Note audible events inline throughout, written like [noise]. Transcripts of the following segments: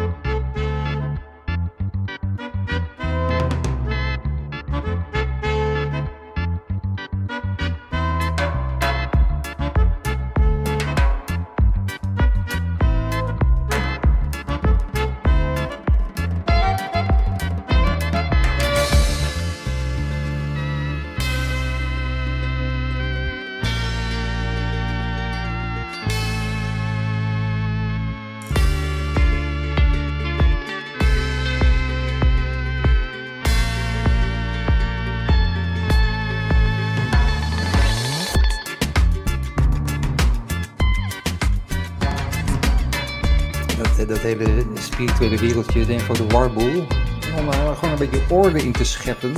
Dat, spirituele wereldje, denk ik voor de warboel. Om er gewoon een beetje orde in te scheppen.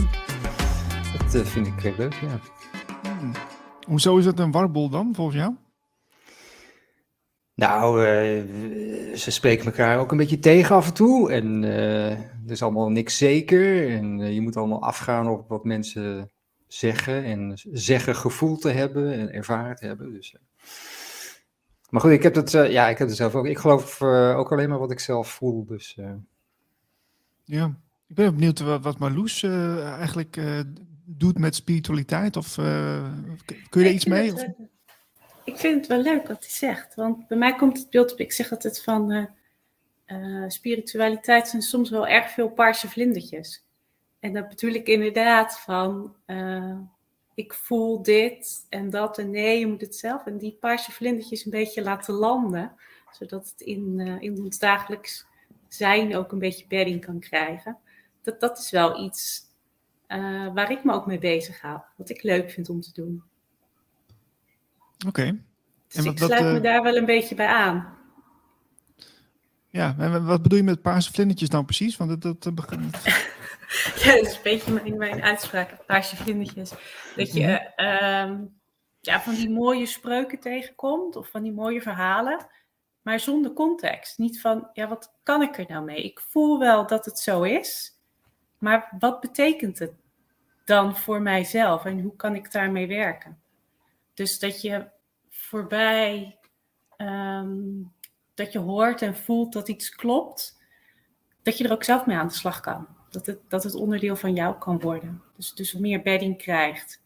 Dat eh, vind ik eh, leuk, ja. Hoezo is het een warboel dan, volgens jou? Nou, eh, ze spreken elkaar ook een beetje tegen af en toe. En eh, er is allemaal niks zeker. En eh, je moet allemaal afgaan op wat mensen zeggen. En zeggen gevoel te hebben en ervaren te hebben. Dus, eh. Maar goed, ik heb het, eh, ja, ik heb het zelf ook. Ik geloof eh, ook alleen maar wat ik zelf voel. Dus eh, Ja. Ik ben benieuwd wat, wat Marloes eh, eigenlijk eh, doet met spiritualiteit. Of eh, kun je er Ik iets mee? het Ik vind het wel leuk wat hij zegt. Want bij mij komt het beeld op. Ik zeg altijd van eh, eh, spiritualiteit zijn soms wel erg veel paarse vlindertjes. En dat bedoel ik inderdaad van eh, ik voel dit en dat en nee, je moet het zelf. En die paarse vlindertjes een beetje laten landen. Zodat het in, eh, in ons dagelijks zijn ook een beetje bedding kan krijgen. Dat, dat is wel iets eh, waar ik me ook mee bezig hou. Wat ik leuk vind om te doen. Oké. Dus En wat- ik sluit me eh, daar wel een beetje bij aan. Ja, en wat bedoel je met paarse vlindertjes dan precies? Want dat, dat, begin- [laughs] Ja, dat is een beetje mijn, mijn uitspraak, paarse vlindertjes. Dat je Mhm. ehm, ja, van die mooie spreuken tegenkomt of van die mooie verhalen, maar zonder context. Niet van, ja, wat kan ik er nou mee? Ik voel wel dat het zo is, maar wat betekent het dan voor mijzelf en hoe kan ik daarmee werken? Dus dat je voorbij, ehm, dat je hoort en voelt dat iets klopt, dat je er ook zelf mee aan de slag kan. Dat het, dat het onderdeel van jou kan worden. Dus, dus meer bedding krijgt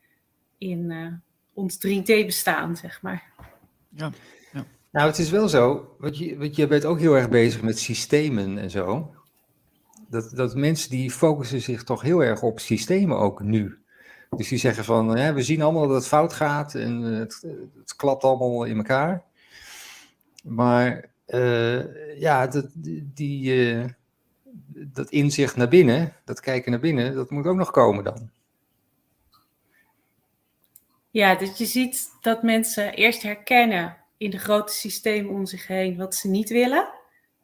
in eh, ons 3D-bestaan, zeg maar. ja. Nou, het is wel zo, want je, want je bent ook heel erg bezig met systemen en zo. Dat, dat mensen die focussen zich toch heel erg op systemen ook nu. Dus die zeggen van, hè, we zien allemaal dat het fout gaat en eh, het, het klapt allemaal in elkaar. Maar eh, ja, dat, die, eh, dat inzicht naar binnen, dat kijken naar binnen, dat moet ook nog komen dan. Ja, dus je ziet dat mensen eerst herkennen in de grote systemen om zich heen wat ze niet willen.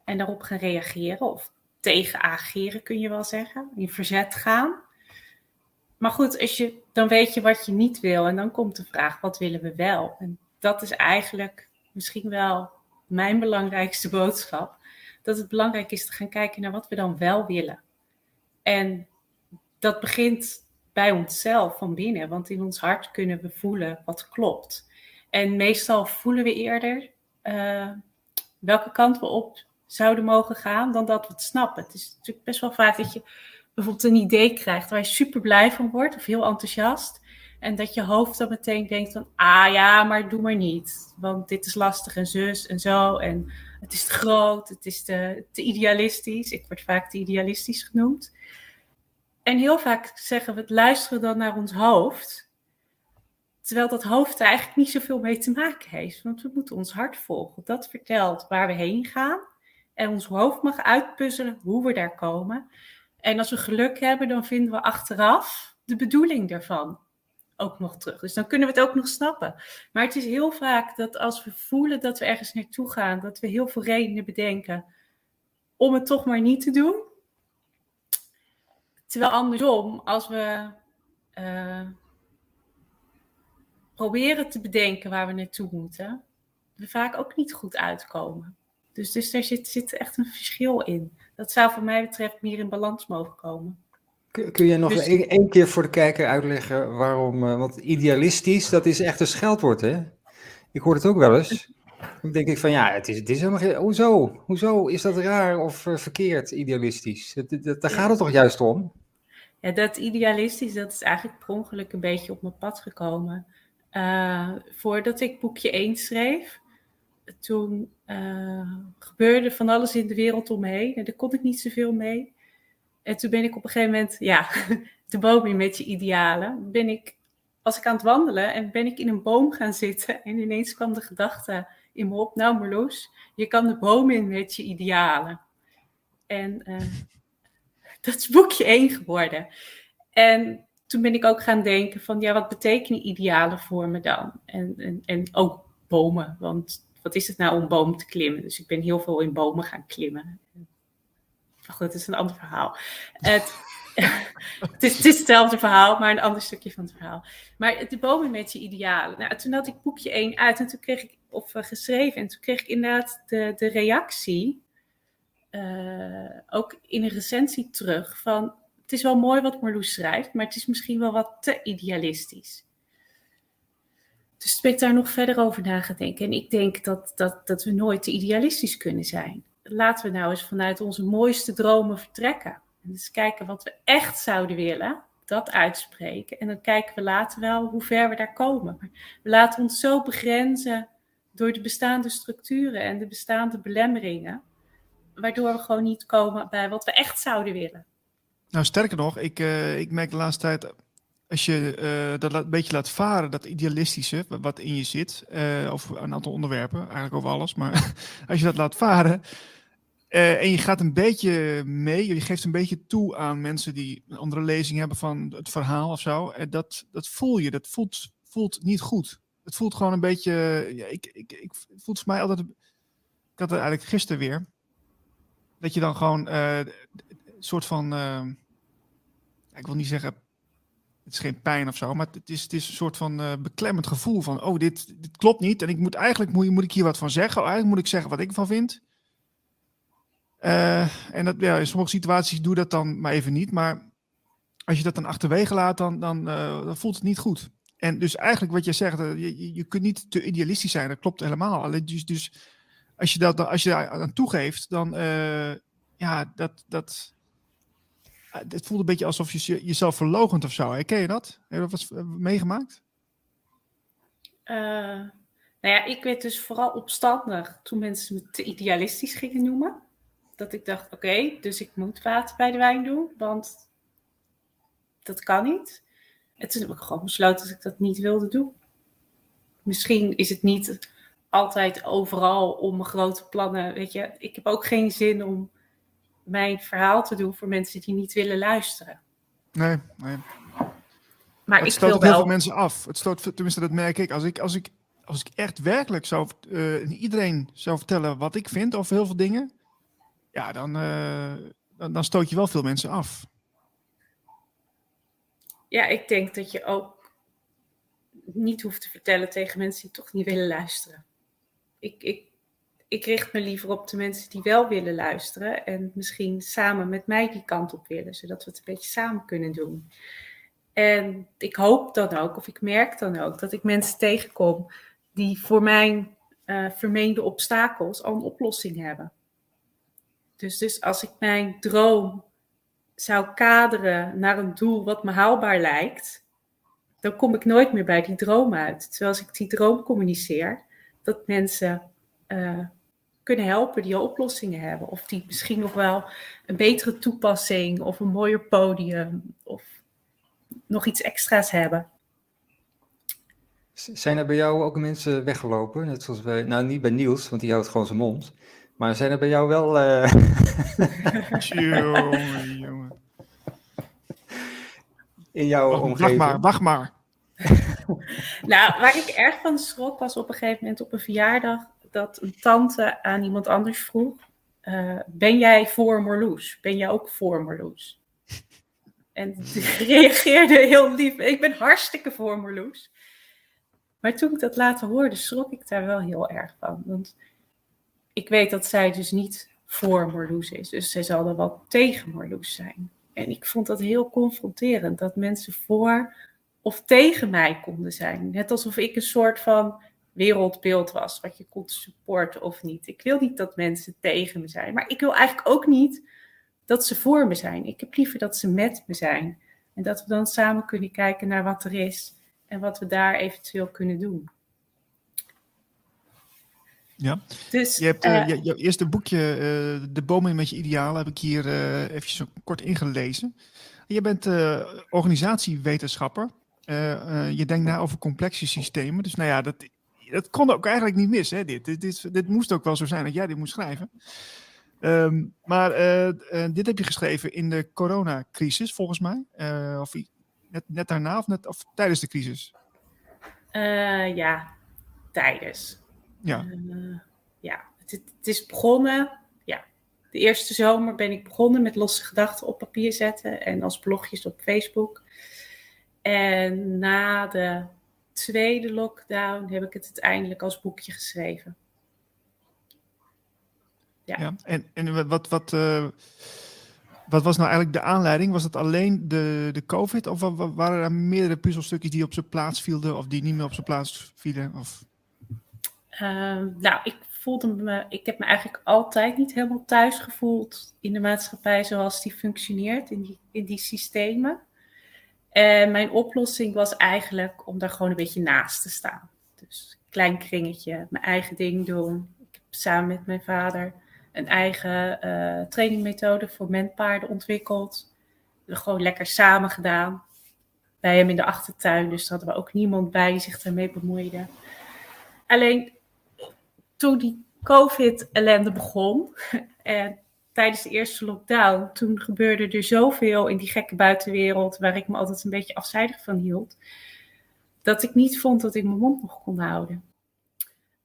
En daarop gaan reageren of tegen ageren, kun je wel zeggen. In verzet gaan. Maar goed, als je, dan weet je wat je niet wil. En dan komt de vraag, wat willen we wel? En dat is eigenlijk misschien wel mijn belangrijkste boodschap. Dat het belangrijk is te gaan kijken naar wat we dan wel willen. En dat begint bij onszelf van binnen. Want in ons hart kunnen we voelen wat klopt. En meestal voelen we eerder uh, welke kant we op zouden mogen gaan dan dat we het snappen. Het is natuurlijk best wel vaak dat je bijvoorbeeld een idee krijgt waar je super blij van wordt of heel enthousiast. En dat je hoofd dan meteen denkt van, ah ja, maar doe maar niet. Want dit is lastig en zus en zo. En het is te groot, het is te, te idealistisch. Ik word vaak te idealistisch genoemd. En heel vaak zeggen we het luisteren dan naar ons hoofd. Terwijl dat hoofd er eigenlijk niet zoveel mee te maken heeft. Want we moeten ons hart volgen. Dat vertelt waar we heen gaan. En ons hoofd mag uitpuzzelen hoe we daar komen. En als we geluk hebben, dan vinden we achteraf de bedoeling daarvan ook nog terug. Dus dan kunnen we het ook nog snappen. Maar het is heel vaak dat als we voelen dat we ergens naartoe gaan, dat we heel veel redenen bedenken om het toch maar niet te doen. Terwijl andersom, als we uh, proberen te bedenken waar we naartoe moeten, we vaak ook niet goed uitkomen. Dus, dus daar zit, zit echt een verschil in. Dat zou voor mij betreft meer in balans mogen komen. Kun, je nog dus... één keer voor de kijker uitleggen waarom? Uh, want idealistisch, dat is echt een scheldwoord, hè? Ik hoor het ook wel eens. Dan denk ik van ja, het is, het is helemaal geen. Hoezo? Hoezo is dat raar of uh, verkeerd, idealistisch? Het, daar gaat het toch juist om? Ja, dat idealistisch, dat is eigenlijk per ongeluk een beetje op mijn pad gekomen. Uh, voordat ik boekje 1 schreef, toen gebeurde van alles in de wereld om me heen. En daar kon ik niet zoveel mee. En toen ben ik op een gegeven moment, ja, [laughs] de boom in met je idealen. Ben ik, was ik aan het wandelen en ben ik in een boom gaan zitten. En ineens kwam de gedachte in me op, nou Marloes, je kan de boom in met je idealen. En uh, [laughs] dat is boekje 1 geworden. En toen ben ik ook gaan denken van, ja, wat betekenen idealen voor me dan? En, en, en ook bomen, want wat is het nou om bomen te klimmen? Dus ik ben heel veel in bomen gaan klimmen. Goed, dat is een ander verhaal. Het, [laughs] het, is, het, hetzelfde verhaal, maar een ander stukje van het verhaal. Maar de bomen met je idealen. Nou, toen had ik boekje 1 uit en toen kreeg ik, of uh, geschreven, en toen kreeg ik inderdaad de, de reactie, uh, ook in een recensie terug, van het is wel mooi wat Marloes schrijft, maar het is misschien wel wat te idealistisch. Dus ben ik daar nog verder over na En ik denk dat, dat, dat we nooit te idealistisch kunnen zijn. Laten we nou eens vanuit onze mooiste dromen vertrekken. En eens kijken wat we echt zouden willen. Dat uitspreken. En dan kijken we later wel hoe ver we daar komen. Maar we laten ons zo begrenzen door de bestaande structuren en de bestaande belemmeringen. Waardoor we gewoon niet komen bij wat we echt zouden willen. Nou, sterker nog, ik, uh, ik merk de laatste tijd als je uh, dat een beetje laat varen, dat idealistische wat in je zit, uh, of een aantal onderwerpen, eigenlijk over alles, maar [laughs] als je dat laat varen uh, en je gaat een beetje mee, je geeft een beetje toe aan mensen die een andere lezing hebben van het verhaal of zo, en dat, dat voel je, dat voelt, voelt niet goed. Het voelt gewoon een beetje, ja, ik, ik, ik voelt voor mij altijd, ik had het eigenlijk gisteren weer, dat je dan gewoon een soort van, ik wil niet zeggen het is geen pijn of zo, maar het is, het is een soort van uh, beklemmend gevoel van, oh, dit, dit klopt niet. En ik moet eigenlijk, moet, moet ik hier wat van zeggen. Oh, eigenlijk moet ik zeggen wat ik ervan vind. Uh, en dat, ja, in sommige situaties doe dat dan maar even niet. Maar als je dat dan achterwege laat, dan, dan, uh, dan voelt het niet goed. En dus eigenlijk wat je zegt, je, je kunt niet te idealistisch zijn. Dat klopt helemaal. Dus, dus als je dat als je daar aan toegeeft, dan ja, dat, dat, het voelt een beetje alsof je jezelf verlogent of zo. Herken je dat? Heb je dat wat meegemaakt? Uh, nou ja, ik werd dus vooral opstandig toen mensen me te idealistisch gingen noemen. Dat ik dacht, oké, dus ik moet water bij de wijn doen, want dat kan niet. En toen heb ik gewoon besloten dat ik dat niet wilde doen. Misschien is het niet altijd overal om mijn grote plannen, weet je. Ik heb ook geen zin om mijn verhaal te doen voor mensen die niet willen luisteren. Nee, nee. Maar het ik stoot wil heel wel... veel mensen af. Het stoot, tenminste, dat merk ik. Als ik, als ik, als ik echt werkelijk zou, uh, iedereen zou vertellen wat ik vind over heel veel dingen, ja, dan, uh, dan, dan stoot je wel veel mensen af. Ja, ik denk dat je ook niet hoeft te vertellen tegen mensen die toch niet willen luisteren. Ik, ik ik richt me liever op de mensen die wel willen luisteren en misschien samen met mij die kant op willen, zodat we het een beetje samen kunnen doen. En ik hoop dan ook, of ik merk dan ook, dat ik mensen tegenkom die voor mijn uh, vermeende obstakels al een oplossing hebben. Dus, dus als ik mijn droom zou kaderen naar een doel wat me haalbaar lijkt, dan kom ik nooit meer bij die droom uit. Terwijl als ik die droom communiceer, dat mensen uh, kunnen helpen die al oplossingen hebben. Of die misschien nog wel een betere toepassing of een mooier podium of nog iets extra's hebben. Zijn er bij jou ook mensen weggelopen? Net zoals bij, nou niet bij Niels, want die houdt gewoon zijn mond. Maar zijn er bij jou wel. Uh... [laughs] jongen, jongen. In jouw wacht, omgeving. Wacht maar, wacht maar. [laughs] nou, waar ik erg van schrok was op een gegeven moment op een verjaardag dat een tante aan iemand anders vroeg: uh, Ben jij voor Marloes? Ben jij ook voor Marloes? En die [laughs] reageerde heel lief: Ik ben hartstikke voor Marloes. Maar toen ik dat later hoorde, schrok ik daar wel heel erg van. Want ik weet dat zij dus niet voor Marloes is. Dus zij zal er wel tegen Marloes zijn. En ik vond dat heel confronterend, dat mensen voor of tegen mij konden zijn. Net alsof ik een soort van wereldbeeld was, wat je kon supporten of niet. Ik wil niet dat mensen tegen me zijn, maar ik wil eigenlijk ook niet dat ze voor me zijn. Ik heb liever dat ze met me zijn. En dat we dan samen kunnen kijken naar wat er is en wat we daar eventueel kunnen doen. Ja, dus, je hebt uh, jouw eerste boekje, uh, De bomen met je idealen, heb ik hier zo kort ingelezen. Je bent organisatiewetenschapper. je denkt na over complexe systemen. Dus nou ja, dat, dat kon ook eigenlijk niet mis. Hè, dit. Dit, dit, dit moest ook wel zo zijn dat jij dit moest schrijven. Um, maar dit heb je geschreven in de coronacrisis, volgens mij. of net, net daarna of, net, of tijdens de crisis? ja, tijdens. Ja. Ja, het, het, is begonnen. Ja, de eerste zomer ben ik begonnen met losse gedachten op papier zetten en als blogjes op Facebook. En na de tweede lockdown heb ik het uiteindelijk als boekje geschreven. Ja, ja en, en wat, wat, uh, wat was nou eigenlijk de aanleiding? Was het alleen de, de COVID of waren er meerdere puzzelstukjes die op zijn plaats vielen of die niet meer op zijn plaats vielen? Of... Ehm, nou, ik voelde me, ik heb me eigenlijk altijd niet helemaal thuis gevoeld in de maatschappij zoals die functioneert, in die, in die systemen. En mijn oplossing was eigenlijk om daar gewoon een beetje naast te staan. Dus klein kringetje, mijn eigen ding doen. Ik heb samen met mijn vader een eigen uh, trainingmethode voor menpaarden ontwikkeld. We gewoon lekker samen gedaan. Bij hem in de achtertuin, dus hadden we ook niemand bij die zich daarmee bemoeide. Alleen toen die COVID-ellende begon [laughs] en tijdens de eerste lockdown, toen gebeurde er zoveel in die gekke buitenwereld waar ik me altijd een beetje afzijdig van hield, dat ik niet vond dat ik mijn mond nog kon houden.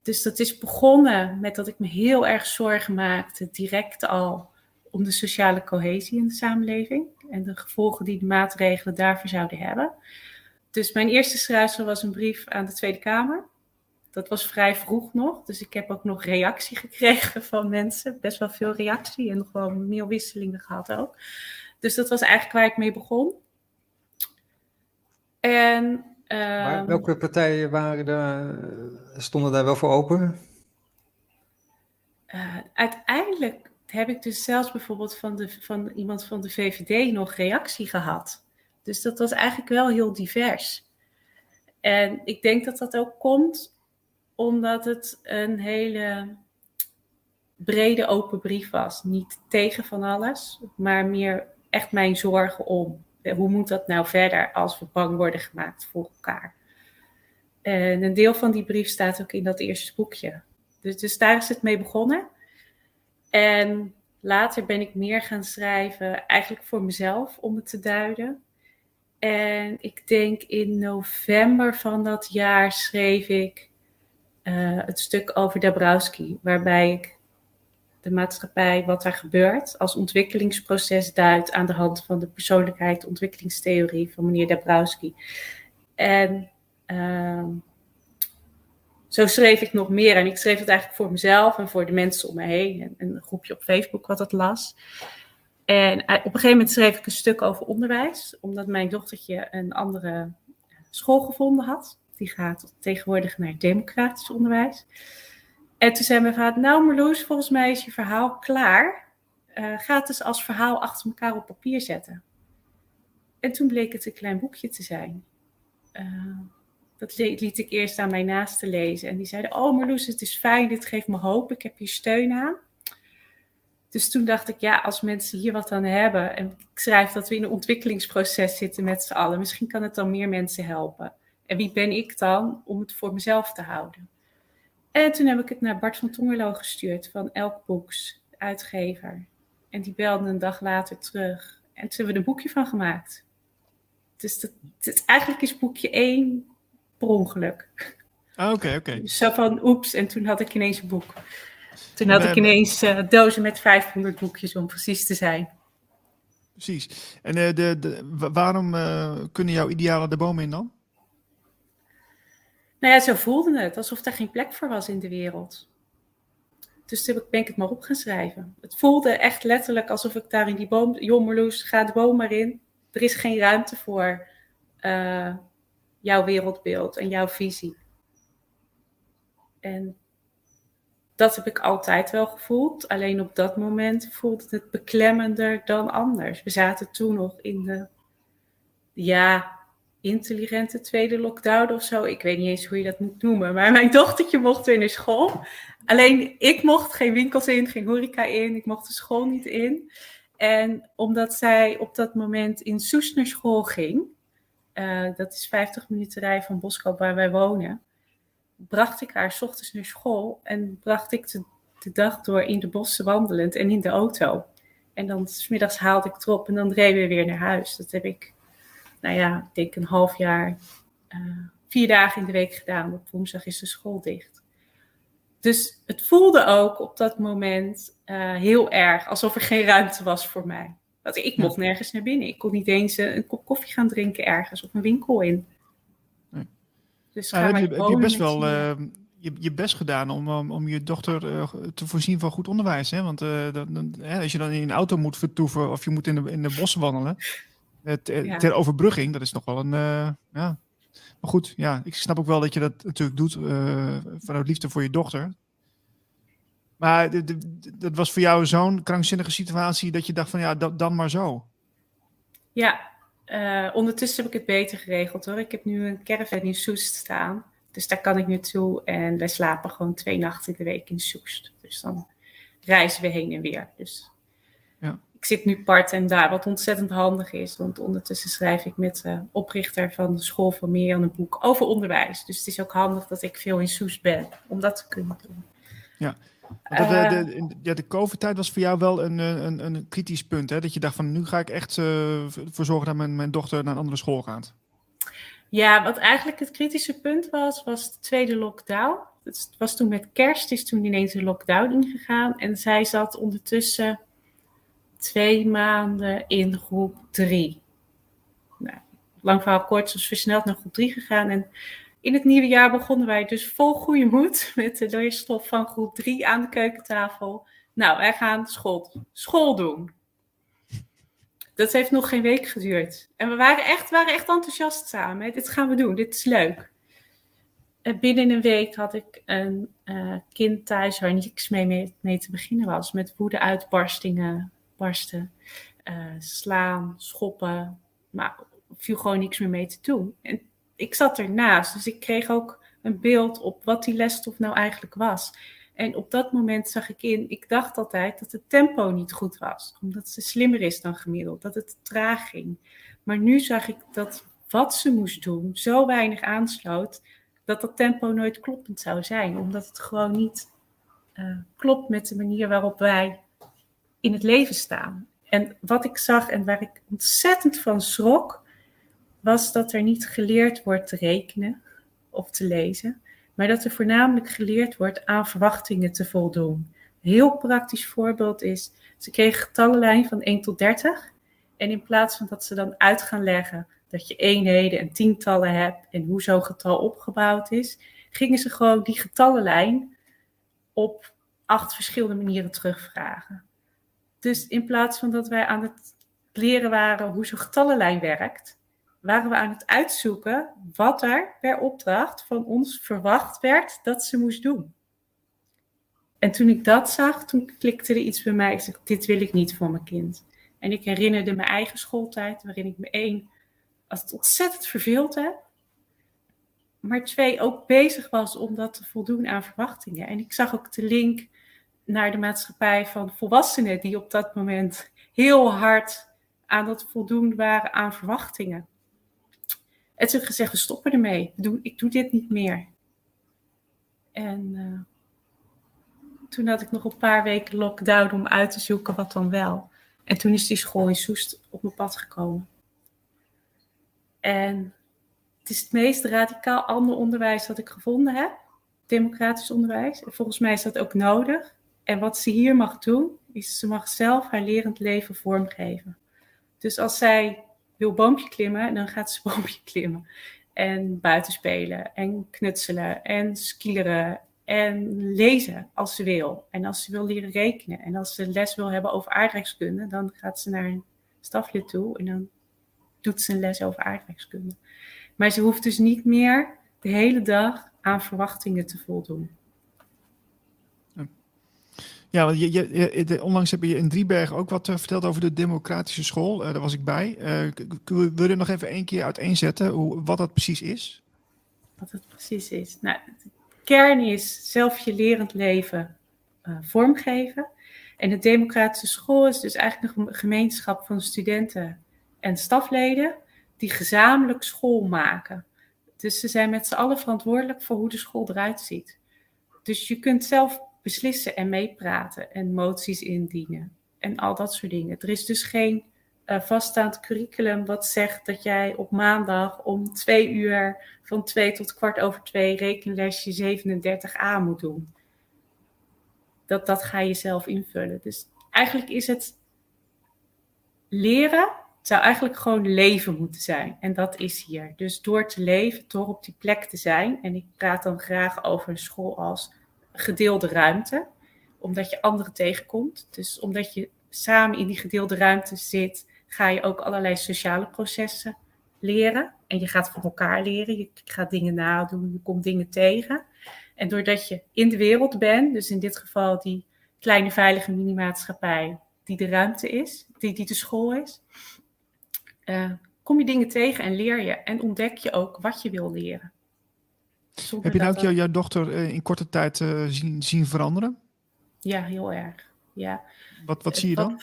Dus dat is begonnen met dat ik me heel erg zorgen maakte, direct al, om de sociale cohesie in de samenleving en de gevolgen die de maatregelen daarvoor zouden hebben. Dus mijn eerste schrijfsel was een brief aan de Tweede Kamer dat was vrij vroeg nog. Dus ik heb ook nog reactie gekregen van mensen. Best wel veel reactie en nog wel mailwisselingen gehad ook. Dus dat was eigenlijk waar ik mee begon. En, ehm, welke partijen waren daar, stonden daar wel voor open? Uh, uiteindelijk heb ik dus zelfs bijvoorbeeld van, de, van iemand van de VVD nog reactie gehad. Dus dat was eigenlijk wel heel divers. En ik denk dat dat ook komt omdat het een hele brede open brief was. Niet tegen van alles, maar meer echt mijn zorgen om. Hoe moet dat nou verder als we bang worden gemaakt voor elkaar? En een deel van die brief staat ook in dat eerste boekje. Dus, dus daar is het mee begonnen. En later ben ik meer gaan schrijven, eigenlijk voor mezelf, om het te duiden. En ik denk in november van dat jaar schreef ik uh, het stuk over Dabrowski, waarbij ik de maatschappij, wat er gebeurt, als ontwikkelingsproces duidt aan de hand van de persoonlijkheid ontwikkelingstheorie van meneer Dabrowski. En uh, zo schreef ik nog meer. En ik schreef het eigenlijk voor mezelf en voor de mensen om me heen. En, een groepje op Facebook wat het las. En eh, op een gegeven moment schreef ik een stuk over onderwijs, omdat mijn dochtertje een andere school gevonden had. Die gaat tegenwoordig naar democratisch onderwijs. En toen zei mijn vader, nou Marloes, volgens mij is je verhaal klaar. Uh, ga het dus als verhaal achter elkaar op papier zetten. En toen bleek het een klein boekje te zijn. Uh, dat liet ik eerst aan mijn naasten lezen. En die zeiden, oh Marloes, het is fijn, dit geeft me hoop, ik heb hier steun aan. Dus toen dacht ik, ja, als mensen hier wat aan hebben, en ik schrijf dat we in een ontwikkelingsproces zitten met z'n allen, misschien kan het dan meer mensen helpen. En wie ben ik dan om het voor mezelf te houden? En toen heb ik het naar Bart van Tongerlo gestuurd van Elk Books, uitgever. En die belde een dag later terug. En toen hebben we er een boekje van gemaakt. Dus dat, eigenlijk is boekje één per ongeluk. Ah, oké, oké. [laughs] Dus zo van, oeps, en toen had ik ineens een boek. Toen had ik ineens uh, dozen met 500 boekjes om precies te zijn. Precies. En uh, de, de, waarom uh, kunnen jouw idealen de boom in dan? Nou ja, zo voelde het, alsof er geen plek voor was in de wereld. Dus toen ben ik het maar op gaan schrijven. Het voelde echt letterlijk alsof ik daar in die boom, Jommerloes, ga de boom maar in. Er is geen ruimte voor uh, jouw wereldbeeld en jouw visie. En dat heb ik altijd wel gevoeld. Alleen op dat moment voelde het beklemmender dan anders. We zaten toen nog in de, ja, intelligente tweede lockdown of zo. Ik weet niet eens hoe je dat moet noemen. Maar mijn [laughs] dochtertje mocht weer naar school. Alleen ik mocht geen winkels in, geen horeca in. Ik mocht de school niet in. En omdat zij op dat moment in Soes naar school ging, uh, dat is 50 minuten rij van Boskoop waar wij wonen, bracht ik haar s ochtends naar school en bracht ik de, dag door in de bossen wandelend en in de auto. En dan smiddags haalde ik het en dan reden we weer naar huis. Dat heb ik, nou ja, ik denk een half jaar, uh, vier dagen in de week gedaan. Op woensdag is de school dicht. Dus het voelde ook op dat moment uh, heel erg alsof er geen ruimte was voor mij. Dat ik mocht nergens naar binnen. Ik kon niet eens een kop koffie gaan drinken ergens of een winkel in. Dus heb, je, heb je best wel uh, je, je best gedaan om, om, om je dochter uh, te voorzien van goed onderwijs. Hè? Want uh, dan, hè, als je dan in een auto moet vertoeven of je moet in de, in de bossen wandelen. Ter, ja. ter overbrugging, dat is nog wel een. ja. Maar goed, ja, ik snap ook wel dat je dat natuurlijk doet vanuit liefde voor je dochter. Maar dat was voor jou zo'n krankzinnige situatie dat je dacht van ja, dan maar zo. Ja, uh, ondertussen heb ik het beter geregeld hoor. Ik heb nu een caravan in Soest staan. Dus daar kan ik naartoe. En wij slapen gewoon twee nachten in de week in Soest. Dus dan reizen we heen en weer. Dus ja. Ik zit nu part en daar, wat ontzettend handig is. Want ondertussen schrijf ik met de oprichter van de School van Mirjam een boek over onderwijs. Dus het is ook handig dat ik veel in Soest ben om dat te kunnen doen. Ja, de, de, de, ja, de COVID-tijd was voor jou wel een, een, een kritisch punt. Hè? Dat je dacht van nu ga ik echt uh, voor zorgen dat mijn, mijn dochter naar een andere school gaat. Ja, wat eigenlijk het kritische punt was, was de tweede lockdown. Het was toen met kerst, is toen ineens de lockdown ingegaan. En zij zat ondertussen twee maanden in groep drie. Nou, lang verhaal kort, was versneld naar groep drie gegaan. En in het nieuwe jaar begonnen wij dus vol goede moed met de leerstof van groep 3 aan de keukentafel. Nou, wij gaan school, school doen. Dat heeft nog geen week geduurd. En we waren echt, waren echt enthousiast samen. Dit gaan we doen, dit is leuk. En binnen een week had ik een uh, kind thuis waar niks mee, mee, mee, te beginnen was. Met woede-uitbarstingen, barsten, uh, slaan, schoppen. Maar viel gewoon niks meer mee te doen. En ik zat ernaast, dus ik kreeg ook een beeld op wat die lesstof nou eigenlijk was. En op dat moment zag ik in, ik dacht altijd dat het tempo niet goed was, omdat ze slimmer is dan gemiddeld, dat het traag ging. Maar nu zag ik dat wat ze moest doen zo weinig aansloot, dat dat tempo nooit kloppend zou zijn, omdat het gewoon niet uh, klopt met de manier waarop wij in het leven staan. En wat ik zag en waar ik ontzettend van schrok, was dat er niet geleerd wordt te rekenen of te lezen, maar dat er voornamelijk geleerd wordt aan verwachtingen te voldoen. Een heel praktisch voorbeeld is, ze kregen getallenlijn van 1 tot 30 en in plaats van dat ze dan uit gaan leggen dat je eenheden en tientallen hebt en hoe zo'n getal opgebouwd is, gingen ze gewoon die getallenlijn op acht verschillende manieren terugvragen. Dus in plaats van dat wij aan het leren waren hoe zo'n getallenlijn werkt, waren we aan het uitzoeken wat er per opdracht van ons verwacht werd dat ze moest doen. En toen ik dat zag, toen klikte er iets bij mij. Ik zeg, dit wil ik niet voor mijn kind. En ik herinnerde mijn eigen schooltijd, waarin ik me één, als het ontzettend verveeld heb, maar twee, ook bezig was om dat te voldoen aan verwachtingen. En ik zag ook de link naar de maatschappij van volwassenen die op dat moment heel hard aan het voldoen waren aan verwachtingen. En toen gezegd, we stoppen ermee. ik doe dit niet meer. En uh, toen had ik nog een paar weken lockdown om uit te zoeken wat dan wel. En toen is die school in Soest op mijn pad gekomen. En het is het meest radicaal ander onderwijs dat ik gevonden heb. Democratisch onderwijs. En volgens mij is dat ook nodig. En wat ze hier mag doen, is ze mag zelf haar lerend leven vormgeven. Dus als zij wil boompje klimmen, dan gaat ze [laughs] boompje klimmen. En buiten spelen en knutselen en skileren en lezen als ze wil. En als ze wil leren rekenen en als ze les wil hebben over aardrijkskunde, dan gaat ze naar een stafje toe en dan doet ze een les over aardrijkskunde. Maar ze hoeft dus niet meer de hele dag aan verwachtingen te voldoen. Ja, je, je, onlangs heb je in Driebergen ook wat verteld over de democratische school. daar was ik bij. wil je nog even één keer uiteenzetten hoe, wat dat precies is? Wat het precies is. Nou, kern is zelf je lerend leven vormgeven. En de democratische school is dus eigenlijk een gemeenschap van studenten en stafleden die gezamenlijk school maken. Dus ze zijn met z'n allen verantwoordelijk voor hoe de school eruit ziet. Dus je kunt zelf beslissen en meepraten en moties indienen en al dat soort dingen. Er is dus geen uh, vaststaand curriculum wat zegt dat jij op maandag om twee uur van twee tot kwart over twee rekenlesje 37a moet doen dat, dat ga je zelf invullen. Dus eigenlijk is het leren, zou eigenlijk gewoon leven moeten zijn. En dat is hier. Dus door te leven, door op die plek te zijn. En ik praat dan graag over een school als gedeelde ruimte. Omdat je anderen tegenkomt. Dus omdat je samen in die gedeelde ruimte zit, ga je ook allerlei sociale processen leren. En je gaat van elkaar leren. Je gaat dingen nadoen, je komt dingen tegen. En doordat je in de wereld bent, dus in dit geval die kleine veilige minimaatschappij, die de ruimte is, die, die de school is, uh, kom je dingen tegen en leer je en ontdek je ook wat je wil leren. Heb je nou ook jouw dochter uh, in korte tijd uh, zien, zien veranderen? Ja, heel erg. Ja. Wat, wat zie je dan?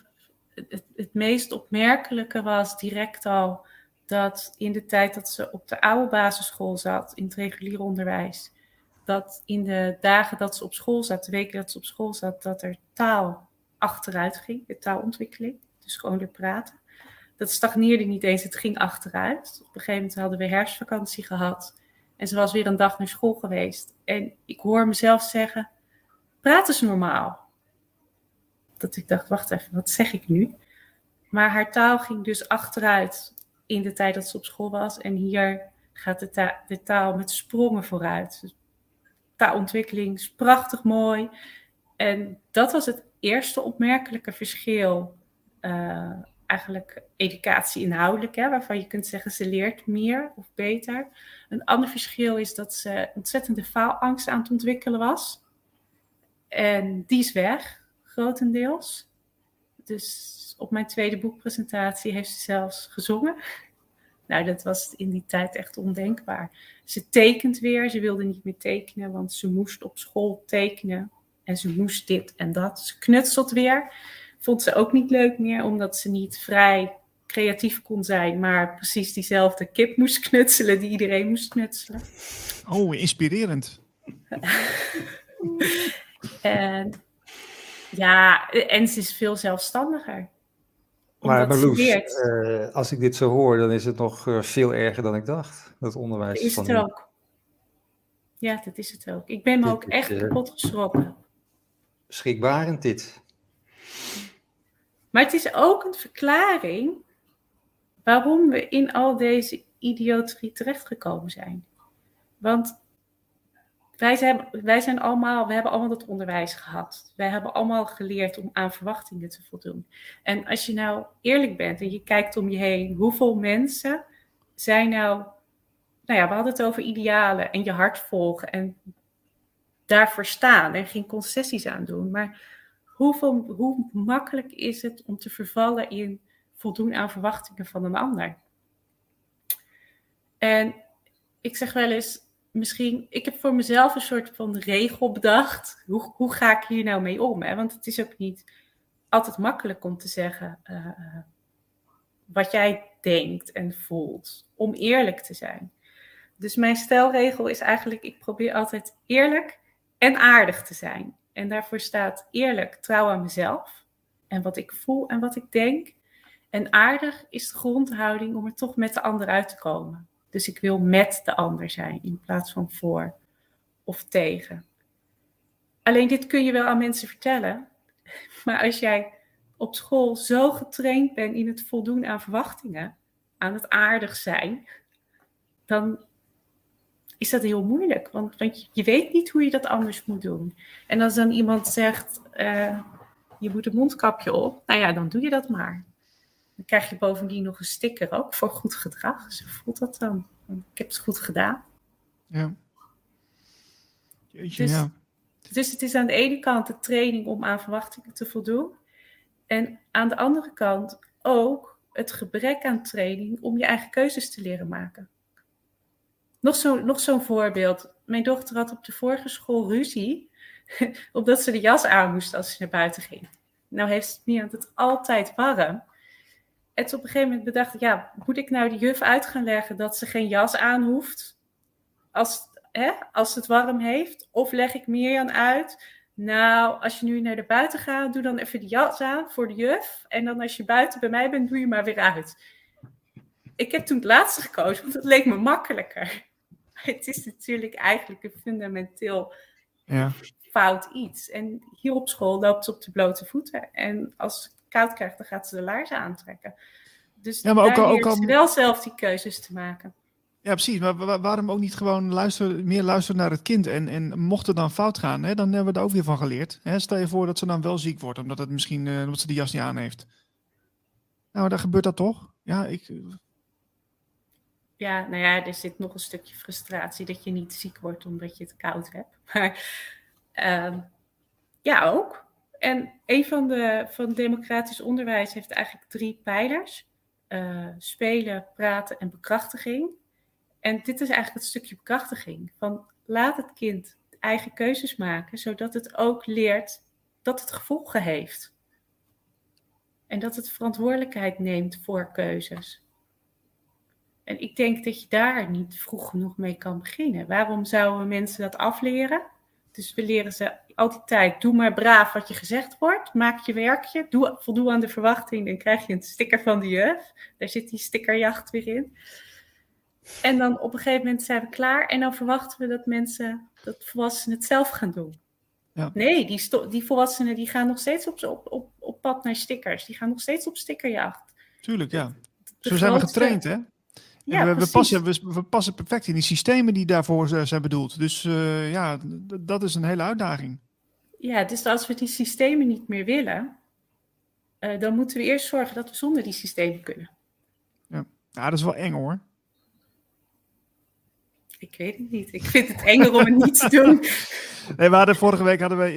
Het, het, het meest opmerkelijke was direct al dat in de tijd dat ze op de oude basisschool zat, in het reguliere onderwijs, dat in de dagen dat ze op school zat, de weken dat ze op school zat, dat er taal achteruit ging, de taalontwikkeling, dus gewoon weer praten. Dat stagneerde niet eens, het ging achteruit. Op een gegeven moment hadden we herfstvakantie gehad en ze was weer een dag naar school geweest. En ik hoor mezelf zeggen, praten ze normaal? Dat ik dacht, wacht even, wat zeg ik nu? Maar haar taal ging dus achteruit in de tijd dat ze op school was. En hier gaat de, taal met sprongen vooruit. Dus taalontwikkeling is prachtig mooi. En dat was het eerste opmerkelijke verschil. Uh, eigenlijk educatie inhoudelijk, hè, waarvan je kunt zeggen ze leert meer of beter. Een ander verschil is dat ze ontzettende faalangst aan het ontwikkelen was. En die is weg, grotendeels. Dus op mijn tweede boekpresentatie heeft ze zelfs gezongen. [laughs] Nou, dat was in die tijd echt ondenkbaar. Ze tekent weer, ze wilde niet meer tekenen, want ze moest op school tekenen. En ze moest dit en dat. Ze knutselt weer. Vond ze ook niet leuk meer, omdat ze niet vrij creatief kon zijn, maar precies diezelfde kip moest knutselen die iedereen moest knutselen. Oh, inspirerend. [laughs] en, ja, en ze is veel zelfstandiger. Maar Marloes, uh, als ik dit zo hoor, dan is het nog uh, veel erger dan ik dacht, dat onderwijs. Dat is het ook. Ja, dat is het ook. Ik ben me dit ook echt uh, kapot geschrokken. Schrikbarend dit. Maar het is ook een verklaring waarom we in al deze idioterie terechtgekomen zijn. Want wij zijn, wij zijn allemaal, we hebben allemaal dat onderwijs gehad. Wij hebben allemaal geleerd om aan verwachtingen te voldoen. En als je nou eerlijk bent en je kijkt om je heen, hoeveel mensen zijn nou, nou ja, we hadden het over idealen en je hart volgen en daarvoor staan en geen concessies aan doen. Maar hoe makkelijk is het om te vervallen in voldoen aan verwachtingen van een ander? En ik zeg wel eens, misschien, ik heb voor mezelf een soort van regel bedacht. Hoe, hoe ga ik hier nou mee om? Hè? Want het is ook niet altijd makkelijk om te zeggen uh, wat jij denkt en voelt. Om eerlijk te zijn. Dus mijn stelregel is eigenlijk, ik probeer altijd eerlijk en aardig te zijn. En daarvoor staat eerlijk, trouw aan mezelf. En wat ik voel en wat ik denk. En aardig is de grondhouding om er toch met de ander uit te komen. Dus ik wil met de ander zijn in plaats van voor of tegen. Alleen dit kun je wel aan mensen vertellen. [laughs] Maar als jij op school zo getraind bent in het voldoen aan verwachtingen, aan het aardig zijn, dan is dat heel moeilijk. Want, want je weet niet hoe je dat anders moet doen. En als dan iemand zegt, uh, je moet een mondkapje op, nou ja, dan doe je dat maar. Dan krijg je bovendien nog een sticker ook voor goed gedrag. Zo voelt dat dan. Ik heb het goed gedaan. Ja. Jeetje, dus, ja. Dus het is aan de ene kant de training om aan verwachtingen te voldoen. En aan de andere kant ook het gebrek aan training om je eigen keuzes te leren maken. Nog zo'n nog voorbeeld. Mijn dochter had op de vorige school ruzie, [laughs] omdat ze de jas aan moest als ze naar buiten ging. Nou heeft Mia het altijd warm. En op een gegeven moment bedacht ik, ja, moet ik nou de juf uit gaan leggen dat ze geen jas aan hoeft als, hè, als het warm heeft? Of leg ik Mirjam uit, nou, als je nu naar de buiten gaat, doe dan even de jas aan voor de juf. En dan als je buiten bij mij bent, doe je maar weer uit. Ik heb toen het laatste gekozen, want het leek me makkelijker. [laughs] het is natuurlijk eigenlijk een fundamenteel ja. fout iets. En hier op school loopt ze op de blote voeten. En als ze koud krijgt, dan gaat ze de laarzen aantrekken. Dus ja, maar ook al, ook al... wel zelf die keuzes te maken. Ja, precies. Maar waarom ook niet gewoon luisteren, meer luisteren naar het kind? En, en mocht het dan fout gaan, hè, dan hebben we er ook weer van geleerd. Hè? Stel je voor dat ze dan wel ziek wordt, omdat, het misschien, uh, omdat ze die jas niet aan heeft. Nou, dan gebeurt dat toch? Ja, ik, ja, nou ja, er zit nog een stukje frustratie dat je niet ziek wordt omdat je het koud hebt. [laughs] Maar uh, ja, ook. En een van de van democratisch onderwijs heeft eigenlijk drie pijlers: uh, spelen, praten en bekrachtiging. En dit is eigenlijk het stukje bekrachtiging. Van laat het kind eigen keuzes maken, zodat het ook leert dat het gevolgen heeft. En dat het verantwoordelijkheid neemt voor keuzes. En ik denk dat je daar niet vroeg genoeg mee kan beginnen. Waarom zouden mensen dat afleren? Dus we leren ze altijd tijd, doe maar braaf wat je gezegd wordt. Maak je werkje, doe, voldoe aan de verwachting. Dan krijg je een sticker van de juf. Daar zit die stickerjacht weer in. En dan op een gegeven moment zijn we klaar. En dan verwachten we dat mensen, dat volwassenen het zelf gaan doen. Ja. Nee, die, die volwassenen die gaan nog steeds op, op, op, op pad naar stickers. Die gaan nog steeds op stickerjacht. Tuurlijk, ja. Zo zijn we getraind, hè? Ja, we, passen, we, passen perfect in die systemen die daarvoor zijn bedoeld. Dus uh, ja, dat is een hele uitdaging. Ja, dus als we die systemen niet meer willen, uh, dan moeten we eerst zorgen dat we zonder die systemen kunnen. Ja, ja dat is wel eng hoor. Ik weet het niet. Ik vind het enger om het niet te doen. [laughs] [laughs] Nee, we hadden vorige week hadden we,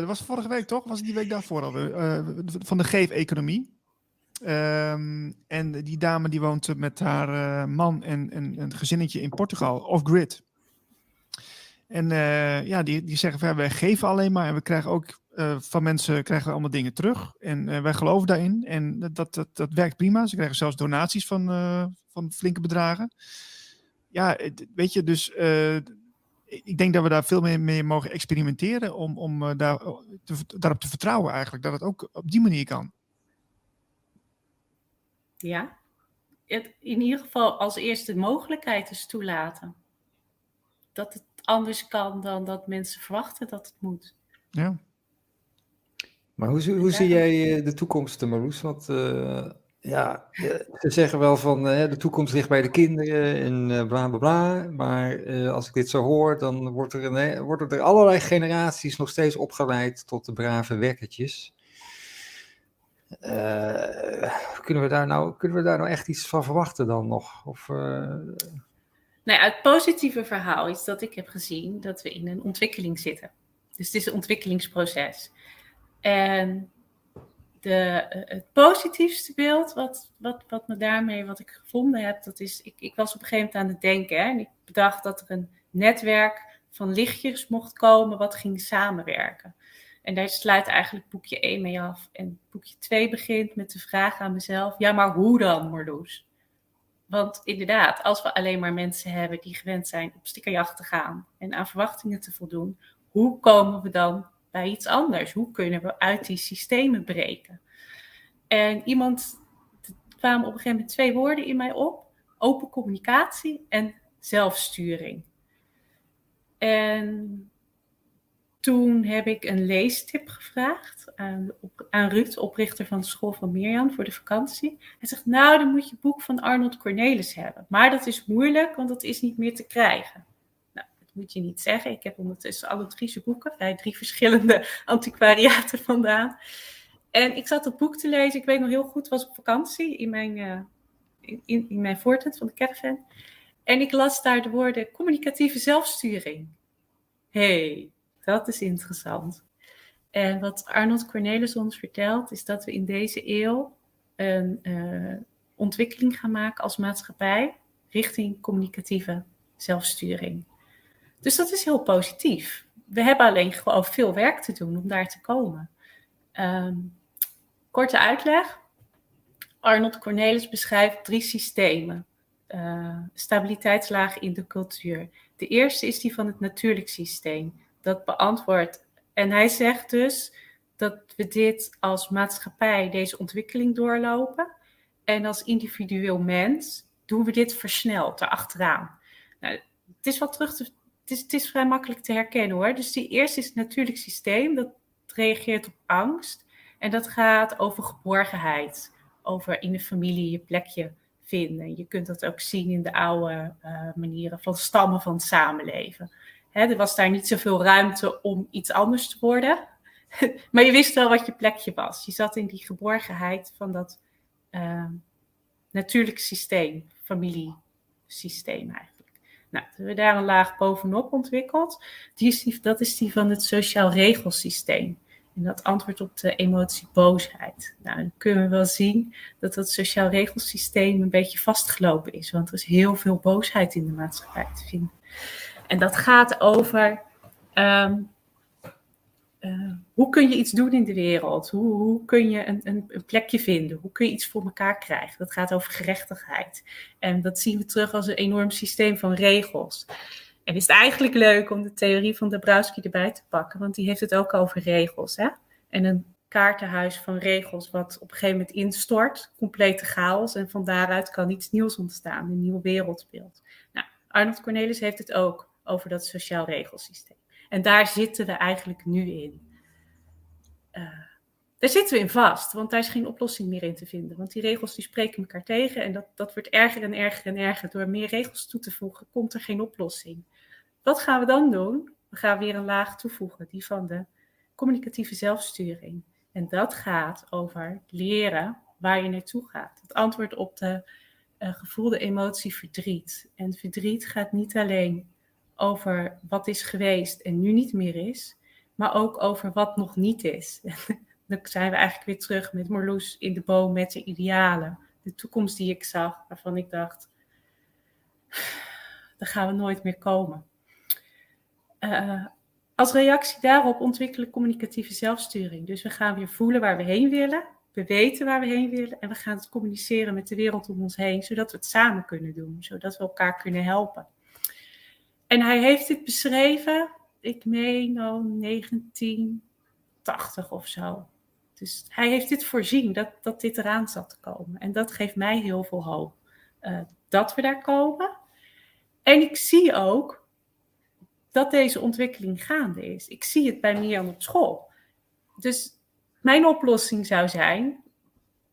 uh, was vorige week toch? Was het die week daarvoor hadden van de geef-economie. Um, en die dame die woont met haar uh, man en, en, een gezinnetje in Portugal, off-grid. En uh, ja, die, die zeggen van, ja, wij geven alleen maar en we krijgen ook uh, van mensen krijgen we allemaal dingen terug. En wij geloven daarin en dat, dat, dat werkt prima. Ze krijgen zelfs donaties van, van flinke bedragen. Ja, weet je, dus ik denk dat we daar veel meer mee mogen experimenteren om, om daar, daarop te vertrouwen eigenlijk. Dat het ook op die manier kan. Ja, het, in ieder geval als eerste de mogelijkheid is toelaten. Dat het anders kan dan dat mensen verwachten dat het moet. Ja. Maar hoe, hoe zie jij eh, de toekomst, Marloes? Want uh, ja, ze zeggen wel van uh, de toekomst ligt bij de kinderen en uh, bla bla bla. Maar als ik dit zo hoor, dan wordt er een, worden er allerlei generaties nog steeds opgeleid tot de brave wekkertjes. Uh, kunnen, we daar nou, kunnen we daar nou echt iets van verwachten dan nog? Of, uh... Nou het positieve verhaal is dat ik heb gezien dat we in een ontwikkeling zitten. Dus het is een ontwikkelingsproces. En de, eh, het positiefste beeld wat, wat, wat me daarmee, wat ik gevonden heb, dat is, ik, ik was op een gegeven moment aan het denken hè, en ik bedacht dat er een netwerk van lichtjes mocht komen wat ging samenwerken. En daar sluit eigenlijk boekje 1 mee af. En boekje 2 begint met de vraag aan mezelf: ja, maar hoe dan, Marloes? Want inderdaad, als we alleen maar mensen hebben die gewend zijn op stickerjacht te gaan en aan verwachtingen te voldoen, hoe komen we dan bij iets anders? Hoe kunnen we uit die systemen breken? En iemand, er kwamen op een gegeven moment twee woorden in mij op: open communicatie en zelfsturing. En toen heb ik een leestip gevraagd aan, aan Ruud, oprichter van de school van Mirjam, voor de vakantie. Hij zegt, nou, dan moet je het boek van Arnold Cornelis hebben. Maar dat is moeilijk, want dat is niet meer te krijgen. Nou, dat moet je niet zeggen. Ik heb ondertussen alle drie boeken, bij drie verschillende [laughs] antiquariaten vandaan. En ik zat het boek te lezen. Ik weet nog heel goed, was op vakantie in mijn, uh, in, in mijn voortent van de caravan. En ik las daar de woorden communicatieve zelfsturing. hey, Dat is interessant. En wat Arnold Cornelis ons vertelt, is dat we in deze eeuw een uh, ontwikkeling gaan maken als maatschappij richting communicatieve zelfsturing. Dus dat is heel positief. We hebben alleen gewoon veel werk te doen om daar te komen. Um, korte uitleg. Arnold Cornelis beschrijft drie systemen. Uh, stabiliteitslagen in de cultuur. De eerste is die van het natuurlijk systeem. Dat beantwoordt. En hij zegt dus dat we dit als maatschappij, deze ontwikkeling doorlopen. En als individueel mens doen we dit versneld erachteraan. Nou, het is wel terug te, het is, vrij makkelijk te herkennen hoor. Dus die eerste is het natuurlijk systeem, dat reageert op angst. En dat gaat over geborgenheid, over in de familie je plekje vinden. Je kunt dat ook zien in de oude uh, manieren van stammen van samenleven. Hè, er was daar niet zoveel ruimte om iets anders te worden. [laughs] maar je wist wel wat je plekje was. Je zat in die geborgenheid van dat uh, natuurlijke systeem, familiesysteem eigenlijk. Nou, we hebben daar een laag bovenop ontwikkeld. Die is die, dat is die van het sociaal regelsysteem. En dat antwoordt op de emotie boosheid. Nou, dan kunnen we wel zien dat dat sociaal regelsysteem een beetje vastgelopen is. Want er is heel veel boosheid in de maatschappij te vinden. En dat gaat over um, uh, hoe kun je iets doen in de wereld? Hoe, hoe kun je een, een, een, plekje vinden? Hoe kun je iets voor elkaar krijgen? Dat gaat over gerechtigheid. En dat zien we terug als een enorm systeem van regels. En is het eigenlijk leuk om de theorie van Dabrowski erbij te pakken, want die heeft het ook over regels. Hè? En een kaartenhuis van regels wat op een gegeven moment instort, complete chaos. En van daaruit kan iets nieuws ontstaan, een nieuw wereldbeeld. Nou, Arnold Cornelis heeft het ook over dat sociaal regelsysteem. En daar zitten we eigenlijk nu in. Uh, daar zitten we in vast, want daar is geen oplossing meer in te vinden. Want die regels die spreken elkaar tegen en dat, dat wordt erger en erger en erger. Door meer regels toe te voegen, komt er geen oplossing. Wat gaan we dan doen? We gaan weer een laag toevoegen, die van de communicatieve zelfsturing. En dat gaat over leren waar je naartoe gaat. Het antwoord op de uh, gevoelde emotie verdriet. En verdriet gaat niet alleen over wat is geweest en nu niet meer is, maar ook over wat nog niet is. [laughs] dan zijn we eigenlijk weer terug met Marloes in de boom met de idealen. De toekomst die ik zag, waarvan ik dacht, [sighs] daar gaan we nooit meer komen. Uh, als reactie daarop ontwikkelen communicatieve zelfsturing. Dus we gaan weer voelen waar we heen willen. We weten waar we heen willen en we gaan het communiceren met de wereld om ons heen, zodat we het samen kunnen doen, zodat we elkaar kunnen helpen. En hij heeft dit beschreven, ik meen al 1980 of zo. Dus hij heeft dit voorzien, dat, dat dit eraan zat te komen. En dat geeft mij heel veel hoop. Uh, dat we daar komen. En ik zie ook dat deze ontwikkeling gaande is. Ik zie het bij Mian op school. Dus mijn oplossing zou zijn: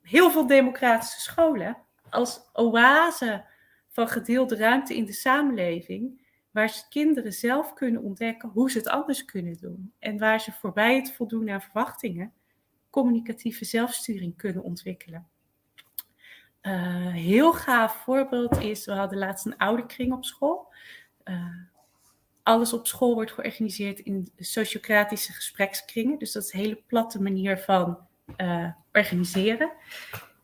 heel veel democratische scholen als oase van gedeelde ruimte in de samenleving, waar kinderen zelf kunnen ontdekken hoe ze het anders kunnen doen en waar ze voorbij het voldoen aan verwachtingen communicatieve zelfsturing kunnen ontwikkelen. Uh, heel gaaf voorbeeld is, we hadden laatst een oude kring op school. Uh, alles op school wordt georganiseerd in sociocratische gesprekskringen. Dus dat is een hele platte manier van uh, organiseren.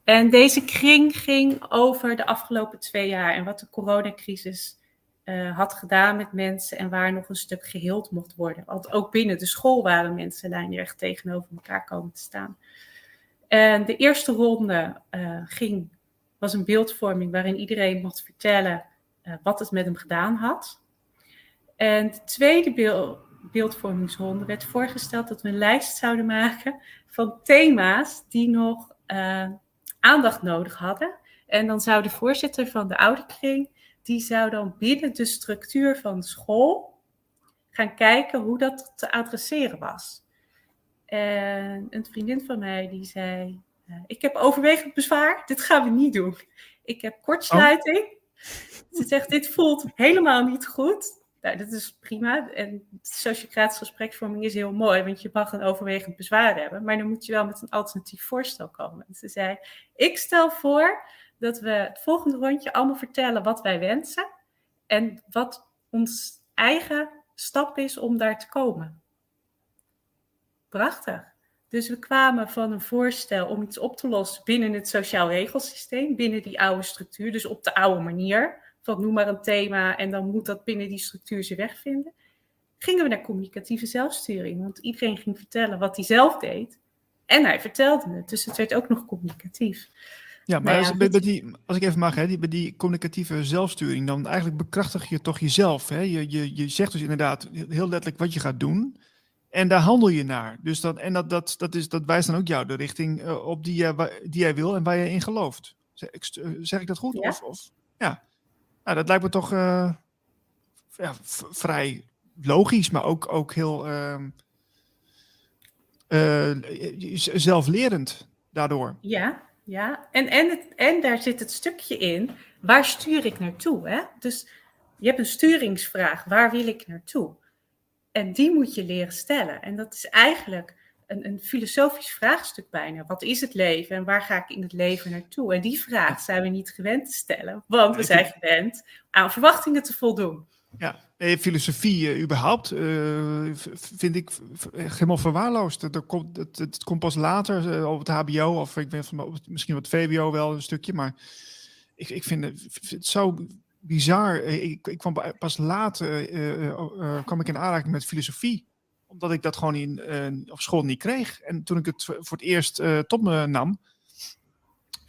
En deze kring ging over de afgelopen twee jaar en wat de coronacrisis uh, had gedaan met mensen en waar nog een stuk geheeld mocht worden. Want ook binnen de school waren mensen lijnrecht tegenover elkaar komen te staan. En de eerste ronde uh, ging, was een beeldvorming waarin iedereen mocht vertellen uh, wat het met hem gedaan had. En de tweede beeld, beeldvormingsronde werd voorgesteld dat we een lijst zouden maken van thema's die nog aandacht nodig hadden. En dan zou de voorzitter van de oude kring die zou dan binnen de structuur van school gaan kijken hoe dat te adresseren was. En een vriendin van mij die zei: eh, Ik heb overwegend bezwaar, dit gaan we niet doen. Ik heb kortsluiting. Oh. Ze zegt: Dit voelt helemaal niet goed. Nou, dat is prima. En sociocratische gespreksvorming is heel mooi, want je mag een overwegend bezwaar hebben. Maar dan moet je wel met een alternatief voorstel komen. En ze zei: Ik stel voor dat we het volgende rondje allemaal vertellen wat wij wensen en wat ons eigen stap is om daar te komen. prachtig. Dus we kwamen van een voorstel om iets op te lossen binnen het sociaal regelsysteem, binnen die oude structuur, dus op de oude manier. Van noem maar een thema en dan moet dat binnen die structuur zijn weg vinden. Gingen we naar communicatieve zelfsturing, want iedereen ging vertellen wat hij zelf deed. En hij vertelde het, dus het werd ook nog communicatief. Ja, maar nou ja, als, die, als ik even mag, hè, die, bij die communicatieve zelfsturing, dan eigenlijk bekrachtig je toch jezelf. Hè? Je, je, je zegt dus inderdaad heel letterlijk wat je gaat doen. En daar handel je naar. Dus dat, en dat, dat, dat, is, dat wijst dan ook jou de richting uh, op die, uh, die jij wil en waar je in gelooft. Zeg, zeg ik dat goed? Ja. Of, of, ja. Nou, dat lijkt me toch uh, ja, vrij logisch, maar ook, ook heel ehm, zelflerend daardoor. Ja, ja. En, en, het, en daar zit het stukje in, waar stuur ik naartoe? Hè? Dus je hebt een sturingsvraag, waar wil ik naartoe? En die moet je leren stellen. En dat is eigenlijk een, een, filosofisch vraagstuk bijna. Wat is het leven en waar ga ik in het leven naartoe? En die vraag zijn we niet gewend te stellen, want we zijn gewend aan verwachtingen te voldoen. Ja, filosofie uh, überhaupt uh, vind ik helemaal verwaarloosd. Het, komt, komt pas later uh, op het HBO of ik ben van, misschien wat VWO wel een stukje, maar ik, ik vind het, zo bizar. Ik, ik kwam pas laat kwam ik in aanraking met filosofie omdat ik dat gewoon in, op school niet kreeg. En toen ik het voor het eerst tot me nam,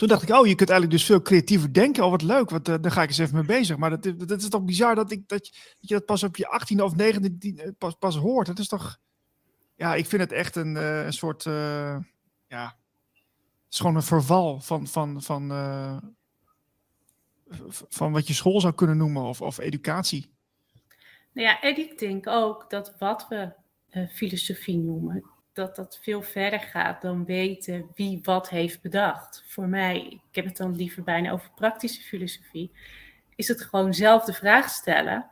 toen dacht ik, oh, je kunt eigenlijk dus veel creatiever denken. Oh, wat leuk, wat, uh, daar ga ik eens even mee bezig. Maar dat, dat is toch bizar dat, ik, dat, dat je dat pas op je 18e of 19e pas, pas hoort. Dat is toch, ja, ik vind het echt een, uh, een soort, ja, het is gewoon een verval van, van, van, van wat je school zou kunnen noemen of, of educatie. Nou ja, en ik denk ook dat wat we filosofie noemen, dat dat veel verder gaat dan weten wie wat heeft bedacht. Voor mij, ik heb het dan liever bijna over praktische filosofie, is het gewoon zelf de vraag stellen: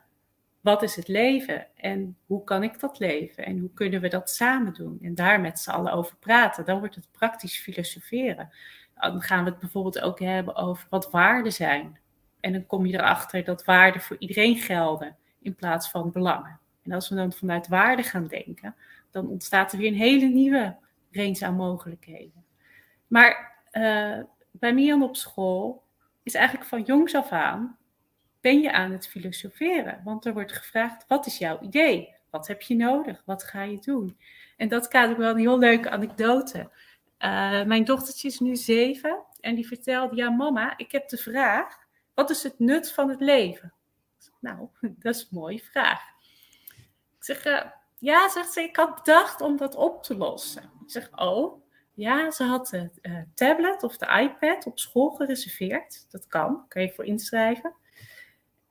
wat is het leven en hoe kan ik dat leven en hoe kunnen we dat samen doen? En daar met z'n allen over praten. Dan wordt het praktisch filosoferen. Dan gaan we het bijvoorbeeld ook hebben over wat waarden zijn. En dan kom je erachter dat waarden voor iedereen gelden in plaats van belangen. En als we dan vanuit waarden gaan denken, dan ontstaat er weer een hele nieuwe range aan mogelijkheden. Maar uh, bij Mian op school is eigenlijk van jongs af aan ben je aan het filosoferen. Want er wordt gevraagd, wat is jouw idee? Wat heb je nodig? Wat ga je doen? En dat kader wel een heel leuke anekdote. Uh, mijn dochtertje is nu zeven en die vertelde, ja mama, ik heb de vraag, wat is het nut van het leven? Nou, [laughs] dat is een mooie vraag. Ik zeg, uh, ja, zegt ze, ik had bedacht om dat op te lossen. Ik zeg, oh, ja, ze had de uh, tablet of de iPad op school gereserveerd. Dat kan, kan je voor inschrijven.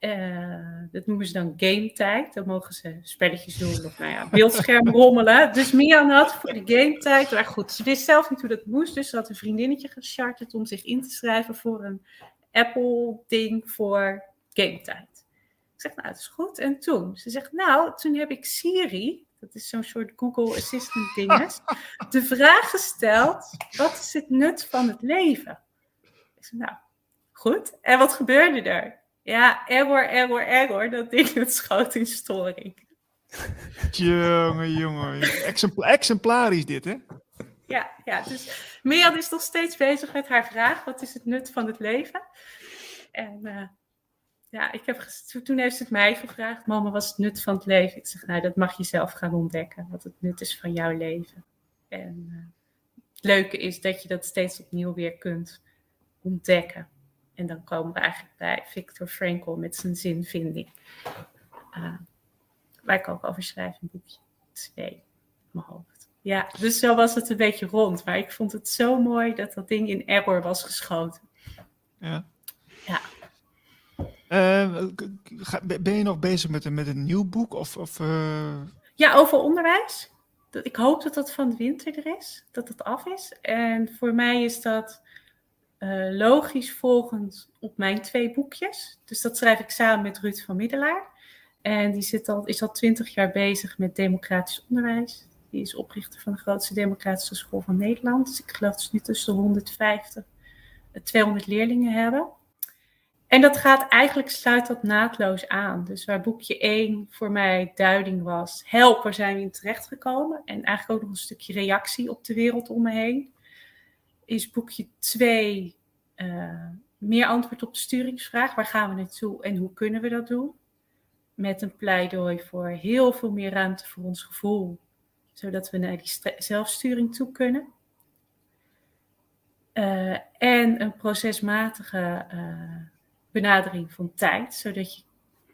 Uh, dat noemen ze dan game tijd. Dan mogen ze spelletjes doen of nou ja, beeldscherm [laughs] rommelen. Dus Mian had voor de game tijd. Maar goed, ze wist zelf niet hoe dat moest. Dus ze had een vriendinnetje gecharterd om zich in te schrijven voor een Apple-ding voor game tijd. Ik zeg, nou, het is goed. En toen? Ze zegt, nou, toen heb ik Siri, dat is zo'n soort Google Assistant dinges, [laughs] de vraag gesteld, wat is het nut van het leven? Ik zeg, nou, goed. En wat gebeurde er? Ja, error, error, error, dat ding [laughs] het schoot in storing. Jongen, jongen. Exempla exemplarisch dit, hè? Ja, ja, dus Mirjam is nog steeds bezig met haar vraag, wat is het nut van het leven? En uh, ja, ik heb, toen heeft ze het mij gevraagd, mama, wat is het nut van het leven? Ik zeg, nou, dat mag je zelf gaan ontdekken, wat het nut is van jouw leven. En uh, het leuke is dat je dat steeds opnieuw weer kunt ontdekken. En dan komen we eigenlijk bij Victor Frankl met zijn zinvinding. Uh, waar ik ook over schrijf, een boekje. Twee, in mijn hoofd. Ja, dus zo was het een beetje rond. Maar ik vond het zo mooi dat dat ding in error was geschoten. Ja. Ja. Uh, ben je nog bezig met, met een nieuw boek? Of, of uh... Ja, over onderwijs. Ik hoop dat dat van de winter er is, dat het af is. En voor mij is dat uh, logisch volgend op mijn twee boekjes. Dus dat schrijf ik samen met Ruud van Middelaar. En die zit al, is al twintig jaar bezig met democratisch onderwijs. Die is oprichter van de grootste democratische school van Nederland. Dus ik geloof dat ze nu tussen de 150 en 200 leerlingen hebben. En dat gaat eigenlijk, sluit dat naadloos aan. Dus waar boekje 1 voor mij duiding was, help, waar zijn we in terechtgekomen? En eigenlijk ook nog een stukje reactie op de wereld om me heen. Is boekje 2 uh, meer antwoord op de sturingsvraag, waar gaan we naartoe en hoe kunnen we dat doen? Met een pleidooi voor heel veel meer ruimte voor ons gevoel, zodat we naar die zelfsturing toe kunnen. Uh, en een procesmatige uh, benadering van tijd, zodat je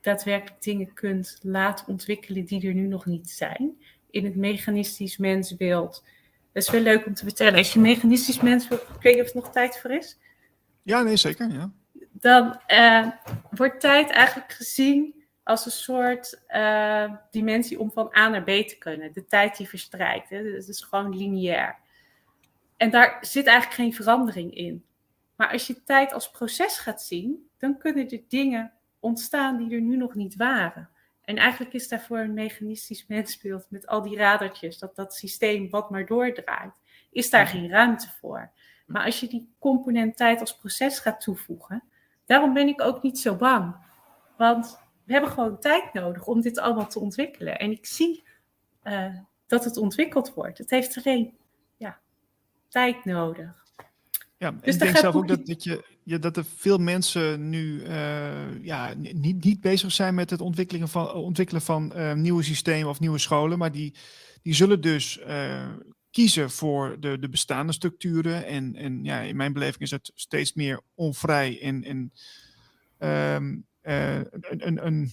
daadwerkelijk dingen kunt laten ontwikkelen die er nu nog niet zijn. In het mechanistisch mensbeeld. Dat is wel leuk om te vertellen. Als je mechanistisch mensbeeld, ik weet niet of er nog tijd voor is. Ja, nee, zeker. Ja. Dan uh, wordt tijd eigenlijk gezien als een soort uh, dimensie om van A naar B te kunnen. De tijd die verstrijkt. Hè. Het is gewoon lineair. En daar zit eigenlijk geen verandering in. Maar als je tijd als proces gaat zien, dan kunnen er dingen ontstaan die er nu nog niet waren. En eigenlijk is daarvoor een mechanistisch [laughs] mensbeeld met al die radertjes, dat dat systeem wat maar doordraait, is daar geen ruimte voor. Maar als je die component tijd als proces gaat toevoegen, daarom ben ik ook niet zo bang. Want we hebben gewoon tijd nodig om dit allemaal te ontwikkelen. En ik zie uh, dat het ontwikkeld wordt. Het heeft alleen ja, tijd nodig. Ja, dus ik denk zelf ook dat, dat, je, ja, dat er veel mensen nu uh, ja, niet, niet bezig zijn met het ontwikkelen van, ontwikkelen van uh, nieuwe systemen of nieuwe scholen, maar die, die zullen dus uh, kiezen voor de, de bestaande structuren. En, en ja, in mijn beleving is het steeds meer onvrij en, en um, een, een, een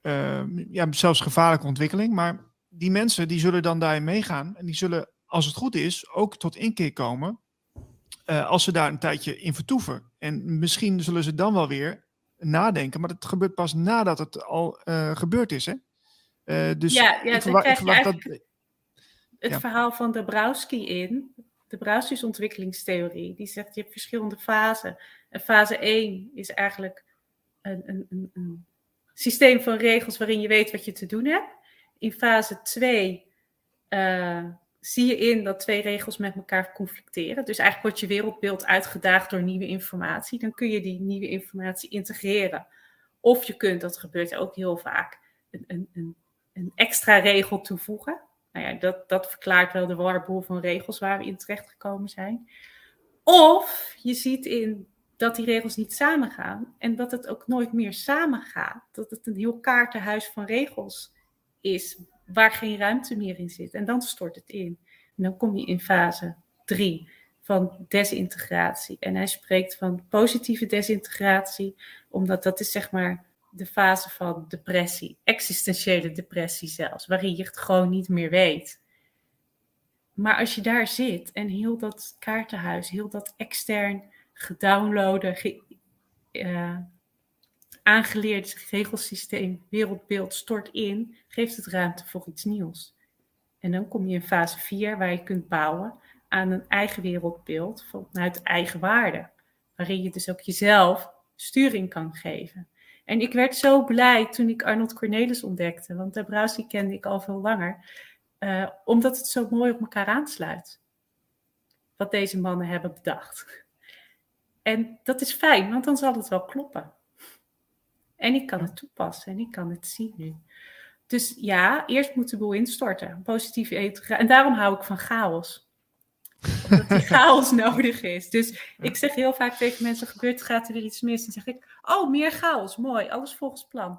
ehm, ja, zelfs gevaarlijke ontwikkeling. Maar die mensen die zullen dan daarin meegaan en die zullen, als het goed is, ook tot inkeer komen uh, als ze daar een tijdje in vertoeven. En misschien zullen ze dan wel weer nadenken, maar dat gebeurt pas nadat het al uh, gebeurd is. Hè? Uh, dus ja, ja, ik verwacht, ik verwacht dat. Het ja. verhaal van Dabrowski in, Dabrowski's ontwikkelingstheorie, die zegt je hebt verschillende fasen. En fase 1 is eigenlijk een, een, een, een systeem van regels waarin je weet wat je te doen hebt. In fase 2 zie je in dat twee regels met elkaar conflicteren. Dus eigenlijk wordt je wereldbeeld uitgedaagd door nieuwe informatie. Dan kun je die nieuwe informatie integreren. Of je kunt, dat gebeurt ook heel vaak, een, een, een extra regel toevoegen. Nou ja, dat, dat verklaart wel de warboel van regels waar we in terecht gekomen zijn. Of je ziet in dat die regels niet samengaan en dat het ook nooit meer samengaat. Dat het een heel kaartenhuis van regels is waar geen ruimte meer in zit. En dan stort het in. En dan kom je in fase 3 van desintegratie. En hij spreekt van positieve desintegratie, omdat dat is zeg maar de fase van depressie, existentiële depressie zelfs, waarin je het gewoon niet meer weet. Maar als je daar zit en heel dat kaartenhuis, heel dat extern gedownloaden, ge, uh, aangeleerd regelsysteem, wereldbeeld stort in, geeft het ruimte voor iets nieuws. En dan kom je in fase 4, waar je kunt bouwen aan een eigen wereldbeeld vanuit eigen waarde. Waarin je dus ook jezelf sturing kan geven. En ik werd zo blij toen ik Arnold Cornelis ontdekte, want Dabrowski kende ik al veel langer, uh, omdat het zo mooi op elkaar aansluit. Wat deze mannen hebben bedacht. En dat is fijn, want dan zal het wel kloppen. En ik kan het toepassen en ik kan het zien nu. Dus ja, eerst moet de boel instorten. Positief eten. En daarom hou ik van chaos. Omdat die [laughs] chaos nodig is. Dus ik zeg heel vaak tegen mensen: gebeurt, gaat er weer iets mis? Dan zeg ik: Oh, meer chaos. Mooi. Alles volgens plan.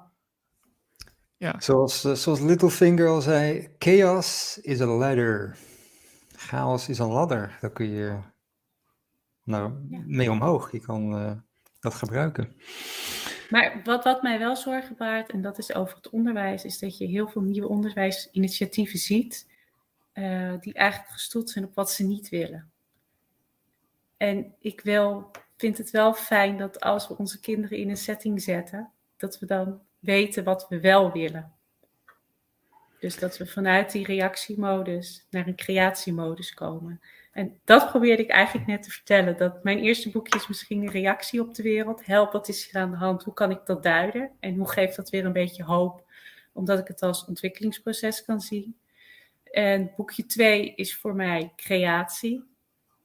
Ja. Zoals, uh, zoals Littlefinger al zei: chaos is a ladder. Chaos is een ladder. Daar kun je nou, ja. mee omhoog. Je kan uh, dat gebruiken. Maar wat, wat mij wel zorgen baart, en dat is over het onderwijs, is dat je heel veel nieuwe onderwijsinitiatieven ziet, uh, die eigenlijk gestoeld zijn op wat ze niet willen. En ik wil, vind het wel fijn dat als we onze kinderen in een setting zetten, dat we dan weten wat we wel willen. Dus dat we vanuit die reactiemodus naar een creatiemodus komen. En dat probeerde ik eigenlijk net te vertellen. Dat mijn eerste boekje is misschien een reactie op de wereld. Help, wat is hier aan de hand? Hoe kan ik dat duiden? En hoe geeft dat weer een beetje hoop? Omdat ik het als ontwikkelingsproces kan zien. En boekje twee is voor mij creatie.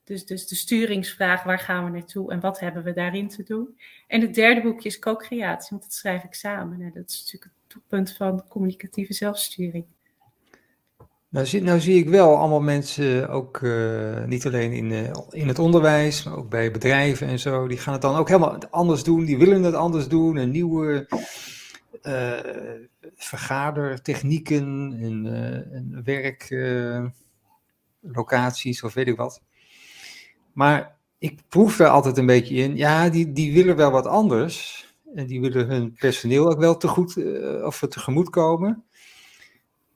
Dus, dus de sturingsvraag, waar gaan we naartoe en wat hebben we daarin te doen? En het derde boekje is co-creatie, want dat schrijf ik samen. En dat is natuurlijk het toepunt van communicatieve zelfsturing. Nou zie, nou zie ik wel allemaal mensen, ook uh, niet alleen in, uh, in het onderwijs, maar ook bij bedrijven en zo, die gaan het dan ook helemaal anders doen. Die willen het anders doen. Een nieuwe uh, vergadertechnieken en, en werklocaties of weet ik wat. Maar ik proef er altijd een beetje in, ja, die, die willen wel wat anders. En die willen hun personeel ook wel te goed, of tegemoet komen.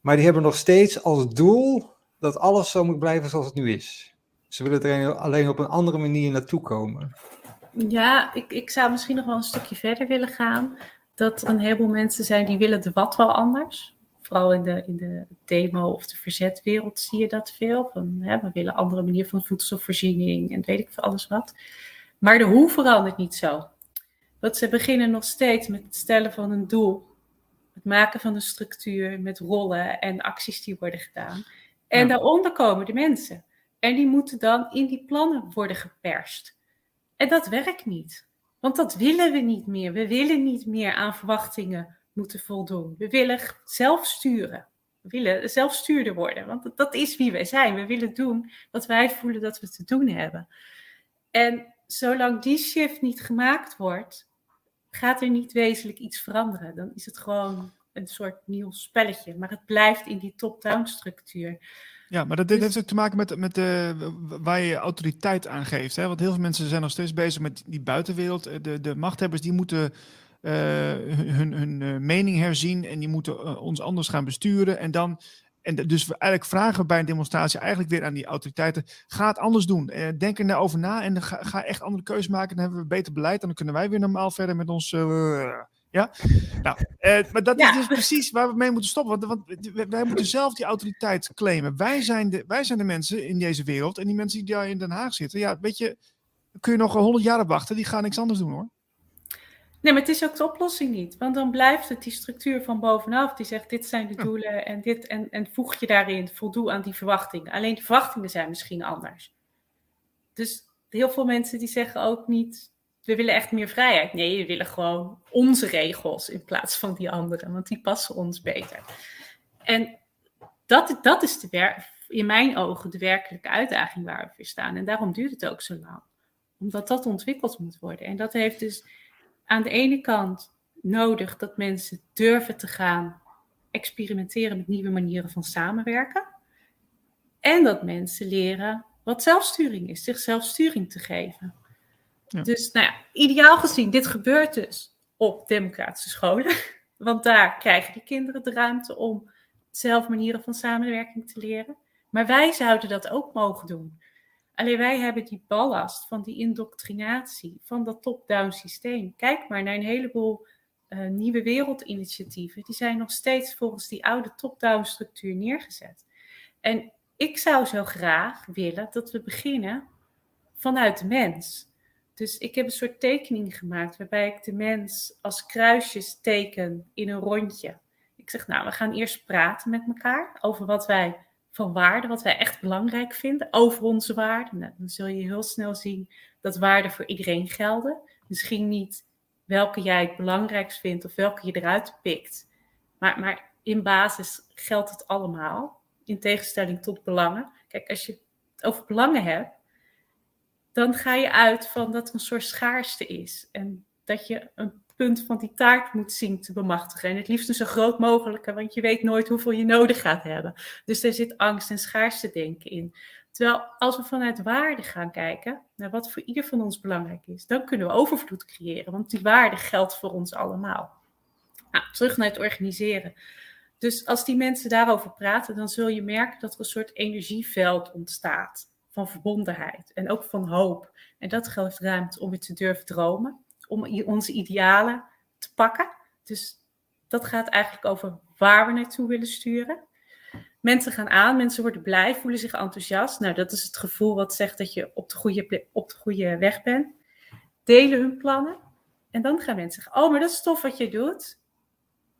Maar die hebben nog steeds als doel dat alles zo moet blijven zoals het nu is. Ze willen er alleen op een andere manier naartoe komen. Ja, ik, ik zou misschien nog wel een stukje verder willen gaan. Dat er een heleboel mensen zijn die willen de wat wel anders. Vooral in de, in de demo- of de verzetwereld zie je dat veel. Van, hè, we willen een andere manier van voedselvoorziening en weet ik veel alles wat. Maar de hoe verandert niet zo. Want ze beginnen nog steeds met het stellen van een doel het maken van een structuur met rollen en acties die worden gedaan. En daaronder komen de mensen. En die moeten dan in die plannen worden geperst. En dat werkt niet. Want dat willen we niet meer. We willen niet meer aan verwachtingen moeten voldoen. We willen zelf sturen. We willen zelfstuurder worden. Want dat is wie wij zijn. We willen doen wat wij voelen dat we te doen hebben. En zolang die shift niet gemaakt wordt, gaat er niet wezenlijk iets veranderen. Dan is het gewoon een soort nieuw spelletje. Maar het blijft in die top-down structuur. Ja, maar dat, dit dus heeft ook te maken met, met de, waar je autoriteit aan geeft. Hè? Want heel veel mensen zijn nog steeds bezig met die buitenwereld. De, de machthebbers die moeten uh, hun, hun uh, mening herzien en die moeten uh, ons anders gaan besturen. En dan en dus we eigenlijk vragen we bij een demonstratie eigenlijk weer aan die autoriteiten: ga het anders doen. Eh, denk er nou over na en ga, ga, echt andere keuzes maken. Dan hebben we beter beleid en dan kunnen wij weer normaal verder met ons. Uh, ja, nou, eh, maar dat is dus precies waar we mee moeten stoppen. Want, want, wij moeten zelf die autoriteit claimen. Wij zijn, de, wij zijn de mensen in deze wereld en die mensen die daar in Den Haag zitten. Ja, weet je, kun je nog honderd jaar op wachten. Die gaan niks anders doen hoor. Nee, maar het is ook de oplossing niet. Want dan blijft het die structuur van bovenaf die zegt: dit zijn de doelen en dit. En, en voeg je daarin, voldoe aan die verwachtingen. Alleen de verwachtingen zijn misschien anders. Dus heel veel mensen die zeggen ook niet: we willen echt meer vrijheid. Nee, we willen gewoon onze regels in plaats van die anderen, want die passen ons beter. En dat, dat is de in mijn ogen de werkelijke uitdaging waar we voor staan. En daarom duurt het ook zo lang. Omdat dat ontwikkeld moet worden. En dat heeft dus aan de ene kant nodig dat mensen durven te gaan experimenteren met nieuwe manieren van samenwerken. En dat mensen leren wat zelfsturing is, zichzelf sturing te geven. Ja. Dus nou ja, ideaal gezien, dit gebeurt dus op democratische scholen. [laughs] Want daar krijgen die kinderen de ruimte om zelf manieren van samenwerking te leren. Maar wij zouden dat ook mogen doen. Alleen wij hebben die ballast van die indoctrinatie, van dat top-down systeem. Kijk maar naar een heleboel uh, nieuwe wereldinitiatieven. Die zijn nog steeds volgens die oude top-down structuur neergezet. En ik zou zo graag willen dat we beginnen vanuit de mens. Dus ik heb een soort tekening gemaakt waarbij ik de mens als kruisjes teken in een rondje. Ik zeg, nou, we gaan eerst praten met elkaar over wat wij van waarde, wat wij echt belangrijk vinden, over onze waarden. Nou, dan zul je heel snel zien dat waarden voor iedereen gelden. Misschien niet welke jij het belangrijkst vindt of welke je eruit pikt. Maar, maar in basis geldt het allemaal, in tegenstelling tot belangen. Kijk, als je het over belangen hebt, dan ga je uit van dat er een soort schaarste is. En dat je een punt van die taart moet zien te bemachtigen. En het liefst een zo groot mogelijke, want je weet nooit hoeveel je nodig gaat hebben. Dus er zit angst en schaarste denken in. Terwijl als we vanuit waarde gaan kijken naar wat voor ieder van ons belangrijk is, dan kunnen we overvloed creëren, want die waarde geldt voor ons allemaal. Nou, terug naar het organiseren. Dus als die mensen daarover praten, dan zul je merken dat er een soort energieveld ontstaat van verbondenheid en ook van hoop. En dat geeft ruimte om weer te durven dromen om onze idealen te pakken. Dus dat gaat eigenlijk over waar we naartoe willen sturen. Mensen gaan aan, mensen worden blij, voelen zich enthousiast. Nou, dat is het gevoel wat zegt dat je op de goede, op de goede weg bent. Delen hun plannen. En dan gaan mensen zeggen: Oh, maar dat is tof wat je doet.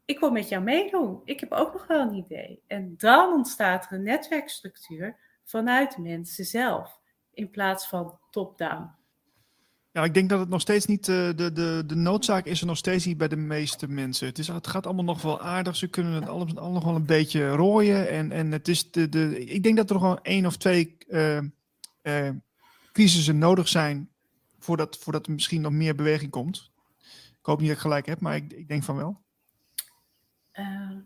Ik wil met jou meedoen. Ik heb ook nog wel een idee. En dan ontstaat er een netwerkstructuur vanuit mensen zelf. in plaats van top-down. Ja, ik denk dat het nog steeds niet, uh, de, de, de noodzaak is er nog steeds niet bij de meeste mensen. Het, is, het gaat allemaal nog wel aardig, ze kunnen het allemaal nog wel een beetje rooien. En, en het is de, de, ik denk dat er nog wel één of twee uh, nodig zijn voordat, voordat er misschien nog meer beweging komt. Ik hoop niet dat ik gelijk heb, maar ik, ik denk van wel. het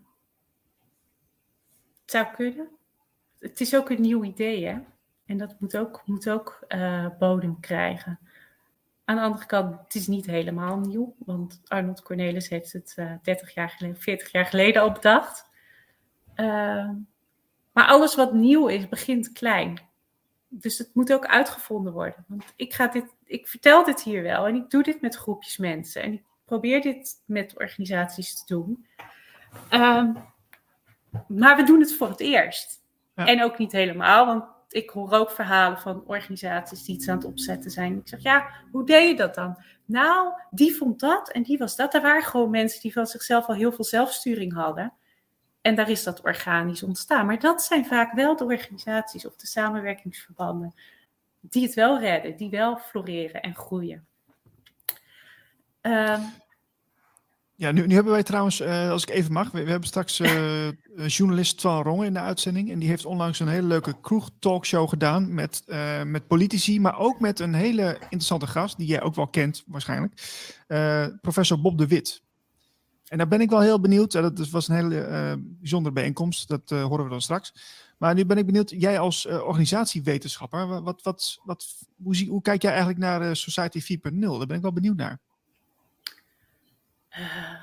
zou kunnen. Het is ook een nieuw idee, hè? En dat moet ook, moet ook bodem krijgen. Aan de andere kant, het is niet helemaal nieuw, want Arnold Cornelis heeft het uh, 30 jaar geleden, 40 jaar geleden al bedacht. Uh, maar alles wat nieuw is, begint klein. Dus het moet ook uitgevonden worden. Want ik, ga dit, ik vertel dit hier wel en ik doe dit met groepjes mensen. En ik probeer dit met organisaties te doen. Uh, maar we doen het voor het eerst. Ja. En ook niet helemaal, want ik hoor ook verhalen van organisaties die iets aan het opzetten zijn. Ik zeg, ja, hoe deed je dat dan? Nou, die vond dat en die was dat. Er waren gewoon mensen die van zichzelf al heel veel zelfsturing hadden. En daar is dat organisch ontstaan. Maar dat zijn vaak wel de organisaties of de samenwerkingsverbanden die het wel redden, die wel floreren en groeien. Uh, ja, nu, nu hebben wij trouwens, uh, als ik even mag, we, hebben straks uh, journalist Twan Rongen in de uitzending. En die heeft onlangs een hele leuke kroeg-talkshow gedaan met, met politici, maar ook met een hele interessante gast, die jij ook wel kent waarschijnlijk, professor Bob de Wit. En daar ben ik wel heel benieuwd, dat was een hele bijzondere bijeenkomst, dat horen we dan straks. Maar nu ben ik benieuwd, jij als organisatiewetenschapper, wat, wat, wat, hoe, zie, hoe kijk jij eigenlijk naar Society 4.0? Daar ben ik wel benieuwd naar. Uh,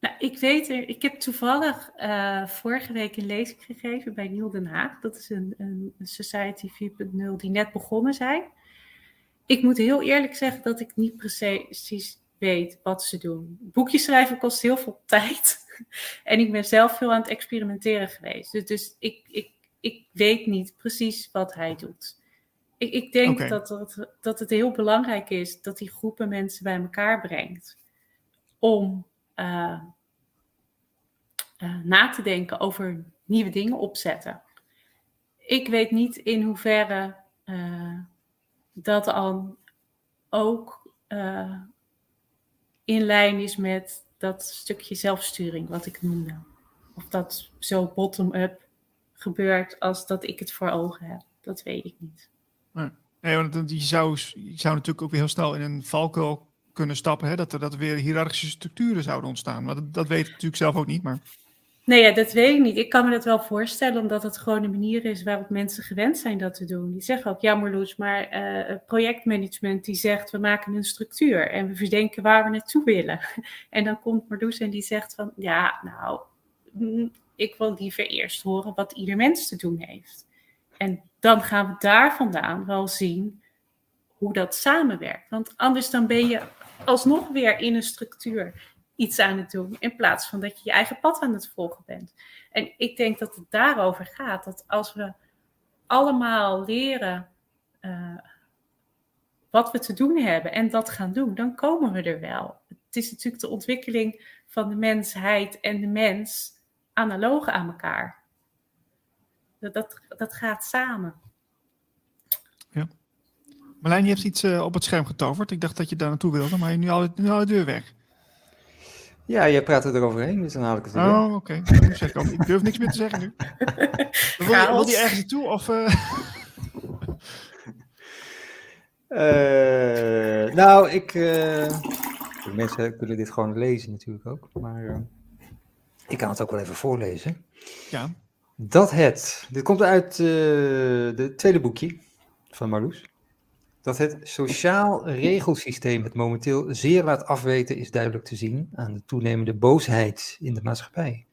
nou, ik weet er, ik heb toevallig uh, vorige week een lezing gegeven bij Nieuw Den Haag. Dat is een, een Society 4.0 die net begonnen zijn. Ik moet heel eerlijk zeggen dat ik niet precies weet wat ze doen. Boekjes schrijven kost heel veel [laughs] tijd. en ik ben zelf veel aan het experimenteren geweest. Dus, dus ik, ik, ik weet niet precies wat hij doet. Ik, ik denk okay. dat, het, dat het heel belangrijk is dat die groepen mensen bij elkaar brengt om uh, uh, na te denken over nieuwe dingen opzetten. Ik weet niet in hoeverre uh, dat dan ook in lijn is met dat stukje zelfsturing wat ik noemde. Of dat zo bottom-up gebeurt als dat ik het voor ogen heb. Dat weet ik niet. Nee, want je zou, je zou natuurlijk ook weer heel snel in een valkuil kunnen stappen, hè? Dat, er, dat er weer hiërarchische structuren zouden ontstaan. Maar dat, dat weet ik natuurlijk zelf ook niet. Maar... Nee, ja, dat weet ik niet. Ik kan me dat wel voorstellen, omdat het gewoon een manier is waarop mensen gewend zijn dat te doen. Die zeggen ook, ja Marloes, maar uh, projectmanagement die zegt, we maken een structuur en we verdenken waar we naartoe willen. [laughs] En dan komt Marloes en die zegt van, ja, nou, mm, ik wil liever eerst horen wat ieder mens te doen heeft. En dan gaan we daar vandaan wel zien hoe dat samenwerkt. Want anders dan ben je alsnog weer in een structuur iets aan het doen, in plaats van dat je je eigen pad aan het volgen bent. En ik denk dat het daarover gaat, dat als we allemaal leren uh, wat we te doen hebben en dat gaan doen, dan komen we er wel. Het is natuurlijk de ontwikkeling van de mensheid en de mens analoog aan elkaar. Dat, dat, dat gaat samen. Marlijn, je hebt iets uh, op het scherm getoverd. Ik dacht dat je daar naartoe wilde, maar je nu al, nu al de deur weg. Ja, jij praat er eroverheen, dus dan haal ik het weer. Oh, oké. Okay. ik durf niks meer te zeggen nu. [laughs] Wil, je, wil je ergens naartoe? Of, uh... uh, [laughs] nou, ik... mensen kunnen dit gewoon lezen natuurlijk ook, maar ik kan het ook wel even voorlezen. Ja. Dat het, dit komt uit het tweede boekje van Marloes. Dat het sociaal regelsysteem het momenteel zeer laat afweten is duidelijk te zien aan de toenemende boosheid in de maatschappij.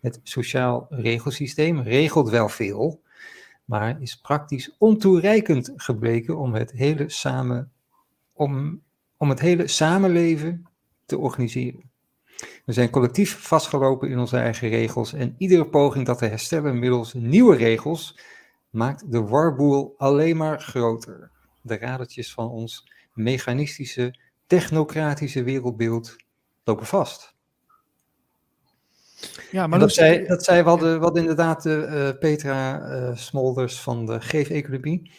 Het sociaal regelsysteem regelt wel veel, maar is praktisch ontoereikend gebleken om het hele, samen, om, om het hele samenleven te organiseren. We zijn collectief vastgelopen in onze eigen regels en iedere poging dat te herstellen middels nieuwe regels maakt de warboel alleen maar groter de radertjes van ons mechanistische, technocratische wereldbeeld lopen vast. Ja, maar dat, zei, dat zei wat, wat inderdaad uh, Petra uh, Smolders van de Geef-economie.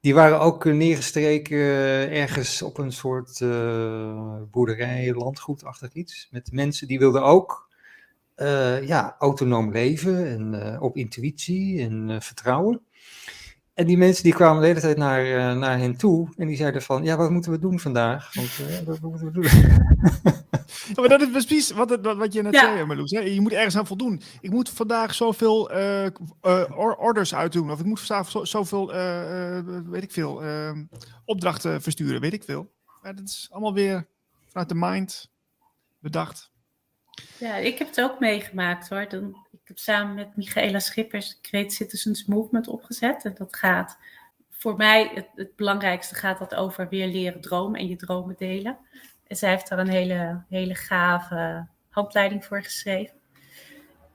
die waren ook neergestreken ergens op een soort boerderij, landgoedachtig iets. Met mensen die wilden ook ja, autonoom leven en op intuïtie en vertrouwen. En die mensen die kwamen de hele tijd naar, uh, naar hen toe en die zeiden van, ja, wat moeten we doen vandaag? Want, uh, wat moeten we doen? ja, maar dat is precies wat, wat, wat je net ja. zei, Marloes. Hè? Je moet ergens aan voldoen. Ik moet vandaag zoveel uh, orders uitdoen. Of ik moet vandaag zo, zoveel, weet ik veel, opdrachten versturen, weet ik veel. Maar dat is allemaal weer vanuit de mind bedacht. Ja, ik heb het ook meegemaakt hoor. Dan, ik heb samen met Michaela Schippers de Great Citizens Movement opgezet. En dat gaat, voor mij, het, belangrijkste gaat dat over weer leren dromen en je dromen delen. En zij heeft daar een hele, hele gave handleiding voor geschreven.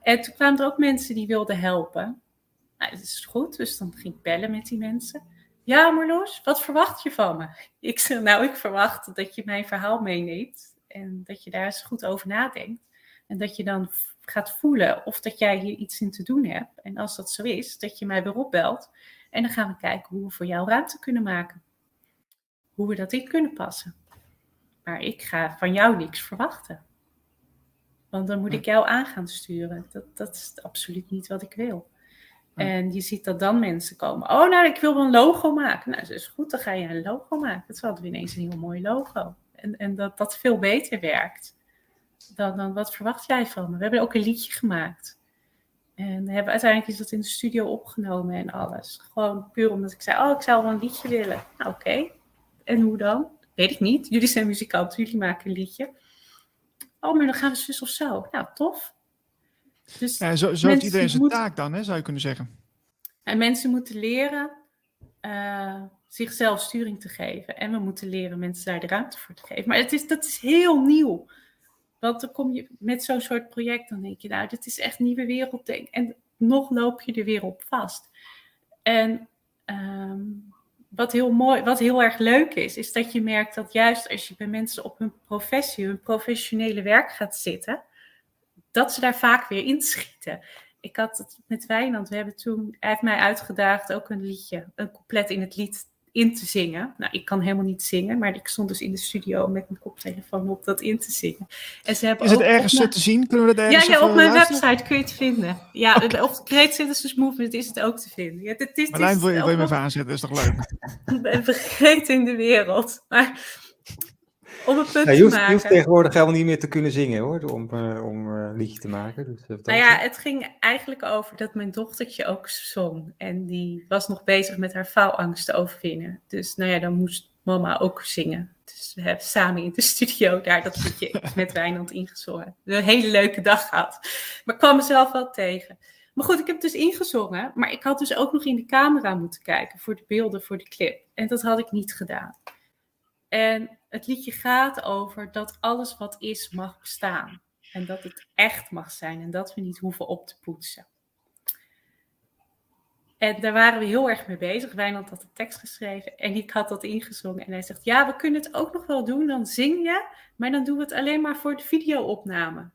En toen kwamen er ook mensen die wilden helpen. Nou, dat is goed, dus dan ging ik bellen met die mensen. Ja, Marloes, wat verwacht je van me? Ik zeg, nou, ik verwacht dat je mijn verhaal meeneemt en dat je daar eens goed over nadenkt. En dat je dan gaat voelen of dat jij hier iets in te doen hebt. En als dat zo is, dat je mij weer opbelt. En dan gaan we kijken hoe we voor jou ruimte kunnen maken. Hoe we dat in kunnen passen. Maar ik ga van jou niks verwachten. Want dan moet ik jou aan gaan sturen. Dat, dat is absoluut niet wat ik wil. En je ziet dat dan mensen komen. Oh, nou, ik wil een logo maken. Nou, dat is goed, dan ga je een logo maken. Het hadden we ineens een heel mooi logo. En, en dat dat veel beter werkt dan, dan wat verwacht jij van me? We hebben ook een liedje gemaakt. En hebben, uiteindelijk is dat in de studio opgenomen en alles. Gewoon puur omdat ik zei, oh, ik zou wel een liedje willen. Nou, oké. En hoe dan? Weet ik niet. Jullie zijn muzikanten, jullie maken een liedje. Oh, maar dan gaan we zus of zo. Nou, tof. Dus ja, zo zo heeft iedereen zijn taak dan, hè, zou je kunnen zeggen. En mensen moeten leren uh, zichzelf sturing te geven. En we moeten leren mensen daar de ruimte voor te geven. Maar het is, dat is heel nieuw. Want dan kom je met zo'n soort project, dan denk je, nou, dit is echt nieuwe werelddenk. En nog loop je er weer op vast. En um, wat heel mooi, wat heel erg leuk is, is dat je merkt dat juist als je bij mensen op hun professie, hun professionele werk gaat zitten, dat ze daar vaak weer inschieten. Ik had het met Wijnand, we hebben toen, hij heeft mij uitgedaagd ook een liedje, een couplet in het lied in te zingen. Nou, ik kan helemaal niet zingen, maar ik stond dus in de studio met mijn koptelefoon op dat in te zingen. En ze hebben Is het ergens te zien? Kunnen we dat ergens Ja, ja op mijn website kun je het vinden. Ja, op de Great Citizens Movement is het ook te vinden. Ja, dit, dit, Marlijn, wil je, wil je me even aanzetten? Dat is toch leuk? [laughs] Vergeten in de wereld. Maar om een punt ja, je, hoeft, te maken. je hoeft tegenwoordig helemaal niet meer te kunnen zingen hoor, om, uh, om uh, een liedje te maken. Dus, uh, nou ja, het ging eigenlijk over dat mijn dochtertje ook zong. En die was nog bezig met haar faalangst te overwinnen. Dus nou ja, dan moest mama ook zingen. Dus we hebben samen in de studio daar dat liedje [laughs] met Wijnand ingezongen. Een hele leuke dag gehad. Maar ik kwam mezelf wel tegen. Maar goed, ik heb dus ingezongen. Maar ik had dus ook nog in de camera moeten kijken voor de beelden, voor de clip. En dat had ik niet gedaan. En het liedje gaat over dat alles wat is mag bestaan. En dat het echt mag zijn en dat we niet hoeven op te poetsen. En daar waren we heel erg mee bezig. Wijnand had de tekst geschreven en ik had dat ingezongen. En hij zegt, ja, we kunnen het ook nog wel doen. Dan zing je, maar dan doen we het alleen maar voor de videoopname.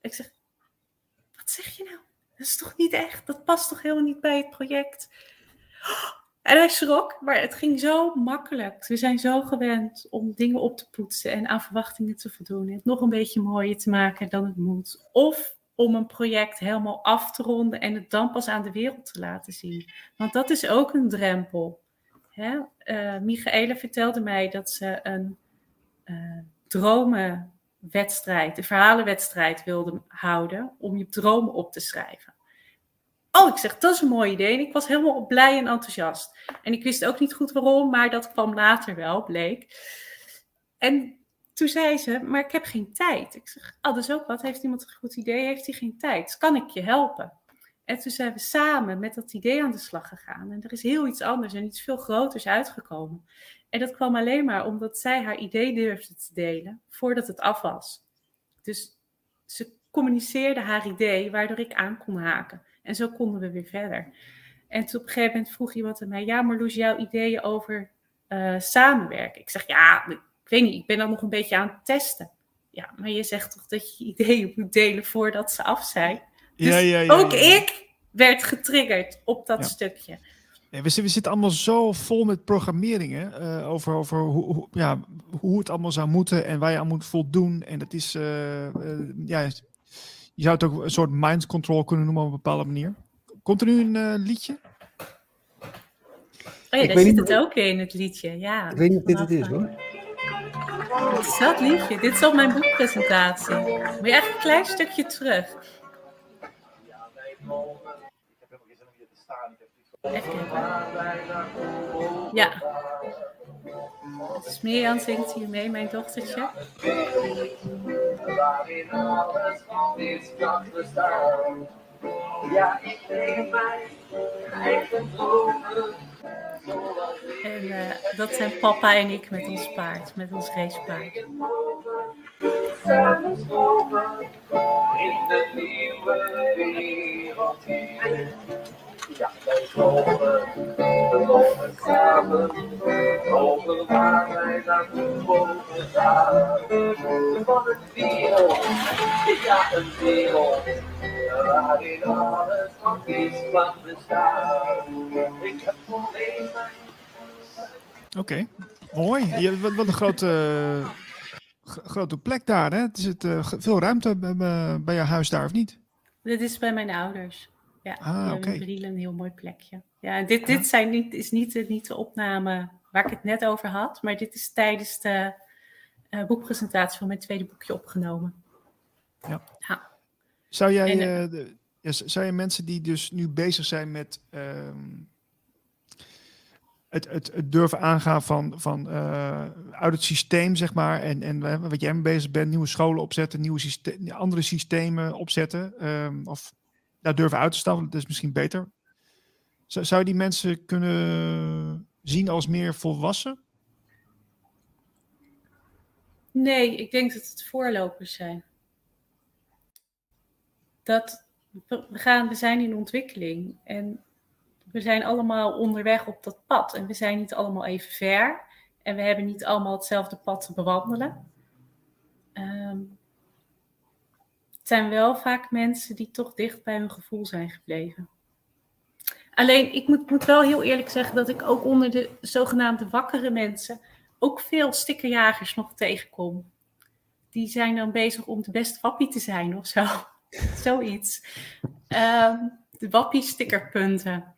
Ik zeg, wat zeg je nou? Dat is toch niet echt? Dat past toch helemaal niet bij het project? En hij schrok, maar het ging zo makkelijk. We zijn zo gewend om dingen op te poetsen en aan verwachtingen te voldoen. Het nog een beetje mooier te maken dan het moet. Of om een project helemaal af te ronden en het dan pas aan de wereld te laten zien. Want dat is ook een drempel. Hè? Michaela vertelde mij dat ze een uh, dromenwedstrijd, een verhalenwedstrijd wilde houden om je dromen op te schrijven. Oh, ik zeg, dat is een mooi idee. En ik was helemaal blij en enthousiast. En ik wist ook niet goed waarom, maar dat kwam later wel, bleek. En toen zei ze, maar ik heb geen tijd. Ik zeg, oh, dat is ook wat. Heeft iemand een goed idee? Heeft hij geen tijd? Kan ik je helpen? En toen zijn we samen met dat idee aan de slag gegaan. En er is heel iets anders en iets veel groters uitgekomen. En dat kwam alleen maar omdat zij haar idee durfde te delen voordat het af was. Dus ze communiceerde haar idee, waardoor ik aan kon haken. En zo konden we weer verder. En toen op een gegeven moment vroeg iemand aan mij: Ja, maar Loes, jouw ideeën over uh, samenwerken? Ik zeg: Ja, ik weet niet, ik ben dan nog een beetje aan het testen. Ja, maar je zegt toch dat je ideeën moet delen voordat ze af zijn? Dus ja, ja, ja, ook ik werd getriggerd op dat stukje. we, zitten, allemaal zo vol met programmeringen uh, over, over hoe, hoe, ja, hoe het allemaal zou moeten en waar je aan moet voldoen. En dat is, uh, ja, je zou het ook een soort mind control kunnen noemen op een bepaalde manier. Komt er nu een liedje? Oh ja, daar zit het ook in, het liedje. Ja, ik weet niet of dit het is hoor. Wat is dat liedje? Dit is op mijn boekpresentatie. Moet je echt een klein stukje terug. Even Ja. Mirjam zingt hier mee, mijn dochtertje. Ja, ik denk mij eigen dromen. En uh, dat zijn papa en ik met ons paard, met ons racepaard. In de nieuwe wereld Ja, wij komen, we samen over waar wij naartoe mogen gaan. Van een wereld, ja een wereld, waarin alles nog is wat bestaan. Ik heb problemen. Oké, okay. mooi. Je, wat, wat een grote, grote plek daar, hè? Is het, uh, veel ruimte bij, bij je huis daar, of niet? Dit is bij mijn ouders. Ja, ah, een heel mooi plekje. Ja, dit, dit zijn niet, is niet, niet de opname waar ik het net over had, maar dit is tijdens de uh, boekpresentatie van mijn tweede boekje opgenomen. Ja. ja. Zou jij, en, uh, de, ja, zou je mensen die dus nu bezig zijn met um, het, het, het, durven aangaan van, van uh, uit het systeem, zeg maar, en, en wat jij mee bezig bent, nieuwe scholen opzetten, nieuwe systeem, andere systemen opzetten, um, of daar durven uit te stappen, dat is misschien beter. Zou, zou je die mensen kunnen zien als meer volwassen? Nee, ik denk dat het voorlopers zijn. Dat we, gaan, we zijn in ontwikkeling en we zijn allemaal onderweg op dat pad. En we zijn niet allemaal even ver en we hebben niet allemaal hetzelfde pad te bewandelen. Um, het zijn wel vaak mensen die toch dicht bij hun gevoel zijn gebleven. Alleen, ik moet, moet wel heel eerlijk zeggen dat ik ook onder de zogenaamde wakkere mensen ook veel stickerjagers nog tegenkom. Die zijn dan bezig om de beste wappie te zijn of zo. [laughs] Zoiets. Um, de wappie-stickerpunten.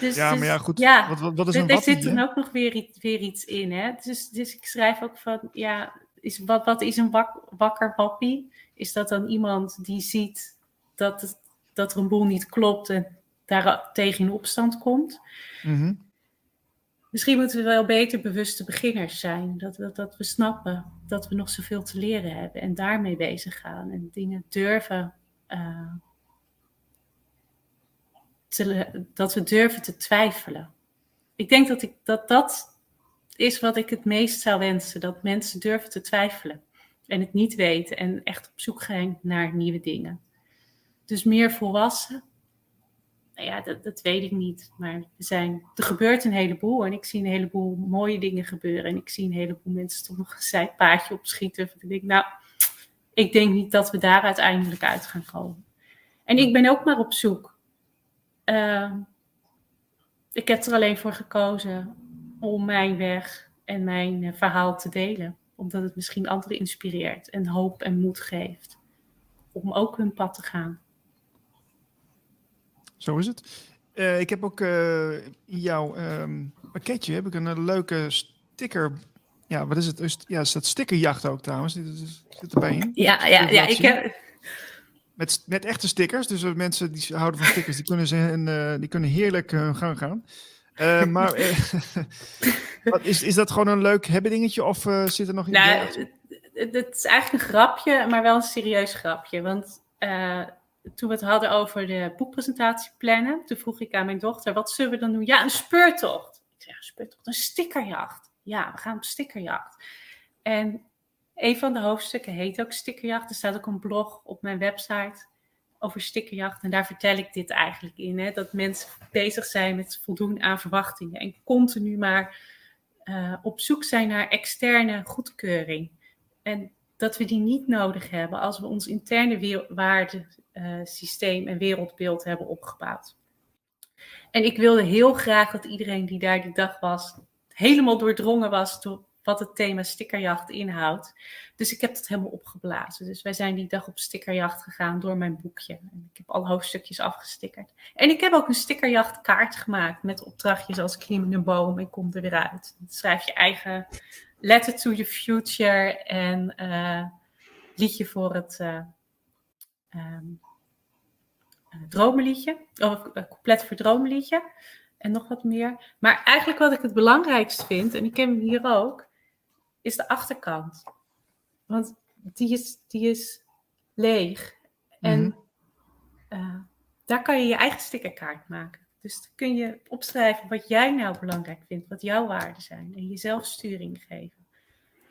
Dus, ja, maar ja, dus, goed. Ja, wat, wat, is een Er zit dan ook nog weer, weer iets in. Hè? Dus, dus ik schrijf ook van, ja, is, wat, wat is een wak, wakker wappie? Is dat dan iemand die ziet dat, het, dat er een boel niet klopt en daar tegen in opstand komt? Mm Misschien moeten we wel beter bewuste beginners zijn. Dat, dat, dat we snappen dat we nog zoveel te leren hebben en daarmee bezig gaan en dingen durven. Uh, te, dat we durven te twijfelen. Ik denk dat, ik, dat dat is wat ik het meest zou wensen: dat mensen durven te twijfelen en het niet weten en echt op zoek gaan naar nieuwe dingen. Dus meer volwassen, nou ja, dat, dat weet ik niet. Maar er, zijn, er gebeurt een heleboel en ik zie een heleboel mooie dingen gebeuren. En ik zie een heleboel mensen toch nog een zijpaadje opschieten. Ik denk, nou, ik denk niet dat we daar uiteindelijk uit gaan komen. En ik ben ook maar op zoek. Uh, ik heb er alleen voor gekozen om mijn weg en mijn uh, verhaal te delen. Omdat het misschien anderen inspireert en hoop en moed geeft. Om ook hun pad te gaan. Zo is het. Uh, ik heb ook uh, in jouw um, pakketje heb ik een, een, leuke sticker. Ja, wat is het? Ja, is dat stickerjacht ook trouwens? Zit, zit erbij in? Ja, ja, ja. Ik heb... met, met echte stickers. Dus mensen die houden van stickers, die kunnen, ze, uh, die kunnen heerlijk hun gang gaan. Maar [laughs] wat, is, is dat gewoon een leuk hebben dingetje of zit er nog iets nou, het, het is eigenlijk een grapje, maar wel een serieus grapje. Want toen we het hadden over de boekpresentatie plannen, toen vroeg ik aan mijn dochter, wat zullen we dan doen? Ja, een speurtocht. Ik zeg, een speurtocht, een stickerjacht. Ja, we gaan op stickerjacht. En een van de hoofdstukken heet ook stickerjacht. Er staat ook een blog op mijn website over stickerjacht. En daar vertel ik dit eigenlijk in. Hè? Dat mensen bezig zijn met voldoen aan verwachtingen. En continu maar uh, op zoek zijn naar externe goedkeuring. En dat we die niet nodig hebben als we ons interne waardesysteem en wereldbeeld hebben opgebouwd. En ik wilde heel graag dat iedereen die daar die dag was, helemaal doordrongen was door wat het thema stickerjacht inhoudt. Dus ik heb dat helemaal opgeblazen. Dus wij zijn die dag op stickerjacht gegaan door mijn boekje. En ik heb alle hoofdstukjes afgestickerd. En ik heb ook een stickerjachtkaart gemaakt met opdrachtjes als klim in een boom en kom er weer uit. Schrijf je eigen letter to the future en uh, liedje voor het uh, dromenliedje. Of een compleet voor dromenliedje. En nog wat meer. Maar eigenlijk wat ik het belangrijkst vind, en ik heb hem hier ook, is de achterkant. Want die is, die is leeg. En Mhm. uh, daar kan je je eigen stickerkaart maken. Dus dan kun je opschrijven wat jij nou belangrijk vindt, wat jouw waarden zijn. En jezelf sturing geven.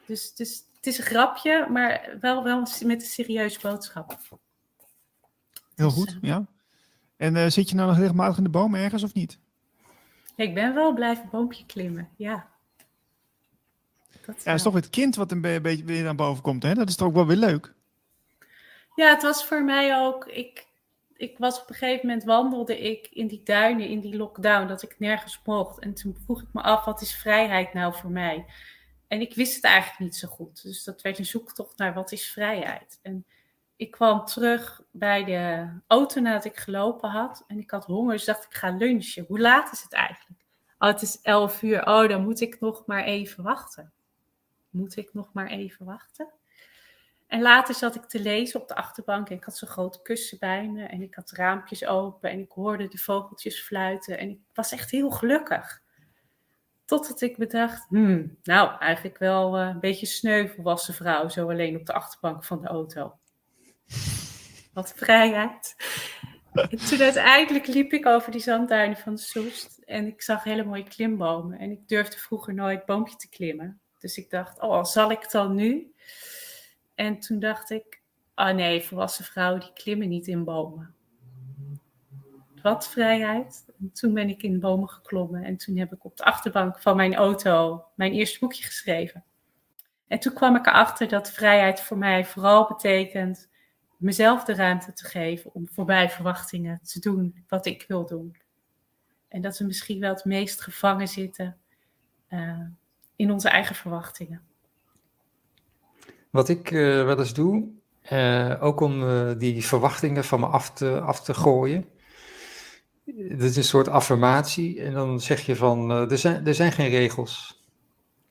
Dus, dus het is een grapje, maar wel, wel met een serieuze boodschap. Heel Dus, goed, eh, ja. En eh, zit je nou nog regelmatig in de boom ergens of niet? Ik ben wel blijven boompje klimmen, ja. Dat Ja, het is toch weer het kind wat een be- beetje weer naar boven komt, hè? Dat is toch ook wel weer leuk. Ja, het was voor mij ook. Ik, ik was op een gegeven moment wandelde ik in die duinen, in die lockdown, dat ik nergens mocht. En toen vroeg ik me af, wat is vrijheid nou voor mij? En ik wist het eigenlijk niet zo goed. Dus dat werd een zoektocht naar wat is vrijheid. En ik kwam terug bij de auto nadat ik gelopen had. En ik had honger, dus dacht ik ga lunchen. Hoe laat is het eigenlijk? Oh, het is 11 uur. Oh, dan moet ik nog maar even wachten. Moet ik nog maar even wachten? En later zat ik te lezen op de achterbank en ik had zo'n groot kussen bij me en ik had raampjes open en ik hoorde de vogeltjes fluiten en ik was echt heel gelukkig. Totdat ik bedacht, hmm, nou eigenlijk wel eh, een beetje sneu vrouw, zo alleen op de achterbank van de auto. Wat vrijheid. En toen uiteindelijk liep ik over die zandduinen van Soest en ik zag hele mooie klimbomen en ik durfde vroeger nooit boompje te klimmen. Dus ik dacht, oh, zal ik dan nu? En toen dacht ik, oh nee, volwassen vrouwen die klimmen niet in bomen. Wat vrijheid. En toen ben ik in bomen geklommen en toen heb ik op de achterbank van mijn auto mijn eerste boekje geschreven. En toen kwam ik erachter dat vrijheid voor mij vooral betekent mezelf de ruimte te geven om voorbij verwachtingen te doen wat ik wil doen. En dat we misschien wel het meest gevangen zitten uh, in onze eigen verwachtingen. Wat ik uh, wel eens doe, uh, ook om uh, die verwachtingen van me af te, af te gooien. Dat is een soort affirmatie. En dan zeg je van, uh, er, zijn, er zijn geen regels.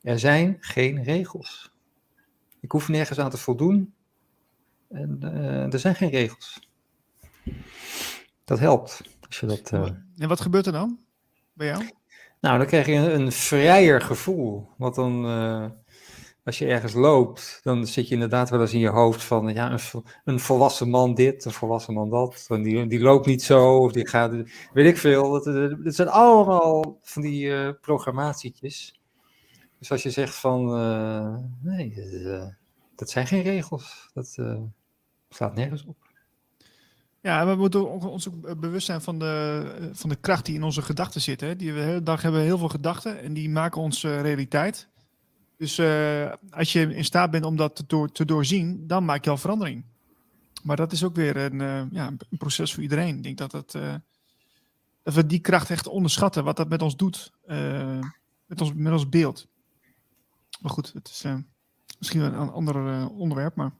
Er zijn geen regels. Ik hoef nergens aan te voldoen. En uh, er zijn geen regels. Dat helpt. Als je dat, uh... En wat gebeurt er dan bij jou? Nou, dan krijg je een, een vrijer gevoel. Want dan, uh, als je ergens loopt, dan zit je inderdaad wel eens in je hoofd van, ja, een, een volwassen man dit, een volwassen man dat. Die, die loopt niet zo, of die gaat, weet ik veel. Dat, dat zijn allemaal van die uh, programmatietjes. Dus als je zegt van, uh, nee, dat, zijn geen regels. Dat slaat nergens op. Ja, we moeten ons ook bewust zijn van de, van de kracht die in onze gedachten zit. Hè? Die we de hele dag hebben heel veel gedachten en die maken onze realiteit. Dus uh, als je in staat bent om dat te, door, te doorzien, dan maak je al verandering. Maar dat is ook weer een, ja, een proces voor iedereen. Ik denk dat, uh, dat we die kracht echt onderschatten, wat dat met ons doet, met, ons, met ons beeld. Maar goed, het is misschien een ander onderwerp, maar...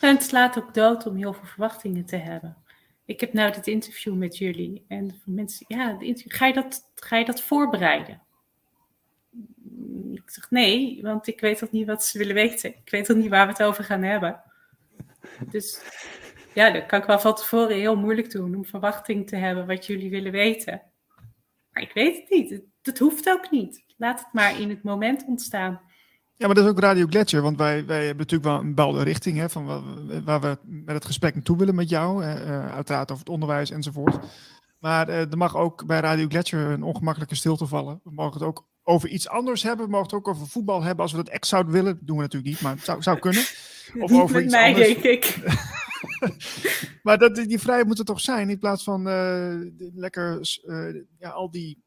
Het slaat ook dood om heel veel verwachtingen te hebben. Ik heb nou dit interview met jullie. En mensen, ja, ga je, dat, ga je dat voorbereiden? Ik zeg nee, want ik weet toch niet wat ze willen weten. Ik weet toch niet waar we het over gaan hebben. Dus ja, dat kan ik wel van tevoren heel moeilijk doen om verwachting te hebben wat jullie willen weten. Maar ik weet het niet. Dat hoeft ook niet. Laat het maar in het moment ontstaan. Ja, maar dat is ook Radio Gletscher, want wij, wij hebben natuurlijk wel een bepaalde richting hè, van waar we met het gesprek naartoe willen met jou. Uh, uiteraard over het onderwijs enzovoort. Maar uh, er mag ook bij Radio Gletscher een ongemakkelijke stilte vallen. We mogen het ook over iets anders hebben. We mogen het ook over voetbal hebben als we dat echt zouden willen. Dat doen we natuurlijk niet, maar het zou, zou kunnen. [laughs] Of niet over met iets mij, anders. denk ik. [laughs] maar dat, die vrijheid moet er toch zijn, in plaats van uh, lekker ja, al die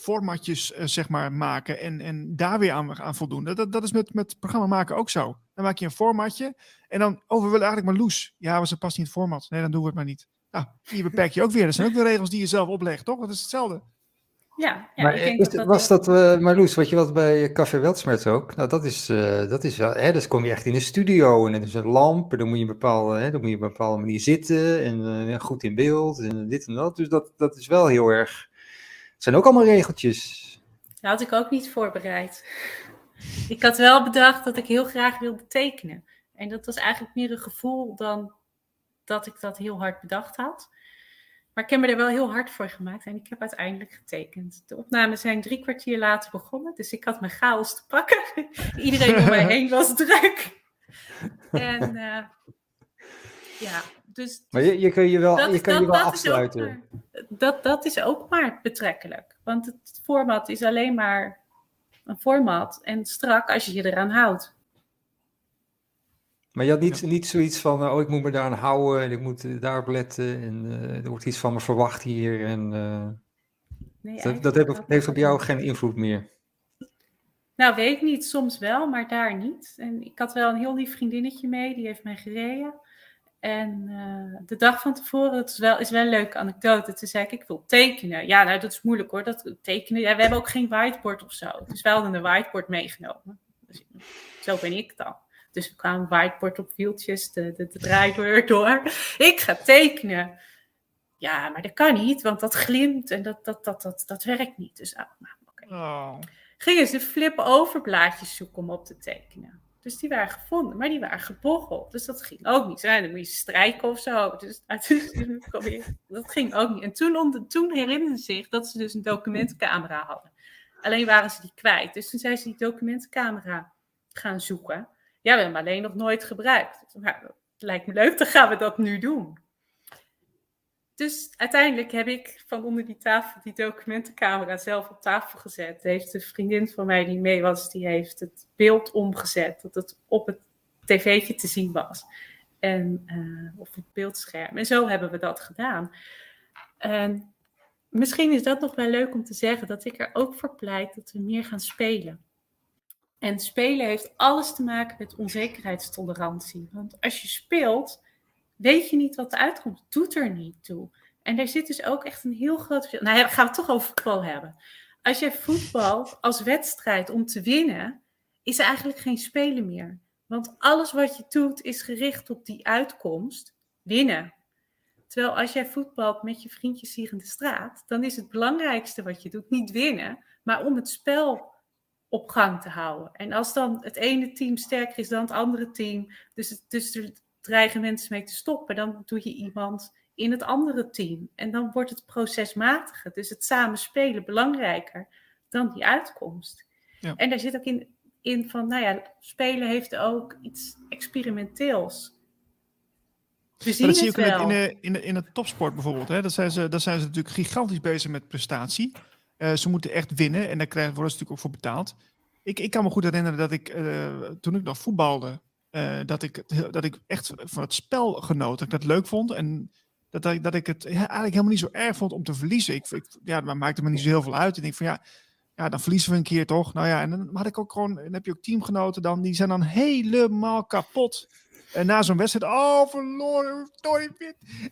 formatjes uh, zeg maar maken en, en daar weer aan, aan voldoen. Dat, dat is met, met programma maken ook zo. Dan maak je een formatje en dan, oh we willen eigenlijk maar loes. Ja, maar ze past niet in het format. Nee, dan doen we het maar niet. Nou, hier beperk je ook weer. Dat zijn ook de regels die je zelf oplegt, toch? Dat is hetzelfde. Ja, ja maar ik denk is- dat dat was dat, eh Marloes, wat je wat bij Café Weltsmerts ook? Nou, dat is, eh, dat is wel, hè, dus kom je echt in een studio en er is een lamp en dan moet je, een bepaalde, hè, dan moet je op een bepaalde manier zitten en eh, ja, goed in beeld en dit en dat. Dus dat, dat is wel heel erg, het zijn ook allemaal regeltjes. Dat had ik ook niet voorbereid. [laughs] Ik had wel bedacht dat ik heel graag wilde tekenen. En dat was eigenlijk meer een gevoel dan dat ik dat heel hard bedacht had. Maar ik heb me er wel heel hard voor gemaakt en ik heb uiteindelijk getekend. De opnames zijn drie kwartier later begonnen, dus ik had mijn chaos te pakken. [laughs] Iedereen om mij [laughs] heen was druk. En eh, ja, dus Maar je, je kan je wel, dat, je, kan je wel is ook afsluiten. maar, dat, dat is ook maar betrekkelijk. Want het format is alleen maar een format en strak als je je eraan houdt. Maar je had niet, niet zoiets van, eh, oh, ik moet me daaraan houden en ik moet eh, daarop letten en eh, er wordt iets van me verwacht hier. En, eh, Nee, dat dat heeft, op jou geen invloed meer. Nou, weet ik niet. Soms wel, maar daar niet. En ik had wel een heel lief vriendinnetje mee, die heeft mij gereden. En eh, de dag van tevoren, het is wel, is wel een leuke anekdote. Toen zei ik, ik wil tekenen. Ja, nou, dat is moeilijk hoor, dat tekenen. Ja, we hebben ook geen whiteboard of zo. Dus wij hadden een whiteboard meegenomen. Dus, zo ben ik dan. Dus we kwamen whiteboard op wieltjes, de, de, de draaideur door. Ik ga tekenen. Ja, maar dat kan niet, want dat glimt en dat, dat, dat, dat, dat werkt niet. Dus, ah, nou, oké Oh. gingen ze flip-over blaadjes zoeken om op te tekenen. Dus die waren gevonden, maar die waren gebocheld. Dus dat ging ook niet. Ja, dan moet je strijken of zo. Dus [laughs] dat ging ook niet. En toen, toen herinnerden ze zich dat ze dus een documentencamera hadden. Alleen waren ze die kwijt. Dus toen zijn ze die documentencamera gaan zoeken. Ja, we hebben hem alleen nog nooit gebruikt. Nou, dat lijkt me leuk, dan gaan we dat nu doen. Dus uiteindelijk heb ik van onder die tafel die documentencamera zelf op tafel gezet. Heeft de vriendin van mij die mee was, die heeft het beeld omgezet. Dat het op het tv'tje te zien was. En uh, op het beeldscherm. En zo hebben we dat gedaan. En misschien is dat nog wel leuk om te zeggen, dat ik er ook voor pleit dat we meer gaan spelen. En spelen heeft alles te maken met onzekerheidstolerantie. Want als je speelt, weet je niet wat de uitkomst doet er niet toe. En daar zit dus ook echt een heel groot verschil. Nou, gaan we het toch over voetbal hebben. Als je voetbal als wedstrijd om te winnen, is er eigenlijk geen spelen meer. Want alles wat je doet is gericht op die uitkomst, winnen. Terwijl als jij voetbalt met je vriendjes hier in de straat, dan is het belangrijkste wat je doet niet winnen, maar om het spel op gang te houden. En als dan het ene team sterker is dan het andere team, dus, dus er dreigen mensen mee te stoppen, dan doe je iemand in het andere team. En dan wordt het proces matiger. Dus het samen spelen belangrijker dan die uitkomst. Ja. En daar zit ook in, in van, nou ja, spelen heeft ook iets experimenteels. We zien dat zie je ook in, wel. de, in, de, in, de, in het topsport bijvoorbeeld. Hè? Dat zijn ze, daar zijn ze natuurlijk gigantisch bezig met prestatie. Uh, ze moeten echt winnen en daar krijgen, worden ze natuurlijk ook voor betaald. Ik, ik kan me goed herinneren dat ik, uh, toen ik nog voetbalde, uh, dat, ik, dat ik echt van het spel genoot. Dat ik dat leuk vond en dat, dat, dat ik het eigenlijk helemaal niet zo erg vond om te verliezen. Ik, ik, ja, dat maakte me niet zo heel veel uit. En ik denk van ja, ja, dan verliezen we een keer toch. Nou ja, en dan had ik ook gewoon, dan heb je ook teamgenoten dan, die zijn dan helemaal kapot. En na zo'n wedstrijd, oh verloren, sorry,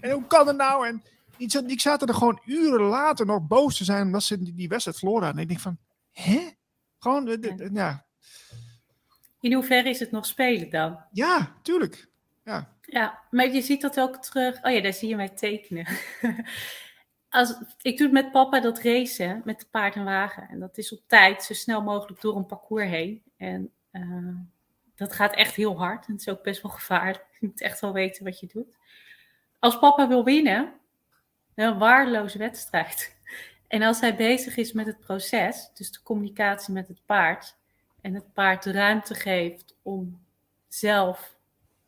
en hoe kan het nou? En die zaten er gewoon uren later nog boos te zijn omdat ze die, wedstrijd verloren hadden. En ik denk van, hè? Gewoon, de, ja. In hoeverre is het nog spelen dan? Ja, tuurlijk. Ja. ja, maar je ziet dat ook terug. Oh ja, daar zie je mij tekenen. [laughs] Als, ik doe het met papa dat racen met de paard en wagen. En dat is op tijd, zo snel mogelijk door een parcours heen. En uh, dat gaat echt heel hard. En het is ook best wel gevaarlijk. [laughs] Je moet echt wel weten wat je doet. Als papa wil winnen, een waardeloze wedstrijd. [laughs] En als hij bezig is met het proces, dus de communicatie met het paard, en het paard de ruimte geeft om zelf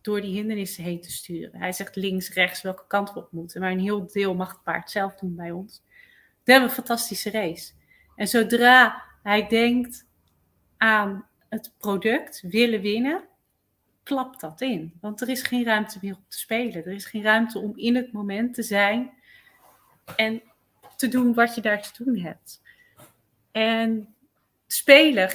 door die hindernissen heen te sturen. Hij zegt links, rechts, welke kant we op moeten. Maar een heel deel mag het paard zelf doen bij ons. Dan hebben we een fantastische race. En zodra hij denkt aan het product, willen winnen, klapt dat in. Want er is geen ruimte meer om te spelen. Er is geen ruimte om in het moment te zijn en te doen wat je daar te doen hebt. En spelen,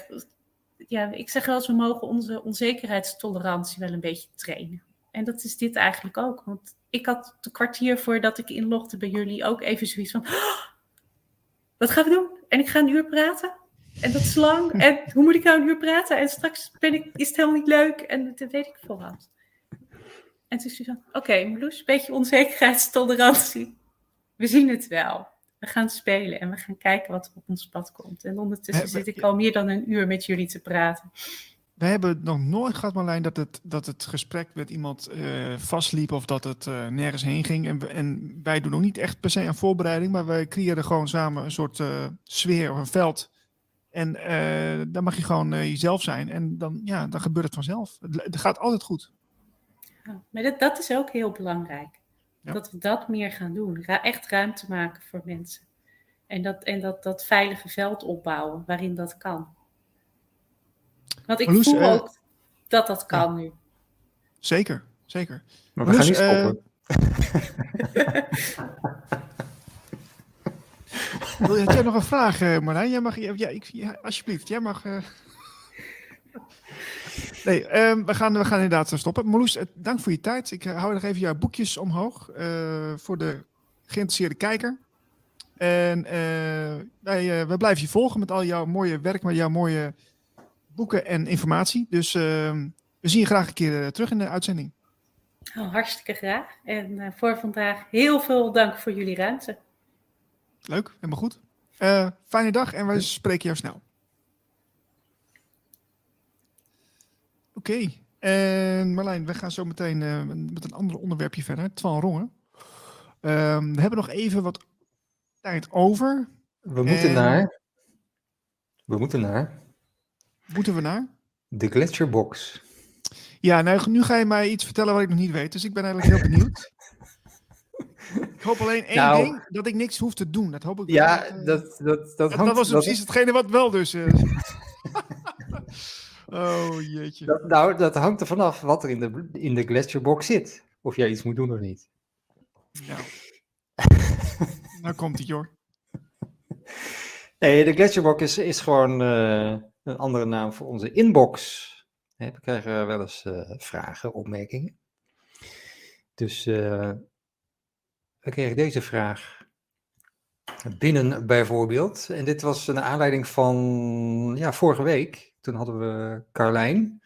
ja, ik zeg wel eens, we mogen onze onzekerheidstolerantie wel een beetje trainen. En dat is dit eigenlijk ook. Want ik had een kwartier voordat ik inlogde bij jullie ook even zoiets van... "Oh, wat gaan we doen? En ik ga een uur praten? En dat is lang. [laughs] En hoe moet ik nou een uur praten? En straks ben ik, is het helemaal niet leuk. En dat weet ik voorhand. En toen zei ze. Oké, Marloes, een beetje onzekerheidstolerantie. We zien het wel. We gaan spelen en we gaan kijken wat er op ons pad komt. En ondertussen zit ik al meer dan een uur met jullie te praten. We hebben nog nooit gehad, Marlijn, dat het, dat het gesprek met iemand eh, vastliep of dat het eh, nergens heen ging. En, we- en wij doen ook niet echt per se aan voorbereiding, maar wij creëren gewoon samen een soort eh, sfeer of een veld. En dan mag je gewoon jezelf zijn en dan, ja, dan gebeurt het vanzelf. Het, het gaat altijd goed. Ja, maar dat, dat is ook heel belangrijk. Ja. Dat we dat meer gaan doen. Ra- echt ruimte maken voor mensen. En, dat, en dat, dat veilige veld opbouwen waarin dat kan. Want ik Marloes, voel eh, ook dat dat kan nu. Zeker, zeker. Maar we gaan niet eh, stoppen. [laughs] Wil- Had jij nog een vraag, eh, Marlijn? Jij mag, ja, ja, ik, ja, alsjeblieft, jij mag. eh. [laughs] Nee, ehm, we, gaan, we gaan inderdaad zo stoppen. Marloes, eh, dank voor je tijd. Ik eh, hou nog even jouw boekjes omhoog eh, voor de geïnteresseerde kijker. En eh, wij, wij blijven je volgen met al jouw mooie werk, met jouw mooie boeken en informatie. Dus ehm, we zien je graag een keer terug in de uitzending. Nou, hartstikke graag. En voor vandaag heel veel dank voor jullie ruimte. Leuk, helemaal goed. Eh, fijne dag en wij spreken jou snel. Oké, en Marlijn, we gaan zo meteen eh, met een ander onderwerpje verder. Twan Rongen. Ehm, we hebben nog even wat tijd over. We moeten en- naar... We moeten naar Moeten we naar? de Gletscherbox. Ja, nou, nu ga je mij iets vertellen wat ik nog niet weet. Dus ik ben eigenlijk heel benieuwd. ik hoop alleen één Nou- ding, dat ik niks hoef te doen. Dat hoop ik wel. Ja, eh, dat, dat, dat, dat, hangt... dat was dat- precies hetgene wat wel dus... eh. [laughs] oh, jeetje. dat- nou, dat hangt er vanaf wat er in de, in de Gletscherbox zit. Of jij iets moet doen of niet. Nou, nou komt het, joh. Nee, de Gletscherbox is, is gewoon eh, een andere naam voor onze inbox. Hè, we krijgen wel eens eh, vragen, opmerkingen. Dus eh, we kregen deze vraag binnen bijvoorbeeld. En dit was een aanleiding van ja, vorige week. Toen hadden we Carlijn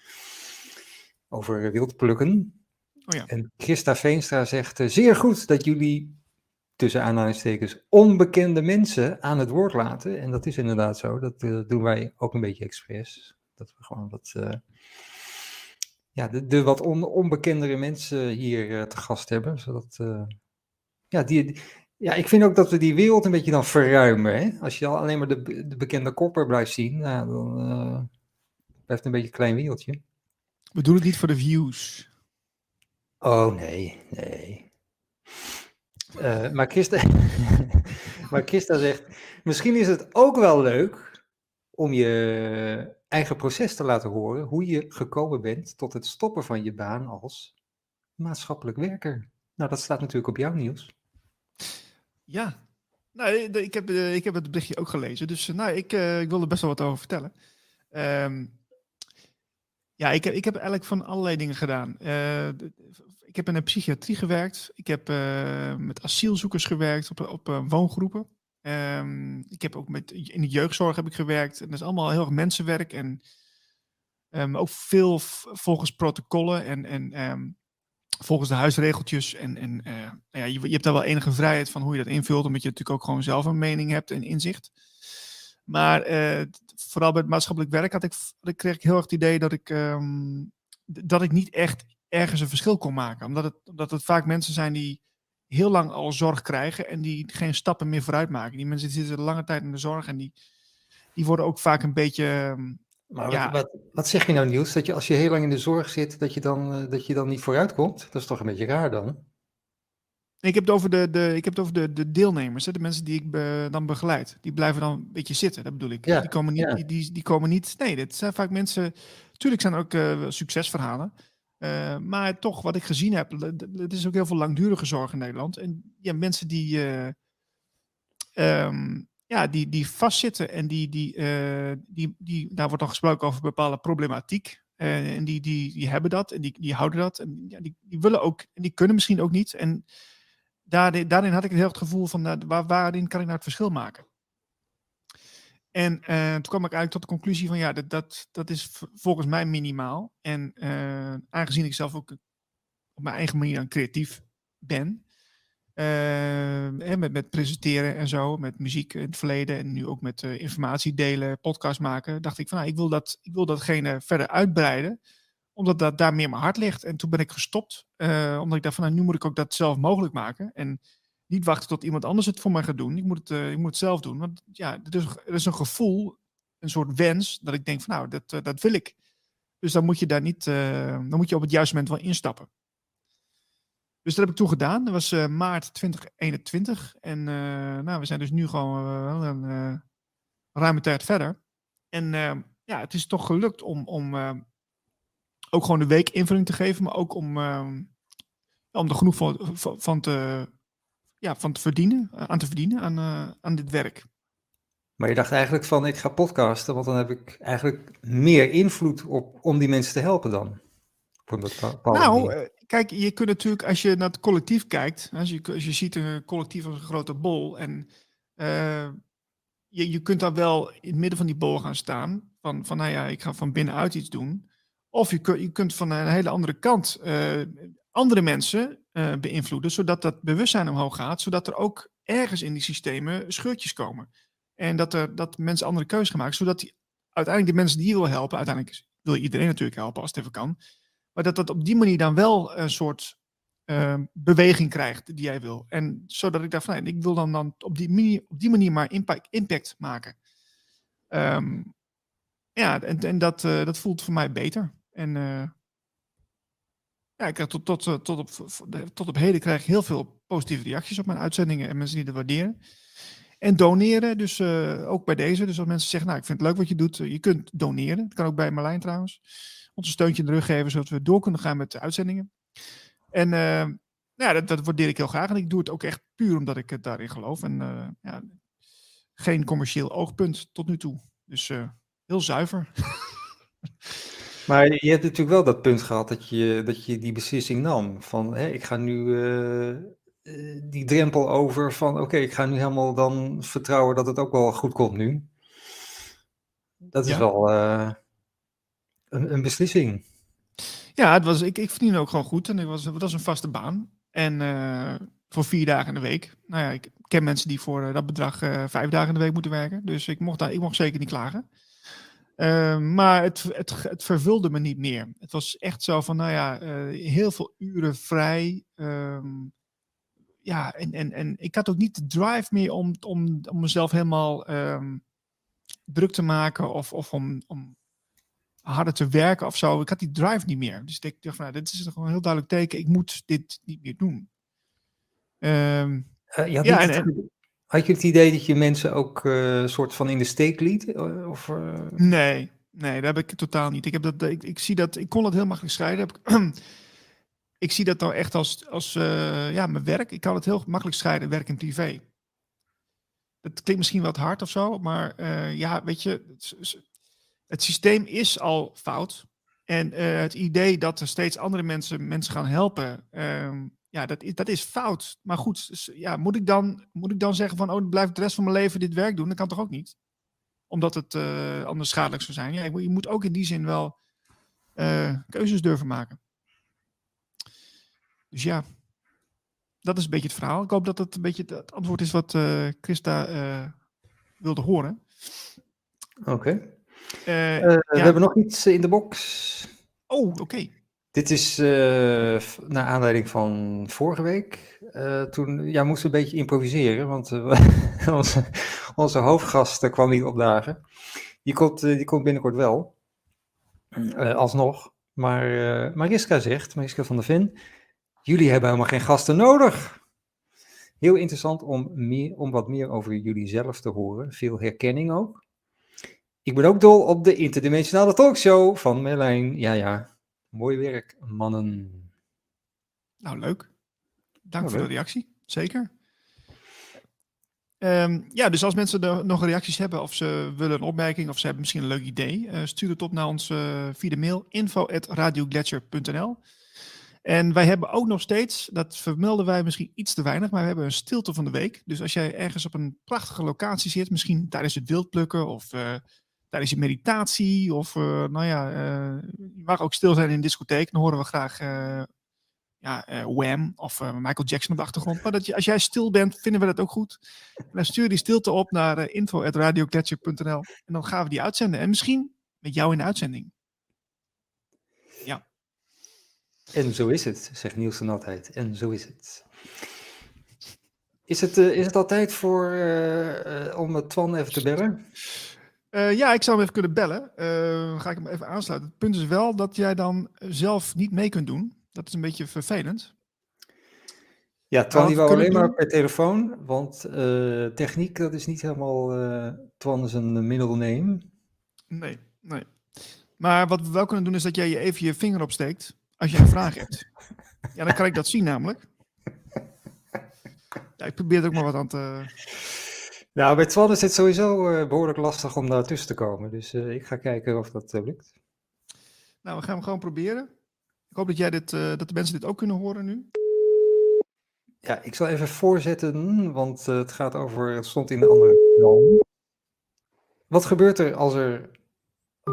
over wildplukken. Oh ja. En Christa Veenstra zegt, eh, zeer goed dat jullie tussen aanhalingstekens onbekende mensen aan het woord laten. En dat is inderdaad zo. Dat eh, doen wij ook een beetje expres. Dat we gewoon wat, eh, ja, de, de wat on- onbekendere mensen hier te gast hebben. Zodat, ja, die, ja, ik vind ook dat we die wereld een beetje dan verruimen. Hè? Als je al alleen maar de, be- de bekende kopper blijft zien, nou, dan blijft een beetje een klein wereldje. We doen het niet voor de views. Oh nee, nee. Eh, maar, Christa, [laughs] maar Christa zegt, misschien is het ook wel leuk om je eigen proces te laten horen, hoe je gekomen bent tot het stoppen van je baan als maatschappelijk werker. Nou, dat staat natuurlijk op jouw nieuws. Ja. Nou, ik heb, eh, ik heb het berichtje ook gelezen. Dus eh, nou, ik, ik wil er best wel wat over vertellen. Ehm, ja, ik ik heb eigenlijk van allerlei dingen gedaan. Eh, ik heb in de psychiatrie gewerkt. Ik heb eh, met asielzoekers gewerkt op, op eh, woongroepen. Ehm, ik heb ook met, in de jeugdzorg heb ik gewerkt. En dat is allemaal heel erg mensenwerk. En ehm, ook veel volgens protocollen en, en ehm, volgens de huisregeltjes. En, en nou ja, je, je hebt daar wel enige vrijheid van hoe je dat invult, omdat je natuurlijk ook gewoon zelf een mening hebt en inzicht. Maar eh, vooral bij het maatschappelijk werk had ik, kreeg ik heel erg het idee dat ik, ehm, dat ik niet echt ergens een verschil kon maken. Omdat het, omdat het vaak mensen zijn die heel lang al zorg krijgen en die geen stappen meer vooruit maken. Die mensen zitten lange tijd in de zorg en die, die worden ook vaak een beetje... ehm, Maar Ja. wat, wat, wat zeg je nou Niels, dat je als je heel lang in de zorg zit, dat je dan, eh, dat je dan niet vooruit komt? Dat is toch een beetje raar dan? Ik heb het over de, de, ik heb het over de, de deelnemers, hè, de mensen die ik be- dan begeleid. Die blijven dan een beetje zitten, dat bedoel ik. Ja, die, komen niet, ja. die, die, die komen niet. Nee, dit zijn vaak mensen. Tuurlijk zijn er ook eh, succesverhalen. eh, maar toch, wat ik gezien heb, het is ook heel veel langdurige zorg in Nederland. En ja, mensen die, eh, ehm, ja, die, die vastzitten en die, die, eh, die, die, daar wordt dan gesproken over bepaalde problematiek. Eh, en die, die, die hebben dat en die, die houden dat. En ja, die, die willen ook, en die kunnen misschien ook niet. En daarin, daarin had ik heel het gevoel van, nou, waar, waarin kan ik nou het verschil maken? En eh, toen kwam ik eigenlijk tot de conclusie van, ja, dat, dat, dat is volgens mij minimaal. En eh, aangezien ik zelf ook op mijn eigen manier dan creatief ben, met, met presenteren en zo, met muziek in het verleden en nu ook met informatie delen, podcast maken, dacht ik van nou, ik wil, dat, ik wil datgene verder uitbreiden, omdat dat daar meer mijn hart ligt. En toen ben ik gestopt, uh, omdat ik dacht van nou, nu moet ik ook dat zelf mogelijk maken. En niet wachten tot iemand anders het voor mij gaat doen. Ik moet het, ik moet het zelf doen. Want ja, er is, er is een gevoel, een soort wens, dat ik denk van nou, dat, dat wil ik. Dus dan moet je daar niet, dan moet je op het juiste moment wel instappen. Dus dat heb ik toen gedaan. Dat was maart 2021. En nou, we zijn dus nu gewoon uh, een ruime tijd verder. En ja, het is toch gelukt om, om ook gewoon de week invulling te geven, maar ook om, om er genoeg van, van, te, ja, van te verdienen, aan te verdienen aan, aan dit werk. Maar je dacht eigenlijk van, ik ga podcasten, want dan heb ik eigenlijk meer invloed op om die mensen te helpen dan. Nou, kijk, je kunt natuurlijk, als je naar het collectief kijkt, als je, als je ziet een collectief als een grote bol, en uh, je, je kunt daar wel in het midden van die bol gaan staan, van, van nou ja, ik ga van binnenuit iets doen. Of je, je kunt van een hele andere kant uh, andere mensen uh, beïnvloeden, zodat dat bewustzijn omhoog gaat, zodat er ook ergens in die systemen scheurtjes komen. En dat, er, dat mensen andere keuzes gaan maken, zodat die, uiteindelijk de mensen die je wil helpen, uiteindelijk wil je iedereen natuurlijk helpen als het even kan, maar dat dat op die manier dan wel een soort uh, beweging krijgt die jij wil. En zodat ik dacht van, ik wil dan, dan op, die manier, op die manier maar impact, impact maken. Um, ja, en, en dat, dat voelt voor mij beter. En uh, ja, ik krijg tot, tot, eh, tot, op, tot op heden krijg ik heel veel positieve reacties op mijn uitzendingen en mensen die het waarderen. En doneren, dus uh, ook bij deze. Dus als mensen zeggen, nou, ik vind het leuk wat je doet, je kunt doneren. Dat kan ook bij Marlijn trouwens ons een steuntje in de rug geven, zodat we door kunnen gaan met de uitzendingen. En uh, ja, dat, dat waardeer ik heel graag. En ik doe het ook echt puur omdat ik het daarin geloof. En uh, ja, geen commercieel oogpunt tot nu toe. Dus heel zuiver. [laughs] Maar je hebt natuurlijk wel dat punt gehad dat je, dat je die beslissing nam. Van ik ga nu die drempel over van oké, okay, ik ga nu helemaal dan vertrouwen dat het ook wel goed komt nu. Dat is ja. wel een, een, beslissing. Ja, het was, ik, ik verdien ook gewoon goed en het was, het was een vaste baan. En uh, voor vier dagen in de week. Nou ja, ik ken mensen die voor dat bedrag vijf dagen in de week moeten werken. Dus ik mocht, daar, ik mocht zeker niet klagen. Maar het, het, het vervulde me niet meer. Het was echt zo van, nou ja, heel veel uren vrij. Um, ja, en, en, en ik had ook niet de drive meer om, om, om mezelf helemaal um, druk te maken of, of om, om harder te werken of zo. Ik had die drive niet meer. Dus ik dacht van, nou, dit is gewoon een heel duidelijk teken. Ik moet dit niet meer doen. Um, uh, ja, en, had je het idee dat je mensen ook uh, soort van in de steek liet? Of, uh... Nee, nee, dat heb ik totaal niet. Ik, heb dat, ik, ik zie dat, ik kon dat heel makkelijk scheiden. [clears throat] Ik, zie dat nou echt als, als ja, mijn werk. Ik kan het heel makkelijk scheiden, werk en privé. Dat klinkt misschien wat hard of zo, maar ja, weet je, het systeem is al fout. En het idee dat er steeds andere mensen mensen gaan helpen, um, ja, dat, dat is fout. Maar goed, dus, ja, moet, ik dan, moet ik dan zeggen van, oh, ik blijf de rest van mijn leven dit werk doen? Dat kan toch ook niet? Omdat het uh, anders schadelijk zou zijn. Ja, je moet ook in die zin wel uh, keuzes durven maken. Dus ja, dat is een beetje het verhaal. Ik hoop dat het een beetje het antwoord is wat Christa wilde horen. Oké. Okay. Uh, ja. We hebben nog iets in de box. Oh, oké. Okay. Dit is uh, naar aanleiding van vorige week. toen ja, moesten we een beetje improviseren, want [laughs] onze, onze hoofdgast kwam niet opdagen. Die komt, die komt binnenkort wel, alsnog. Maar Mariska zegt, Mariska van der Ven, jullie hebben helemaal geen gasten nodig. Heel interessant om, meer, om wat meer over jullie zelf te horen. Veel herkenning ook. Ik ben ook dol op de interdimensionale talkshow van Merlijn. Ja, ja. Mooi werk, mannen. Nou, leuk. Dank oh, voor leuk. de reactie. Zeker. Ehm, ja, dus als mensen er nog reacties hebben of ze willen een opmerking of ze hebben misschien een leuk idee, uh, stuur het op naar ons uh, via de mail info.radioglacier.nl. En wij hebben ook nog steeds, dat vermelden wij misschien iets te weinig, maar we hebben een stilte van de week. Dus als jij ergens op een prachtige locatie zit, misschien tijdens het wildplukken of uh, tijdens je meditatie, of nou ja, je mag ook stil zijn in een discotheek, dan horen we graag ja, uh, Wham of Michael Jackson op de achtergrond. Maar dat je, als jij stil bent, vinden we dat ook goed. En dan stuur die stilte op naar uh, en dan gaan we die uitzenden. En misschien met jou in de uitzending. Ja. En zo is het, zegt Niels dan altijd. En zo is het. Is het, is het al tijd voor, om Twan even te bellen? Ja, ik zou hem even kunnen bellen. ga ik hem even aansluiten. Het punt is wel dat jij dan zelf niet mee kunt doen. Dat is een beetje vervelend. Ja, Twan die wou alleen maar per telefoon, want uh, techniek dat is niet helemaal uh, Twan een middle name. Nee, nee. Maar wat we wel kunnen doen is dat jij je even je vinger opsteekt als je een vraag hebt. [laughs] Ja, dan kan ik dat zien namelijk. Ja, ik probeer er ook maar wat aan te... Nou, bij Twan is het sowieso uh, behoorlijk lastig om daar tussen te komen. Dus ik ga kijken of dat lukt. Nou, we gaan hem gewoon proberen. Ik hoop dat, jij dit, dat de mensen dit ook kunnen horen nu. Ja, ik zal even voorzetten, want het gaat over, het stond in de andere. Wat gebeurt er als er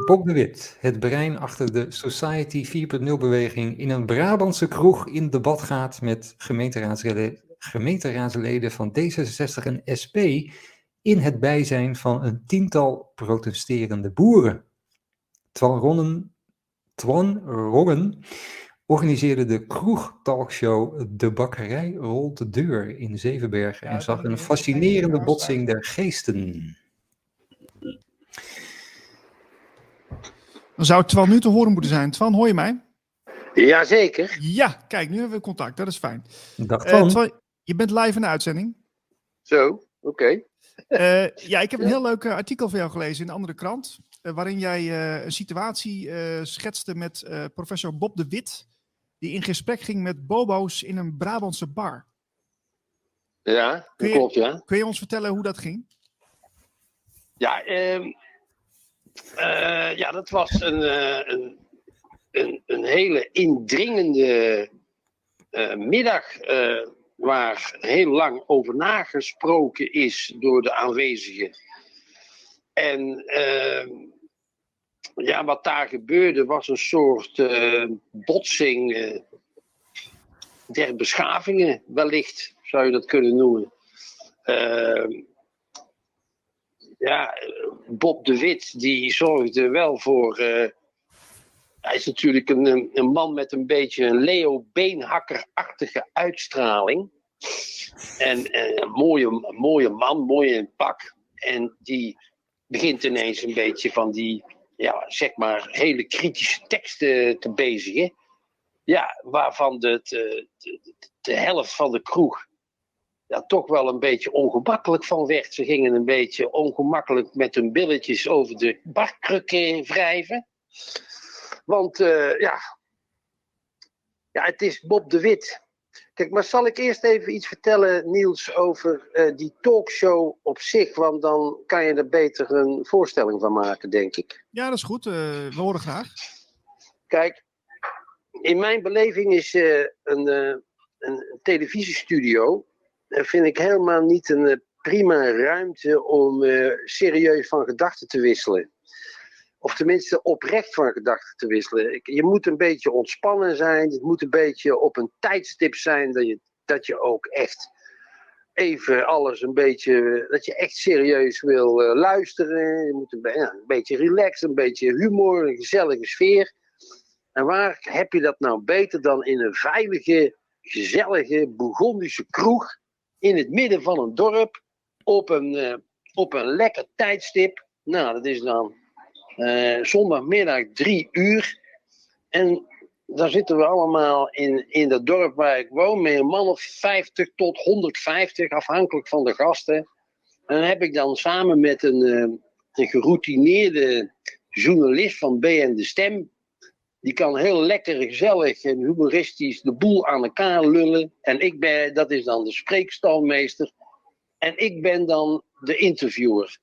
Bob de Wit, het brein achter de Society 4.0 beweging, in een Brabantse kroeg in debat gaat met gemeenteraadsleden, gemeenteraadsleden van D66 en SP in het bijzijn van een tiental protesterende boeren? Twan Ronnen Twan Roggen organiseerde de kroeg-talkshow De Bakkerij Rolt de Deur in Zevenbergen en zag een fascinerende botsing der geesten. Dan zou Twan nu te horen moeten zijn. Twan, hoor je mij? Jazeker. Ja, kijk, nu hebben we contact. Dat is fijn. Dag eh, Twan. Uh, Twan je bent live in de uitzending. Zo, oké. Okay. Uh, [laughs] ja, ik heb een heel leuk uh, artikel van jou gelezen in een andere krant. Eh, waarin jij eh, een situatie eh, schetste met professor Bob de Wit, die in gesprek ging met bobo's in een Brabantse bar. Ja, dat klopt, ja. Kun je ons vertellen hoe dat ging? Ja, uh, ja dat was een, een, een, een, hele indringende middag waar heel lang over nagesproken is door de aanwezigen. En ehm, ja, wat daar gebeurde was een soort uh, botsing uh, der beschavingen, wellicht zou je dat kunnen noemen. Uh, ja, Bob de Wit, die zorgde wel voor. Eh, hij is natuurlijk een, een man met een beetje een Leo Beenhakker-achtige uitstraling. En, en een mooie, mooie man, mooi in pak. En die begint ineens een beetje van die ja, zeg maar, hele kritische teksten te bezigen. Ja, waarvan de, de, de, helft van de kroeg ja, toch wel een beetje ongemakkelijk van werd. Ze gingen een beetje ongemakkelijk met hun billetjes over de barkrukken wrijven. Want uh, ja, ja, het is Bob de Wit. Kijk, maar zal ik eerst even iets vertellen, Niels, over uh, die talkshow op zich? Want dan kan je er beter een voorstelling van maken, denk ik. Ja, dat is goed. Uh, we horen graag. Kijk, in mijn beleving is uh, een, een televisiestudio... vind ik helemaal niet een prima ruimte om serieus van gedachten te wisselen of tenminste oprecht van gedachten te wisselen. Je moet een beetje ontspannen zijn. Het moet een beetje op een tijdstip zijn dat je, dat je ook echt even alles een beetje, dat je echt serieus wil uh, luisteren. Je moet een, ja, een beetje relaxed, een beetje humor, een gezellige sfeer. En waar heb je dat nou beter dan in een veilige, gezellige, Bourgondische kroeg in het midden van een dorp op een, uh, op een lekker tijdstip? Nou, dat is dan uh, zondagmiddag drie uur. En daar zitten we allemaal in, in dat dorp waar ik woon, met een man of 50 tot 150, afhankelijk van de gasten. En dan heb ik dan samen met een, uh, een geroutineerde journalist van BN De Stem. Die kan heel lekker, gezellig en humoristisch de boel aan elkaar lullen. En ik ben, dat is dan de spreekstalmeester. En ik ben dan de interviewer.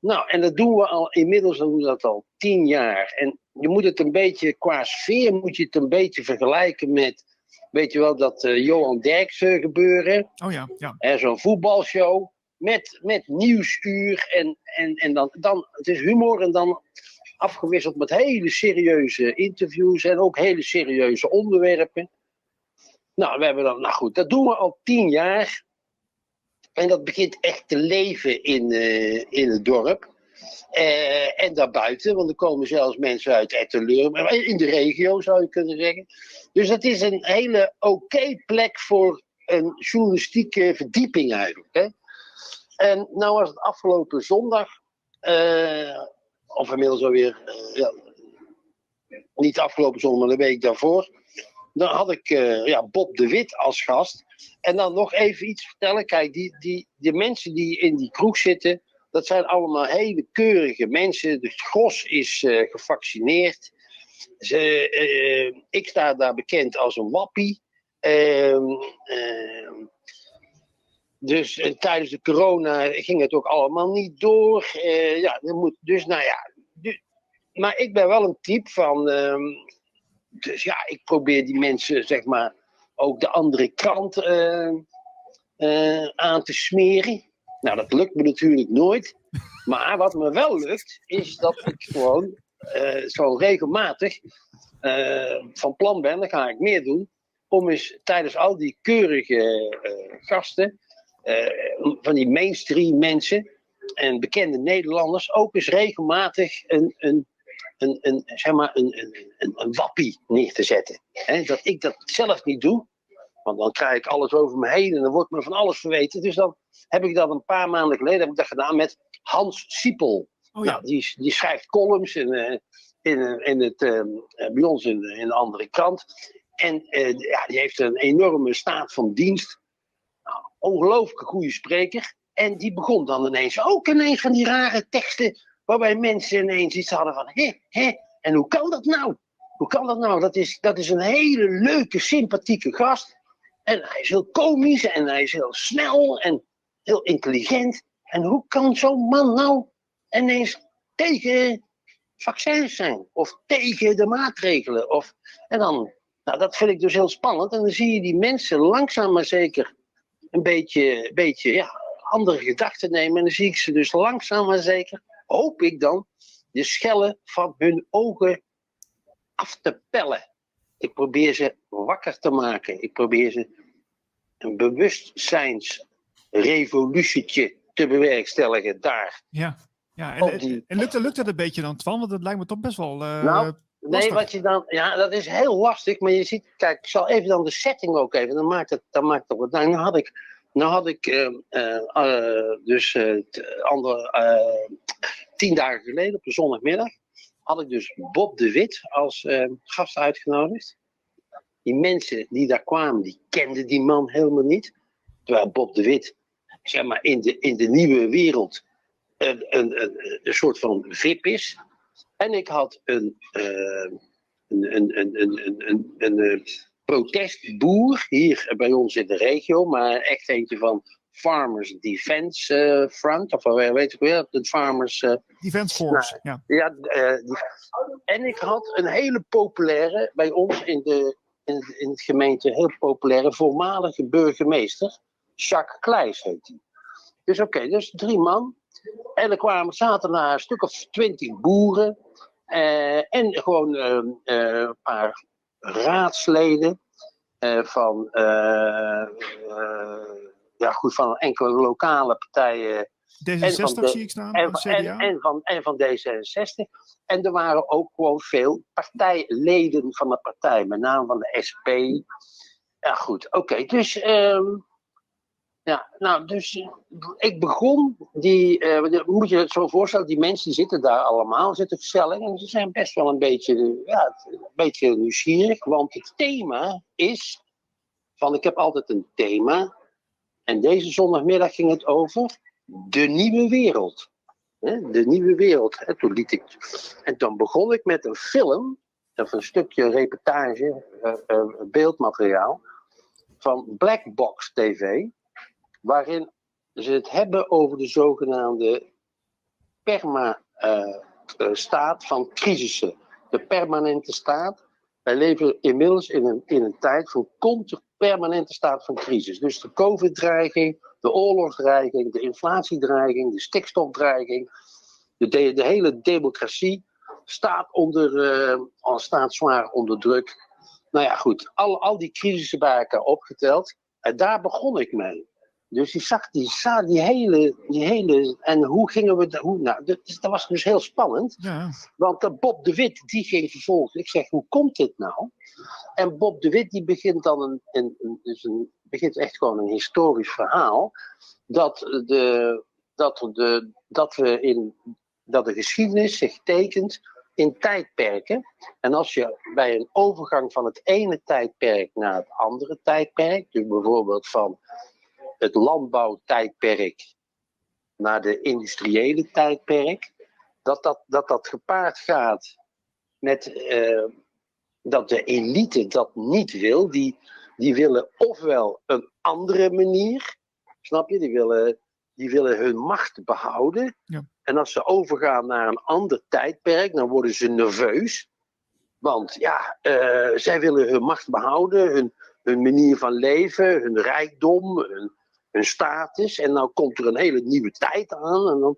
Nou, en dat doen we al, inmiddels doen we dat al tien jaar. En je moet het een beetje, qua sfeer moet je het een beetje vergelijken met, weet je wel, dat uh, Johan Derksen gebeuren. Oh ja, ja. Uh, Zo'n voetbalshow met, met nieuwsuur en, en, en dan, dan, het is humor en dan afgewisseld met hele serieuze interviews en ook hele serieuze onderwerpen. Nou, we hebben dan, nou goed, dat doen we al tien jaar. En dat begint echt te leven in, uh, in het dorp. Uh, en daarbuiten, want er komen zelfs mensen uit Etteleur, in de regio zou je kunnen zeggen. Dus dat is een hele oké plek voor een journalistieke verdieping eigenlijk. En nou was het afgelopen zondag, uh, of inmiddels alweer, ja, niet afgelopen zondag, maar de week daarvoor. Dan had ik ja, Bob de Wit als gast. En dan nog even iets vertellen. Kijk, die, die, die mensen die in die kroeg zitten, dat zijn allemaal hele keurige mensen. De gros is uh, gevaccineerd. Ze, uh, ik sta daar bekend als een wappie. Uh, dus uh, tijdens de corona ging het ook allemaal niet door. Ja, moet, dus nou ja. Maar ik ben wel een type van. Um, dus ja, ik probeer die mensen, zeg maar, ook de andere kant uh, aan te smeren. Nou, dat lukt me natuurlijk nooit. [laughs] Maar wat me wel lukt, is dat ik gewoon zo regelmatig van plan ben, dan ga ik meer doen, om eens tijdens al die keurige gasten van die mainstream mensen en bekende Nederlanders ook eens regelmatig een, een, een, een, zeg maar een, een, een, een wappie neer te zetten. He, dat ik dat zelf niet doe, want dan krijg ik alles over me heen en dan wordt me van alles verweten. Dus dan heb ik dat een paar maanden geleden heb ik dat gedaan met Hans Siepel. Oh, ja. nou, die, die schrijft columns in, uh, in, in het, uh, bij ons in, in een andere krant. En ja, die heeft een enorme staat van dienst ongelooflijk goede spreker. En die begon dan ineens ook ineens van die rare teksten. Waarbij mensen ineens iets hadden van: hé, hé, en hoe kan dat nou? Hoe kan dat nou? Dat is, dat is een hele leuke, sympathieke gast. En hij is heel komisch en hij is heel snel en heel intelligent. En hoe kan zo'n man nou ineens tegen vaccins zijn? Of tegen de maatregelen? Of, en dan, nou, dat vind ik dus heel spannend. En dan zie je die mensen langzaam maar zeker een beetje, beetje ja, andere gedachten nemen. En dan zie ik ze dus langzaam maar zeker, hoop ik dan, de schellen van hun ogen af te pellen. Ik probeer ze wakker te maken. Ik probeer ze een bewustzijnsrevolutietje te bewerkstelligen daar. Ja, ja. En, die... en lukt, lukt dat een beetje dan, Twan? Want het lijkt me toch best wel uh, nou, Nee, wat je dan, ja, dat is heel lastig, maar je ziet, kijk, ik zal even dan de setting ook even, dan maakt het, dan maakt het wat. Nou, had ik, nou had ik uh, uh, dus andere, tien dagen geleden, op een zondagmiddag, had ik dus Bob de Wit als gast uitgenodigd. Die mensen die daar kwamen, die kenden die man helemaal niet. Terwijl Bob de Wit, zeg maar, in de, in de nieuwe wereld een, een, een, een soort van VIP is. En ik had een, een, een, een, een, een protestboer hier bij ons in de regio, maar echt eentje van Farmers Defense uh, Front, of weet ik weer, de Farmers... Uh, Defense Force, nou, ja. ja die, en ik had een hele populaire, bij ons in de, in, in het gemeente, heel populaire voormalige burgemeester, Jacques Kleijs heet hij. Dus oké, okay, dus drie man. En er kwamen, zaten daar een stuk of twintig boeren. En gewoon uh, een paar raadsleden van, ja, goed, van enkele lokale partijen. D66 de, zie ik staan, en, van en, en, van, en van D66. En er waren ook gewoon veel partijleden van de partij, met name van de SP. Ja, goed, oké. Okay, dus um, ja, nou, dus eh, ik begon die, uh, moet je het zo voorstellen, die mensen zitten daar allemaal, zitten gezellig en ze zijn best wel een beetje, ja, een beetje nieuwsgierig, want het thema is, van ik heb altijd een thema, en deze zondagmiddag ging het over de nieuwe wereld. De nieuwe wereld. Toen liet ik, en dan begon ik met een film, of een stukje reportage, uh, beeldmateriaal, van Black Box TV waarin ze het hebben over de zogenaamde perma-staat van crisissen. De permanente staat. Wij leven inmiddels in een, in een tijd van permanente staat van crisis. Dus de COVID-dreiging, de oorlogsdreiging, de inflatiedreiging, de stikstofdreiging, de, de, de hele democratie staat, onder, uh, staat zwaar onder druk. Nou ja, goed, al, al die crisissen bij elkaar opgeteld. En daar begon ik mee. Dus je zag die, die, hele, die hele. En hoe gingen we. Hoe, nou, dat, dat was dus heel spannend. Ja. Want Bob de Wit, die ging vervolgens. Ik zeg, hoe komt dit nou? En Bob de Wit, die begint dan een, een, dus een, begint echt gewoon een historisch verhaal. Dat, de, dat, de, dat, we in, dat de geschiedenis zich tekent in tijdperken. En als je bij een overgang van het ene tijdperk naar het andere tijdperk, dus bijvoorbeeld van het landbouwtijdperk naar de industriële tijdperk, dat dat, dat, dat gepaard gaat met uh, dat de elite dat niet wil. Die, die willen ofwel een andere manier, snap je? Die willen, die willen hun macht behouden. Ja. En als ze overgaan naar een ander tijdperk, dan worden ze nerveus. Want ja, uh, zij willen hun macht behouden, hun, hun manier van leven, hun rijkdom, hun, hun status. En dan komt er een hele nieuwe tijd aan. En dan,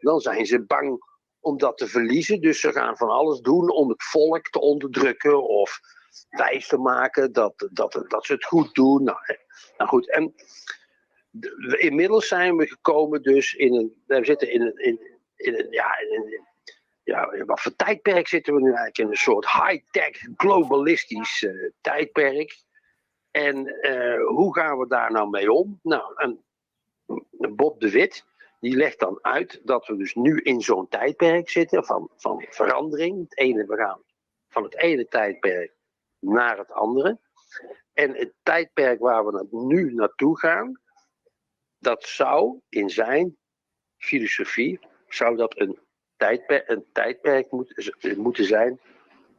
dan zijn ze bang om dat te verliezen. Dus ze gaan van alles doen om het volk te onderdrukken of wijs te maken dat, dat, dat ze het goed doen. Nou, nou goed, en inmiddels zijn we gekomen dus in een, we zitten in een, in, in een ja, in ja, wat voor tijdperk zitten we nu eigenlijk? In een soort high-tech, globalistisch uh, tijdperk. En uh, hoe gaan we daar nou mee om? Nou, Bob de Wit, die legt dan uit dat we dus nu in zo'n tijdperk zitten van, van verandering. Het ene, we gaan van het ene tijdperk naar het andere. En het tijdperk waar we nu naartoe gaan, dat zou in zijn filosofie, zou dat een tijdperk, een tijdperk moet, moeten zijn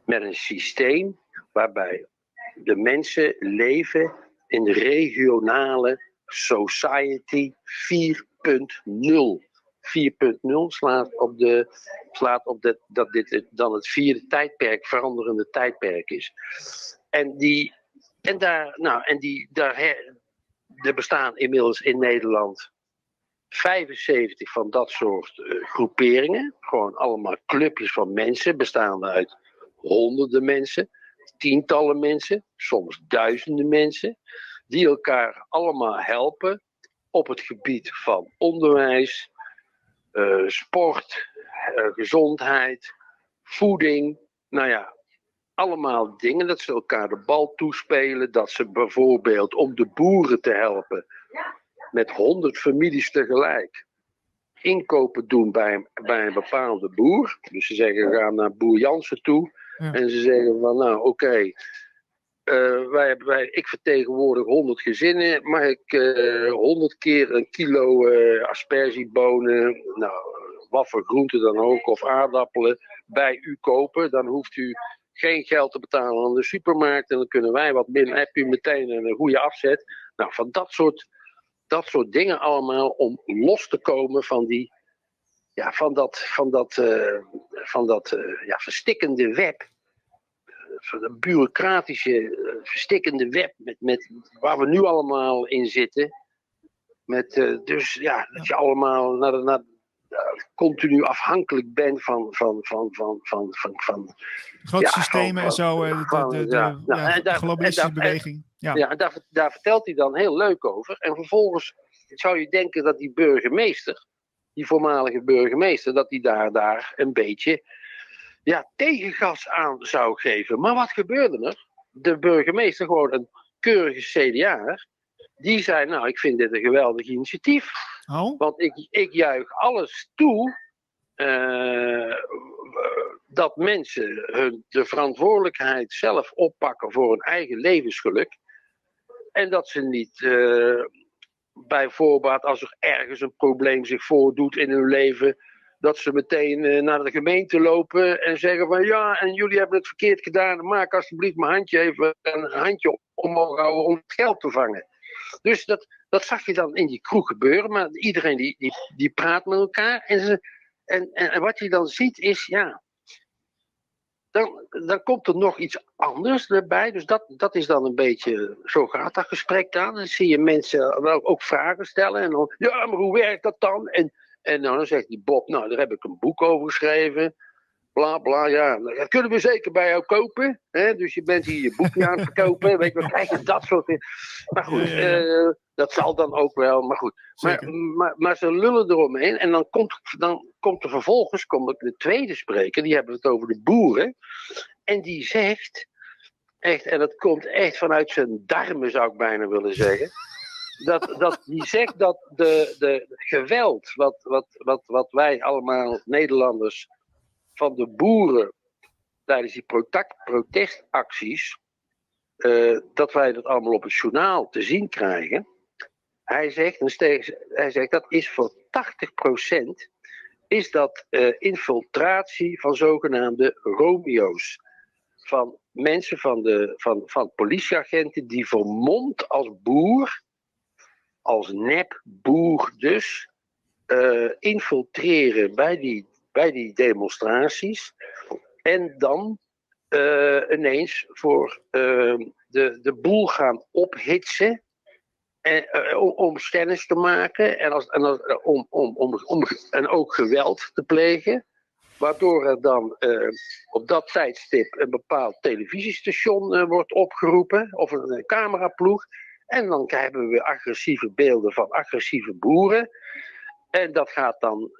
met een systeem waarbij de mensen leven in de regionale society 4.0. 4.0 slaat op, de, slaat op de, dat dit dan het vierde tijdperk, veranderende tijdperk is. En, die, en, daar, nou, en die, daar, er bestaan inmiddels in Nederland 75 van dat soort uh, groeperingen. Gewoon allemaal clubjes van mensen, bestaande uit honderden mensen, tientallen mensen, soms duizenden mensen, die elkaar allemaal helpen op het gebied van onderwijs, uh, sport, uh, gezondheid, voeding. Nou ja, allemaal dingen dat ze elkaar de bal toespelen. Dat ze bijvoorbeeld om de boeren te helpen met honderd families tegelijk inkopen doen bij bij een bepaalde boer. Dus ze zeggen, ga naar boer Jansen toe. En ze zeggen van, nou oké, uh, wij, wij, ik vertegenwoordig 100 gezinnen. Mag ik uh, eh, 100 keer een kilo uh, aspergebonen, nou, wat voor groenten dan ook, of aardappelen bij u kopen? Dan hoeft u geen geld te betalen aan de supermarkt. En dan kunnen wij wat binnen. Heb u meteen een goede afzet. Nou, van dat soort, dat soort dingen allemaal om los te komen van die. Ja, van dat, van dat, van dat ja, verstikkende web een bureaucratische, uh, verstikkende web met, met, waar we nu allemaal in zitten. Met, dus ja, dat je allemaal naar, naar, continu afhankelijk bent van, van, van, van, van, van, van grote ja, systemen en zo, de, de, de, de ja, nou, globalistische beweging. Ja, ja en daar, daar vertelt hij dan heel leuk over. En vervolgens zou je denken dat die burgemeester, die voormalige burgemeester, dat die daar, daar een beetje ja, tegengas aan zou geven. Maar wat gebeurde er? De burgemeester, gewoon een keurige CDA, die zei, nou, ik vind dit een geweldig initiatief. Oh. Want ik, ik juich alles toe uh, dat mensen hun, de verantwoordelijkheid zelf oppakken voor hun eigen levensgeluk. En dat ze niet uh, bij voorbaat, als er ergens een probleem zich voordoet in hun leven, dat ze meteen uh, naar de gemeente lopen en zeggen van ja, en jullie hebben het verkeerd gedaan, maak alsjeblieft mijn handje even een handje omhoog houden om het geld te vangen. Dus dat, dat zag je dan in die kroeg gebeuren. Maar iedereen die, die, die praat met elkaar. En, ze, en, en, en wat je dan ziet is, ja, dan, dan komt er nog iets anders erbij. Dus dat, dat is dan een beetje, zo gaat dat gesprek dan. Dan zie je mensen wel ook vragen stellen. En dan, ja, maar hoe werkt dat dan? En, en nou, dan zegt die Bob, nou, daar heb ik een boek over geschreven. Bla bla, ja. Dat kunnen we zeker bij jou kopen. Hè? Dus je bent hier je boekje aan het verkopen. Weet je wel, krijg je dat soort dingen. Maar goed, Ja, ja, ja. eh, dat zal dan ook wel. Maar goed. Maar, maar, maar ze lullen eromheen. En dan komt, dan komt er vervolgens komt de tweede spreker. Die hebben het over de boeren. En die zegt. Echt, en dat komt echt vanuit zijn darmen, zou ik bijna willen zeggen. Dat, dat, die zegt dat de, de het geweld wat, wat, wat, wat wij allemaal Nederlanders van de boeren tijdens die protestacties, eh, dat wij dat allemaal op het journaal te zien krijgen. Hij zegt, hij zegt dat is voor 80% is dat eh, infiltratie van zogenaamde Romeo's. Van mensen van, de, van, van politieagenten die vermomd als boer, als nepboer dus, eh, infiltreren bij die, bij die demonstraties. En dan eh, ineens voor eh, de, de boel gaan ophitsen. En, eh, om, stennis te maken en, als, en als, om, om, om, om, en ook geweld te plegen. Waardoor er dan op dat tijdstip een bepaald televisiestation wordt opgeroepen, of een, cameraploeg. En dan krijgen we agressieve beelden van agressieve boeren. En dat gaat dan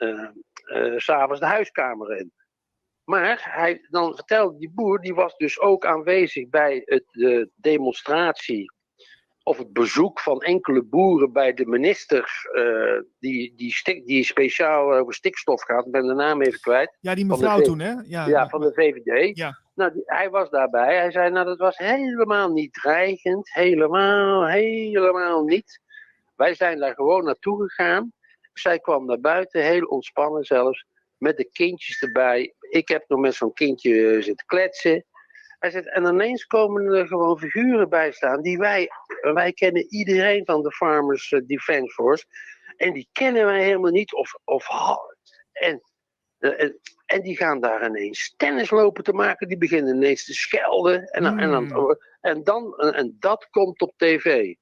eh eh, s'avonds de huiskamer in. Maar hij, dan vertelde die boer, die was dus ook aanwezig bij het, de demonstratie of het bezoek van enkele boeren bij de minister eh, die, die, stik, die speciaal over stikstof gaat. Ik ben de naam even kwijt. Ja, die mevrouw toen, hè? Ja, Ja, van de VVD. Ja. Nou, die- hij was daarbij. Hij zei, nou, dat was helemaal niet dreigend. Helemaal, helemaal niet. Wij zijn daar gewoon naartoe gegaan. Zij kwam naar buiten, heel ontspannen zelfs, met de kindjes erbij. Ik heb nog met zo'n kindje eh, zitten kletsen. Hij zegt, en ineens komen er gewoon figuren bij staan die wij, wij kennen iedereen van de Farmers eh, Defence Force. En die kennen wij helemaal niet. Of, of, en, eh, en, en die gaan daar ineens tennis lopen te maken. Die beginnen ineens te schelden. En, en, dan, en, dan, en dat komt op tv.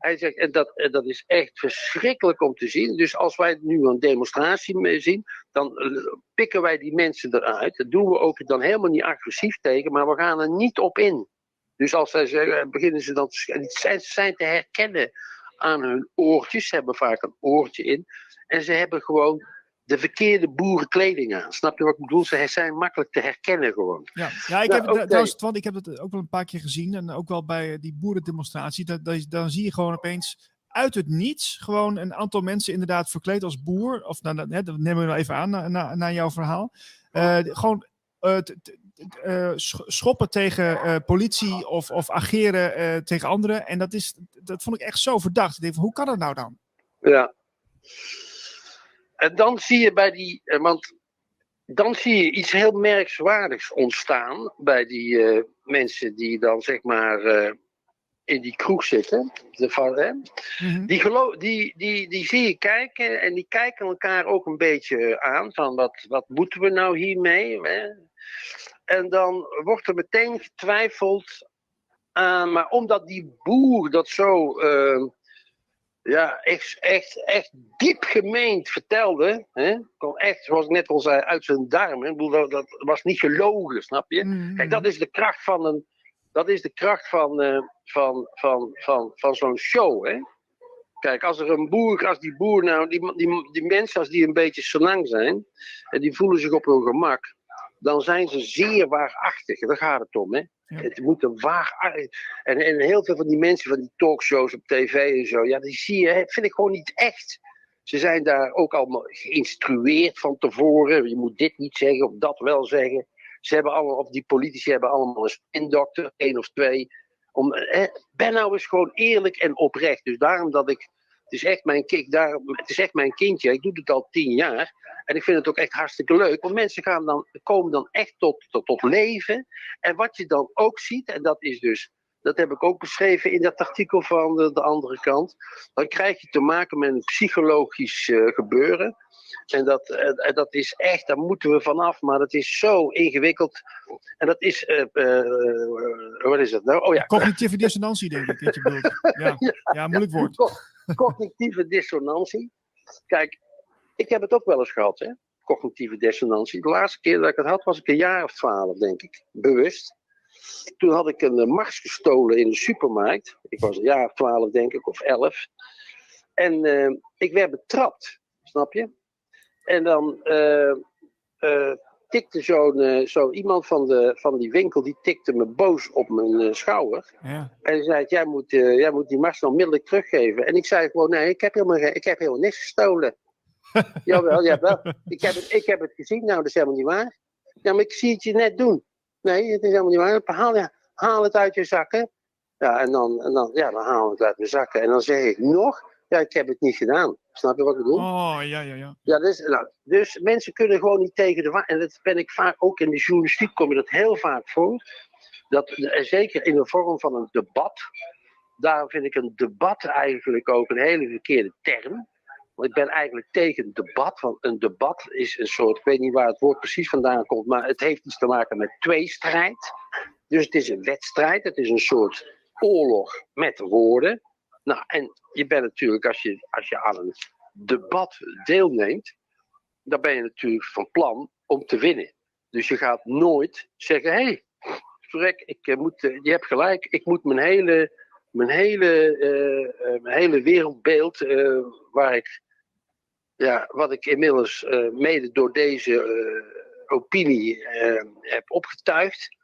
Hij zegt, en dat, dat is echt verschrikkelijk om te zien. Dus als wij nu een demonstratie zien, dan eh, pikken wij die mensen eruit. Dat doen we ook dan helemaal niet agressief tegen, maar we gaan er niet op in. Dus als zij zeggen, beginnen ze dan te zijn, zijn te herkennen aan hun oortjes. Ze hebben vaak een oortje in. En ze hebben gewoon de verkeerde boerenkleding aan. Snap je wat ik bedoel? Ze zijn makkelijk te herkennen gewoon. Ja, ja ik Nou, heb trouwens, want ik heb het ook wel een paar keer gezien. En ook wel bij die boerendemonstratie. Dat, dat, dan zie je gewoon opeens uit het niets gewoon een aantal mensen inderdaad verkleed als boer. Of nou, dat, dat nemen we nou even aan na, na, na jouw verhaal. Eh, gewoon eh, t- t- t- eh, sch- schoppen tegen politie of, of ageren tegen anderen. En dat, is, dat vond ik echt zo verdacht. Ik denk hoe kan dat nou dan? Ja. En dan zie je bij die, eh, want dan zie je iets heel merkwaardigs ontstaan bij die eh, mensen die dan zeg maar eh, in die kroeg zitten. De, van, hè? Mhm. Die, die, die, die zie je kijken en die kijken elkaar ook een beetje aan van wat, wat moeten we nou hiermee? Hè? En dan wordt er meteen getwijfeld aan, maar omdat die boer dat zo eh, ja, echt, echt, echt diep gemeend vertelde, hè? Kon echt, zoals ik net al zei, uit zijn darmen. Ik bedoel, dat, dat was niet gelogen, snap je? Mhm. Kijk, dat is de kracht van een. Dat is de kracht van, eh, van, van, van, van zo'n show. Hè? Kijk, als er een boer, als die boer nou, die, die, die mensen, als die een beetje senang zijn, en die voelen zich op hun gemak, dan zijn ze zeer waarachtig. Daar gaat het om, hè? Ja. Het moet een waar. En, en heel veel van die mensen van die talkshows op tv en zo, ja, die zie je, vind ik gewoon niet echt. Ze zijn daar ook allemaal geïnstrueerd van tevoren. Je moet dit niet zeggen of dat wel zeggen. Ze hebben allemaal, of die politici hebben allemaal een spindokter, één of twee. Om, hè, ben nou eens gewoon eerlijk en oprecht. Dus daarom dat ik. Het is echt mijn, daarom, het is echt mijn kindje. Ik doe het al tien jaar. En ik vind het ook echt hartstikke leuk. Want mensen gaan dan, komen dan echt tot, tot, leven. En wat je dan ook ziet, en dat is dus dat heb ik ook beschreven in dat artikel van de, de andere kant. Dan krijg je te maken met een psychologisch eh, gebeuren. En dat, eh, dat is echt, daar moeten we vanaf, maar dat is zo ingewikkeld. En dat is, uh, wat is dat nou? Oh ja. Cognitieve dissonantie, denk ik, dat je bedoelt. Ja, [laughs] ja moeilijk woord. Cognitieve dissonantie. Kijk, ik heb het ook wel eens gehad, hè? cognitieve dissonantie. De laatste keer dat ik het had, was ik een jaar of twaalf, denk ik, bewust. Toen had ik een mars gestolen in de supermarkt. Ik was een jaar of twaalf, denk ik, of elf. En uh, ik werd betrapt, snap je? En dan uh, uh, tikte zo'n zo iemand van, de, van die winkel, die tikte me boos op mijn schouder. Ja. En zei, jij moet, jij moet die mars onmiddellijk teruggeven. En ik zei gewoon, nee, ik heb helemaal, ik heb helemaal niks gestolen. [laughs] Jawel, jawel. Ik heb, het, ik heb het gezien, nou dat is helemaal niet waar. Ja, maar ik zie het je net doen. Nee, het is helemaal niet waar. Haal het uit je zakken. Ja, en dan, en dan, ja, dan haal ik het uit mijn zakken. En dan zeg ik nog, ja, ik heb het niet gedaan. Snap je wat ik bedoel? Oh, ja, ja, ja. ja dus, nou, dus mensen kunnen gewoon niet tegen de En dat ben ik vaak, ook in de journalistiek kom je dat heel vaak voor. Dat, zeker in de vorm van een debat. Daarom vind ik een debat eigenlijk ook een hele verkeerde term. Want ik ben eigenlijk tegen debat. Want een debat is een soort, ik weet niet waar het woord precies vandaan komt, maar het heeft iets te maken met tweestrijd. Dus het is een wedstrijd, het is een soort oorlog met woorden. Nou, en je bent natuurlijk, als je, als je aan een debat deelneemt, dan ben je natuurlijk van plan om te winnen. Dus je gaat nooit zeggen: hé, hey, ik eh, moet, eh, je hebt gelijk, ik moet mijn hele, mijn hele, uh, mijn hele wereldbeeld, waar ik ja, wat ik inmiddels mede door deze opinie heb opgetuigd,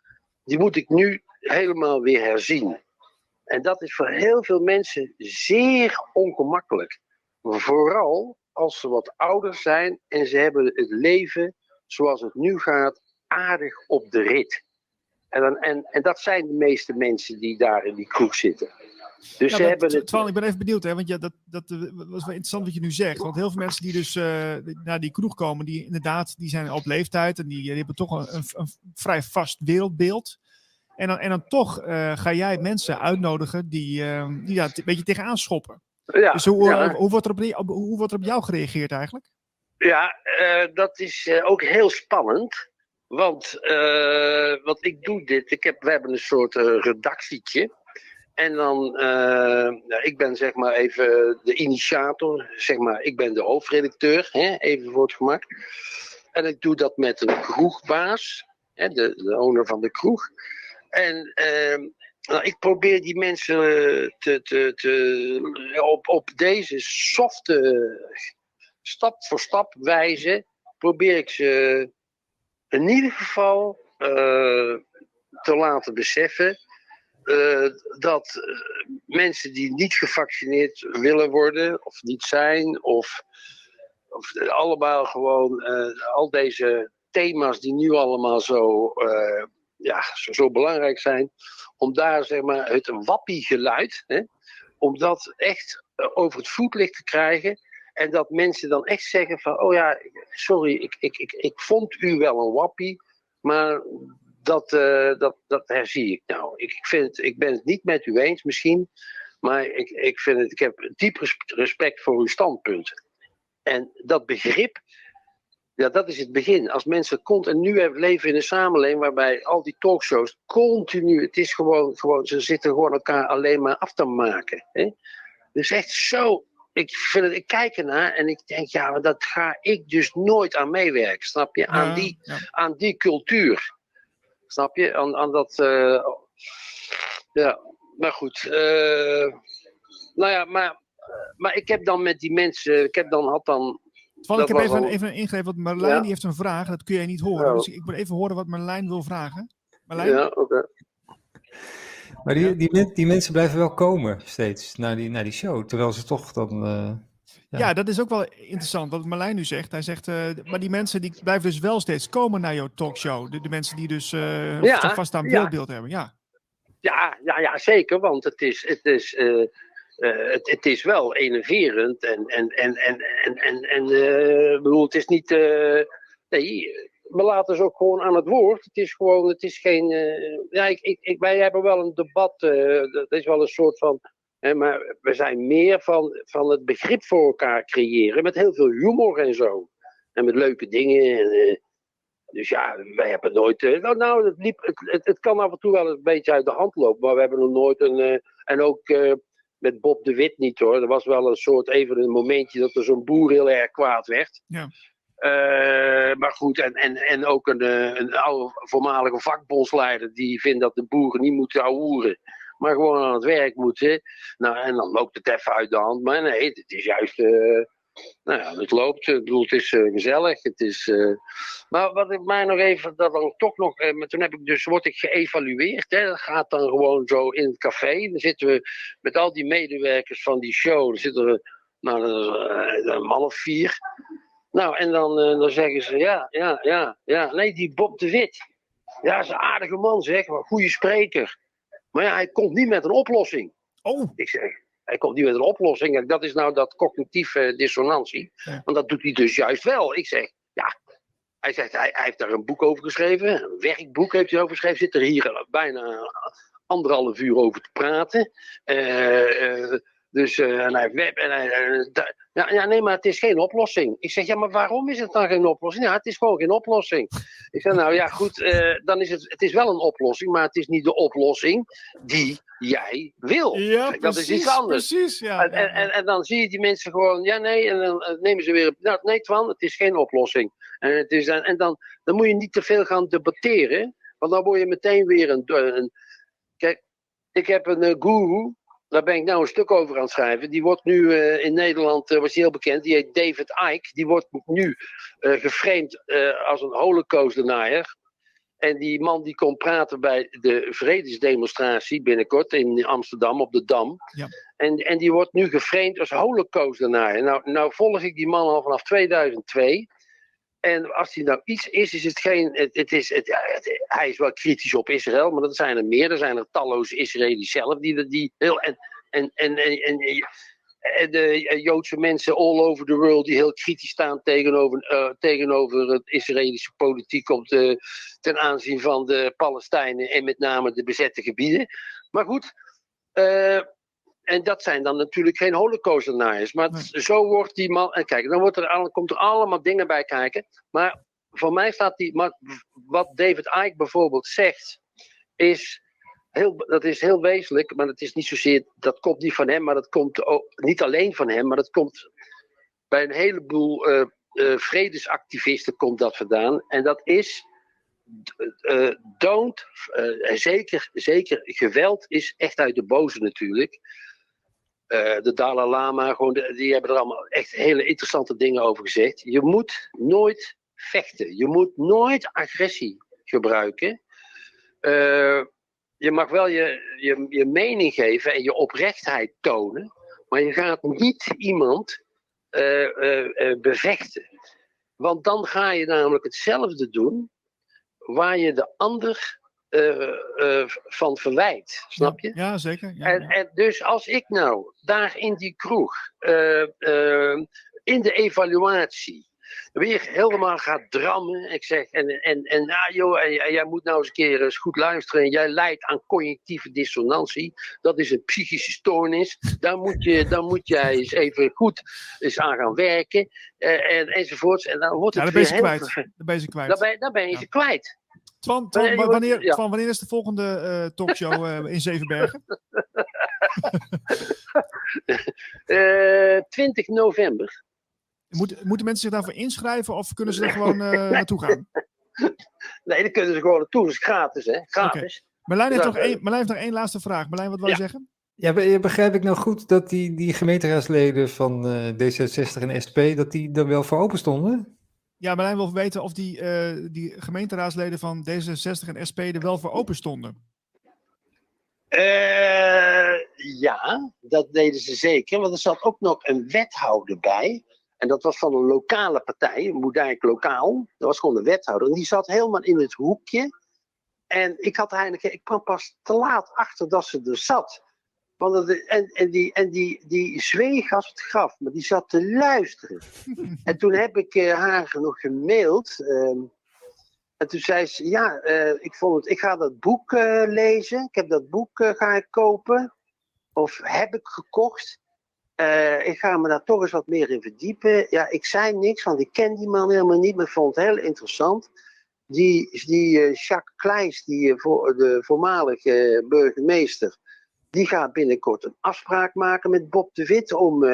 die moet ik nu helemaal weer herzien. En dat is voor heel veel mensen zeer ongemakkelijk. Vooral als ze wat ouder zijn en ze hebben het leven zoals het nu gaat aardig op de rit. En, dan, en, en dat zijn de meeste mensen die daar in die kroeg zitten. Dus ja, ze hebben het... Twan, ik ben even benieuwd, hè, want ja, dat, dat was wel interessant wat je nu zegt. Want heel veel mensen die dus uh, naar die kroeg komen, die inderdaad, die zijn op leeftijd en die, die hebben toch een, een, een, vrij vast wereldbeeld. En dan, en dan toch uh, ga jij mensen uitnodigen die, uh, die daar een beetje tegenaan schoppen. Ja, dus hoe, ja. hoe, wordt er op, hoe wordt er op jou gereageerd eigenlijk? Ja, dat is ook heel spannend. Want wat ik doe dit, ik heb, we hebben een soort redactietje. En dan, uh, ik ben zeg maar even de initiator, zeg maar, ik ben de hoofdredacteur, hè, even voor het gemak. En ik doe dat met een kroegbaas, hè, de, de owner van de kroeg. En uh, nou, ik probeer die mensen te, te, te, op, op deze softe, stap voor stap wijze, probeer ik ze in ieder geval uh, te laten beseffen dat mensen die niet gevaccineerd willen worden of niet zijn, of, of allemaal gewoon al deze thema's die nu allemaal zo, ja, zo, zo, belangrijk zijn, om daar zeg maar het wappie-geluid, hè, om dat echt over het voetlicht te krijgen. En dat mensen dan echt zeggen van, oh ja, sorry, ik, ik, ik, ik vond u wel een wappie, maar dat, uh, dat, dat herzie ik nou. Ik, ik, vind, ik ben het niet met u eens misschien, maar ik, ik, vind het, ik heb diep respect voor uw standpunt. En dat begrip, ja, dat is het begin. Als mensen en nu leven in een samenleving waarbij al die talkshows continu, het is gewoon, gewoon ze zitten gewoon elkaar alleen maar af te maken. Hè? Dus echt zo, ik, vind het, ik kijk ernaar en ik denk, ja, dat ga ik dus nooit aan meewerken, snap je? Aan, die, ja. aan die cultuur. Snap je? Aan, aan dat. Uh, ja, maar goed. Uh, nou ja, maar, maar ik heb dan met die mensen. Ik heb dan, had dan. Ik heb even, al... even ingegeven, want Marlijn ja. die heeft een vraag. Dat kun jij niet horen. Ja. Dus ik moet even horen wat Marlijn wil vragen. Marlijn? Ja, oké. Okay. Maar die, die, die, mensen blijven wel komen steeds naar die, naar die show. Terwijl ze toch dan. Uh... Ja. ja. dat is ook wel interessant wat Marlijn nu zegt. Hij zegt, uh, maar die mensen die blijven dus wel steeds komen naar jouw talkshow. De, de mensen die dus uh, ja, vast aan beeldbeeld ja. hebben. Ja. Ja, ja, ja, zeker. Want het is, het is, uh, het, het, is wel enerverend. En, en, en, en, en, en, en bedoel, het is niet. nee, we laten ze ook gewoon aan het woord. Het is gewoon, het is geen. eh, ja, ik, ik, wij hebben wel een debat. eh, dat is wel een soort van. Hè, maar we zijn meer van, van het begrip voor elkaar creëren. Met heel veel humor en zo. En met leuke dingen. En, eh, dus ja, wij hebben nooit. eh, nou, nou het, liep, het, het, kan af en toe wel een beetje uit de hand lopen. Maar we hebben nog nooit een. eh, en ook. eh, met Bob de Wit niet hoor. Er was wel een soort even een momentje dat er zo'n boer heel erg kwaad werd. Ja. Eh, maar goed, en, en, en ook een, eh, een oude voormalige vakbondsleider die vindt dat de boeren niet moeten ouwen, maar gewoon aan het werk moeten. Nou, en dan loopt het even uit de hand. Maar nee, het is juist. eh, nou ja, het loopt. Ik bedoel, het is eh, gezellig. Het is, eh, Maar wat ik mij nog even, dat dan toch nog. eh, maar toen heb ik dus, word ik geëvalueerd. Hè. Dat gaat dan gewoon zo in het café. Dan zitten we met al die medewerkers van die show. Dan zitten we, nou, een man of vier. Nou, en dan, dan zeggen ze, ja, ja, ja, ja. Nee, die Bob de Wit. Ja, is een aardige man, zeg. Maar goede spreker. Maar ja, hij komt niet met een oplossing. Oh, Ik zeg, hij komt niet met een oplossing. Kijk, Dat is nou dat cognitieve dissonantie. Ja. Want dat doet hij dus juist wel. Ik zeg, ja. Hij zegt, hij, hij heeft daar een boek over geschreven. Een werkboek heeft hij over geschreven. Zit er hier bijna anderhalf uur over te praten. Eh, dus eh, en hij web. En hij, eh, da- ja, ja, nee, maar het is geen oplossing. Ik zeg, ja, maar waarom is het dan geen oplossing? Ja, het is gewoon geen oplossing. Ik zeg, nou ja, goed, eh, dan is het, het is wel een oplossing, maar het is niet de oplossing die jij wil. ja, dat is iets anders. Precies, ja. En, en, en, en dan zie je die mensen gewoon, ja nee, en dan nemen ze weer, nou, nee Twan, het is geen oplossing. En, het is dan, en dan, dan moet je niet te veel gaan debatteren, want dan word je meteen weer een, een kijk, ik heb een guru, daar ben ik nou een stuk over aan het schrijven, die wordt nu eh, in Nederland, eh, was hij heel bekend, die heet David Icke, die wordt nu geframed eh, als een holocaustdenier. En die man die komt praten bij de vredesdemonstratie binnenkort in Amsterdam op de Dam. Ja. En, en die wordt nu geframed als holocaustdenier. Nou, nou volg ik die man al vanaf 2002. En als hij nou iets is, is het geen. Het, is, het, hij is wel kritisch op Israël, maar dat zijn er meer. Er zijn er talloze Israëli's zelf die, die heel. En, en, en, en, de Joodse mensen all over the world die heel kritisch staan tegenover, eh, tegenover het Israëlische politiek op de, ten aanzien van de Palestijnen en met name de bezette gebieden. Maar goed, eh, en dat zijn dan natuurlijk geen holocaustdeniers. Maar het- zo wordt die man. En kijk, dan wordt er, al- komt er allemaal dingen bij kijken. Maar voor mij staat die. Maar wat David Icke bijvoorbeeld zegt, is. Heel, dat is heel wezenlijk, maar dat is niet zozeer. Dat komt niet van hem, maar dat komt ook, niet alleen van hem, maar dat komt bij een heleboel eh, eh, vredesactivisten komt dat vandaan. En dat is. eh, don't, zeker, zeker, geweld is echt uit de boze natuurlijk. Eh, de Dalai Lama, gewoon die hebben er allemaal echt hele interessante dingen over gezegd. Je moet nooit vechten. Je moet nooit agressie gebruiken. Eh, je mag wel je, je, je mening geven en je oprechtheid tonen. Maar je gaat niet iemand eh, bevechten. Want dan ga je namelijk hetzelfde doen waar je de ander van verwijt. Snap je? Ja, zeker. Ja, En, ja. en dus als ik nou daar in die kroeg, eh, eh, in de evaluatie, weer helemaal ga drammen. Ik zeg, en, en, en, nou, joh, en, en jij moet nou eens een keer eens goed luisteren. En jij lijdt aan cognitieve dissonantie. Dat is een psychische stoornis. Daar moet, je, daar moet jij eens even goed eens aan gaan werken. eh, en, enzovoorts. En dan wordt Ja, het dan ben je kwijt. Dan ben je kwijt. Dan ben, dan ben je Ja. ze kwijt. Twan, Twan, Wanneer- wa- wanneer, ja. Twan, wanneer is de volgende eh, talkshow eh, in Zevenbergen? [laughs] Eh 20 november. Moet, moeten mensen zich daarvoor inschrijven of kunnen ze er gewoon eh, naartoe gaan? [laughs] Nee, dan kunnen ze gewoon naartoe. Dat is gratis, hè? Gratis. Marlijn heeft, nog één, Marlijn heeft nog één laatste vraag. Marlijn, wat wil je zeggen? Ja, be- begrijp ik nou goed dat die, die gemeenteraadsleden van eh, D66 en SP, dat die er wel voor open stonden? Ja, Marlijn wil weten of die, eh, die gemeenteraadsleden van D66 en SP er wel voor open stonden. Eh, ja, dat deden ze zeker. Want er zat ook nog een wethouder bij. En dat was van een lokale partij, Moedijk Lokaal. Dat was gewoon een wethouder. En die zat helemaal in het hoekje. En ik had eigenlijk, ik kwam pas te laat achter dat ze er zat. Want het, en, en, die, en die, die zweeg als het graf, maar die zat te luisteren. [laughs] en toen heb ik eh, haar nog gemaild. ehm, En toen zei ze, ja, eh, ik, vond het, ik ga dat boek eh, lezen. Ik heb dat boek ga ik kopen. Of heb ik gekocht. ik ga me daar toch eens wat meer in verdiepen. Ja, ik zei niks, want ik ken die man helemaal niet. Maar ik vond het heel interessant. Die, die Jacques Kleins, die, voor, de voormalige burgemeester... die gaat binnenkort een afspraak maken met Bob de Wit... om,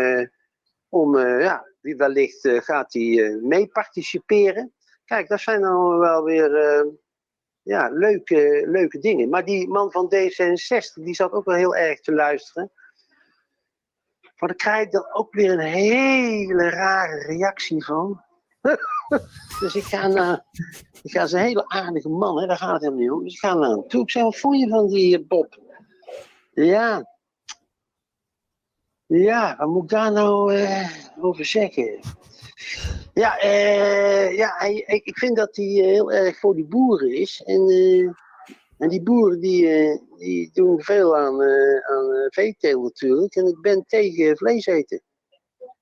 om ja, wellicht gaat hij mee participeren... Kijk, dat zijn dan wel weer uh, ja, leuke, leuke dingen. Maar die man van D66, die zat ook wel heel erg te luisteren. Maar dan krijg ik dan ook weer een hele rare reactie van. [laughs] dus ik ga naar. Ik ga, is een hele aardige man, hè, daar gaat het helemaal niet om. Dus ik ga naar hem toe. Ik zeg: Wat vond je van die Bob? Ja. Ja, wat moet ik daar nou uh, over zeggen? Ja, uh, ja ik vind dat hij eh, heel erg voor die boeren is. En, en die boeren die, die doen veel aan, aan natuurlijk. En ik ben tegen vlees eten.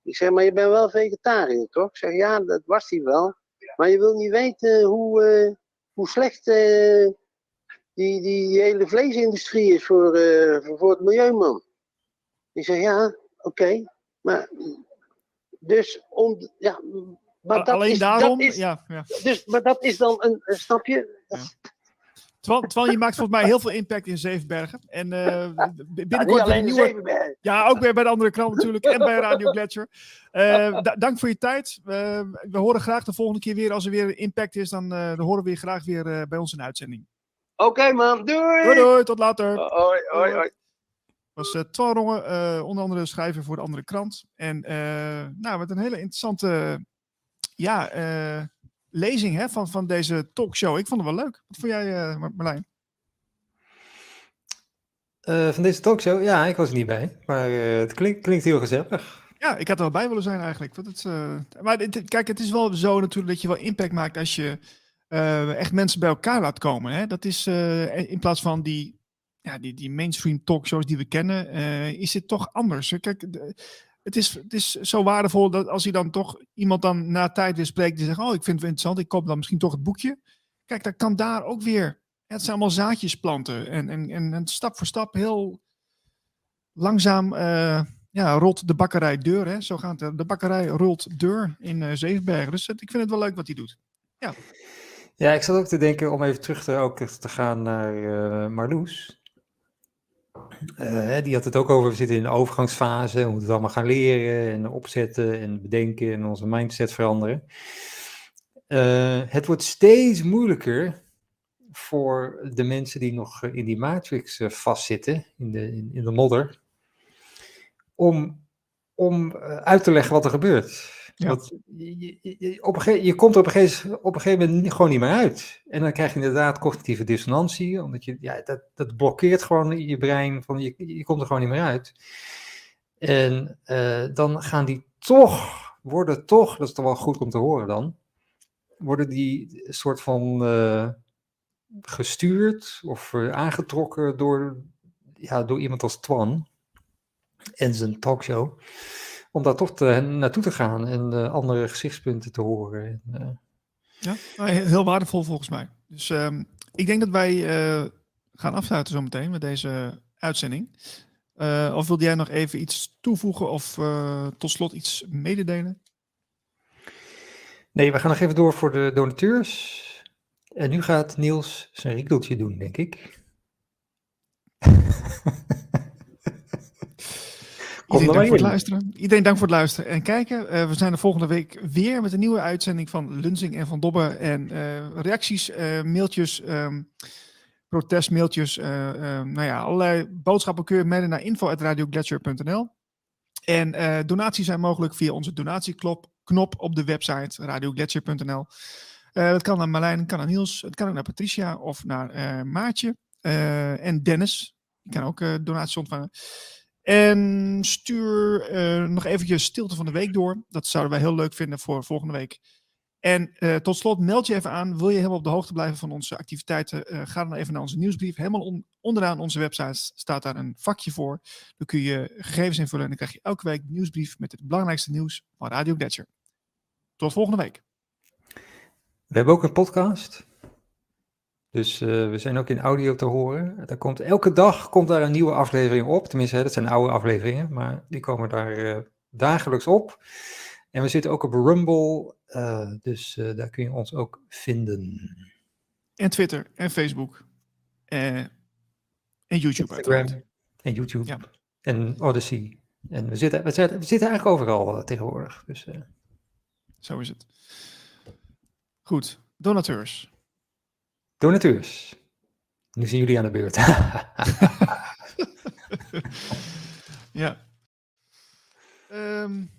Ik zeg, maar je bent wel vegetariër, toch? Ik zeg, ja, dat was hij wel. Maar je wil niet weten hoe, hoe slecht die, die hele vleesindustrie is voor, voor, voor het milieu, man. Ik zeg, ja, oké. Okay. Maar dus om, ja, maar dat Alleen is, daarom, dat is, ja, ja. Dus, maar dat is dan een, een snapje. Ja. Terwijl, je maakt volgens mij heel veel impact in Zevenbergen. En uh, binnenkort ja, alleen nieuwe... Ja, ook weer bij de andere krant natuurlijk. en bij Radio Gletscher. Uh, dank voor je tijd. Uh, we horen graag de volgende keer weer. Als er weer impact is, dan, dan horen we je graag weer bij ons in de uitzending. Oké okay, man, doei! Doei doei, tot later. Hoi, hoi, hoi was uh, Twan Rongen, uh, onder andere schrijver voor de andere krant. En uh, nou, met een hele interessante ja, lezing hè, van, van deze talkshow. Ik vond het wel leuk. Wat vond jij, Marlijn? van deze talkshow? Ja, ik was er niet bij. Maar het klinkt, klinkt heel gezellig. Ja, ik had er wel bij willen zijn eigenlijk. Want het, maar het, kijk, het is wel zo natuurlijk dat je wel impact maakt als je echt mensen bij elkaar laat komen. Hè? Dat is in plaats van die ja, die, die mainstream talkshows die we kennen, uh, is het toch anders. Kijk, het, is, het is zo waardevol dat als je dan toch iemand dan na tijd weer spreekt die zegt, oh, ik vind het interessant, ik koop dan misschien toch het boekje. Kijk, dan kan daar ook weer, het zijn allemaal zaadjes planten en, en, en, stap voor stap heel langzaam ja, rolt de bakkerij deur. Hè? Zo gaat. De bakkerij rolt deur in Zevenbergen. Dus ik vind het wel leuk wat hij doet. Ja. Ja, ik zat ook te denken om even terug te, ook te gaan naar uh, Marloes. Uh, die had het ook over, we zitten in een overgangsfase, we moeten het allemaal gaan leren en opzetten en bedenken en onze mindset veranderen. Uh, het wordt steeds moeilijker voor de mensen die nog in die matrix vastzitten, in de, in, de modder, om, om uit te leggen wat er gebeurt. Want je, je, op een gegeven, je komt op een, gegeven, op een gegeven moment gewoon niet meer uit. En dan krijg je inderdaad cognitieve dissonantie, omdat je, ja, dat, dat blokkeert gewoon je brein, van je, je komt er gewoon niet meer uit. En uh, dan gaan die toch, worden toch, dat is toch wel goed om te horen dan, worden die soort van uh, gestuurd of uh, aangetrokken door, ja, door iemand als Twan en zijn talkshow om daar toch te, naartoe te gaan en uh, andere gezichtspunten te horen. En, uh... Ja, nou, heel waardevol volgens mij. Dus um, ik denk dat wij uh, gaan afsluiten zometeen met deze uitzending. of wilde jij nog even iets toevoegen of tot slot iets mededelen? Nee, we gaan nog even door voor de donateurs. En nu gaat Niels zijn riekeltje doen, denk ik. [laughs] Iedereen dank voor het luisteren. Iedereen dank voor het luisteren en kijken. Uh, we zijn de volgende week weer met een nieuwe uitzending van Lunsing en Van Dobbe. En uh, reacties, uh, mailtjes, um, protestmailtjes, nou ja, allerlei boodschappen kun je mailen naar info.radioglacier.nl. En donaties zijn mogelijk via onze donatieknop op de website radioglacier.nl. dat kan naar Marlijn, kan naar Niels, het kan ook naar Patricia of naar Maartje en Dennis. Die kan ook donaties ontvangen. En stuur uh, nog eventjes stilte van de week door. Dat zouden wij heel leuk vinden voor volgende week. En uh, tot slot, meld je even aan. Wil je helemaal op de hoogte blijven van onze activiteiten? Uh, ga dan even naar onze nieuwsbrief. Helemaal on onderaan onze website staat daar een vakje voor. Dan kun je gegevens invullen en dan krijg je elke week een nieuwsbrief met het belangrijkste nieuws van Radio Gletscher. Tot volgende week. We hebben ook een podcast. Dus uh, we zijn ook in audio te horen. Daar komt, elke dag komt daar een nieuwe aflevering op. Tenminste, hè, dat zijn oude afleveringen, maar die komen daar uh, dagelijks op. En we zitten ook op Rumble, uh, dus daar kun je ons ook vinden. En Twitter en Facebook. en YouTube. Instagram en YouTube. Ja. En Odyssey. En we zitten, we zitten, we zitten eigenlijk overal tegenwoordig. Dus, Zo is het. Goed, donateurs. Donateurs. Nu zijn jullie aan de beurt. [laughs] ja. Um,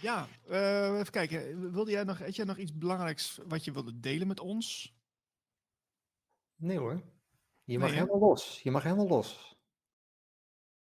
ja, uh, even kijken. Wilde jij nog, had jij nog iets belangrijks wat je wilde delen met ons? Nee hoor. Je mag nee, helemaal los. Je mag helemaal los.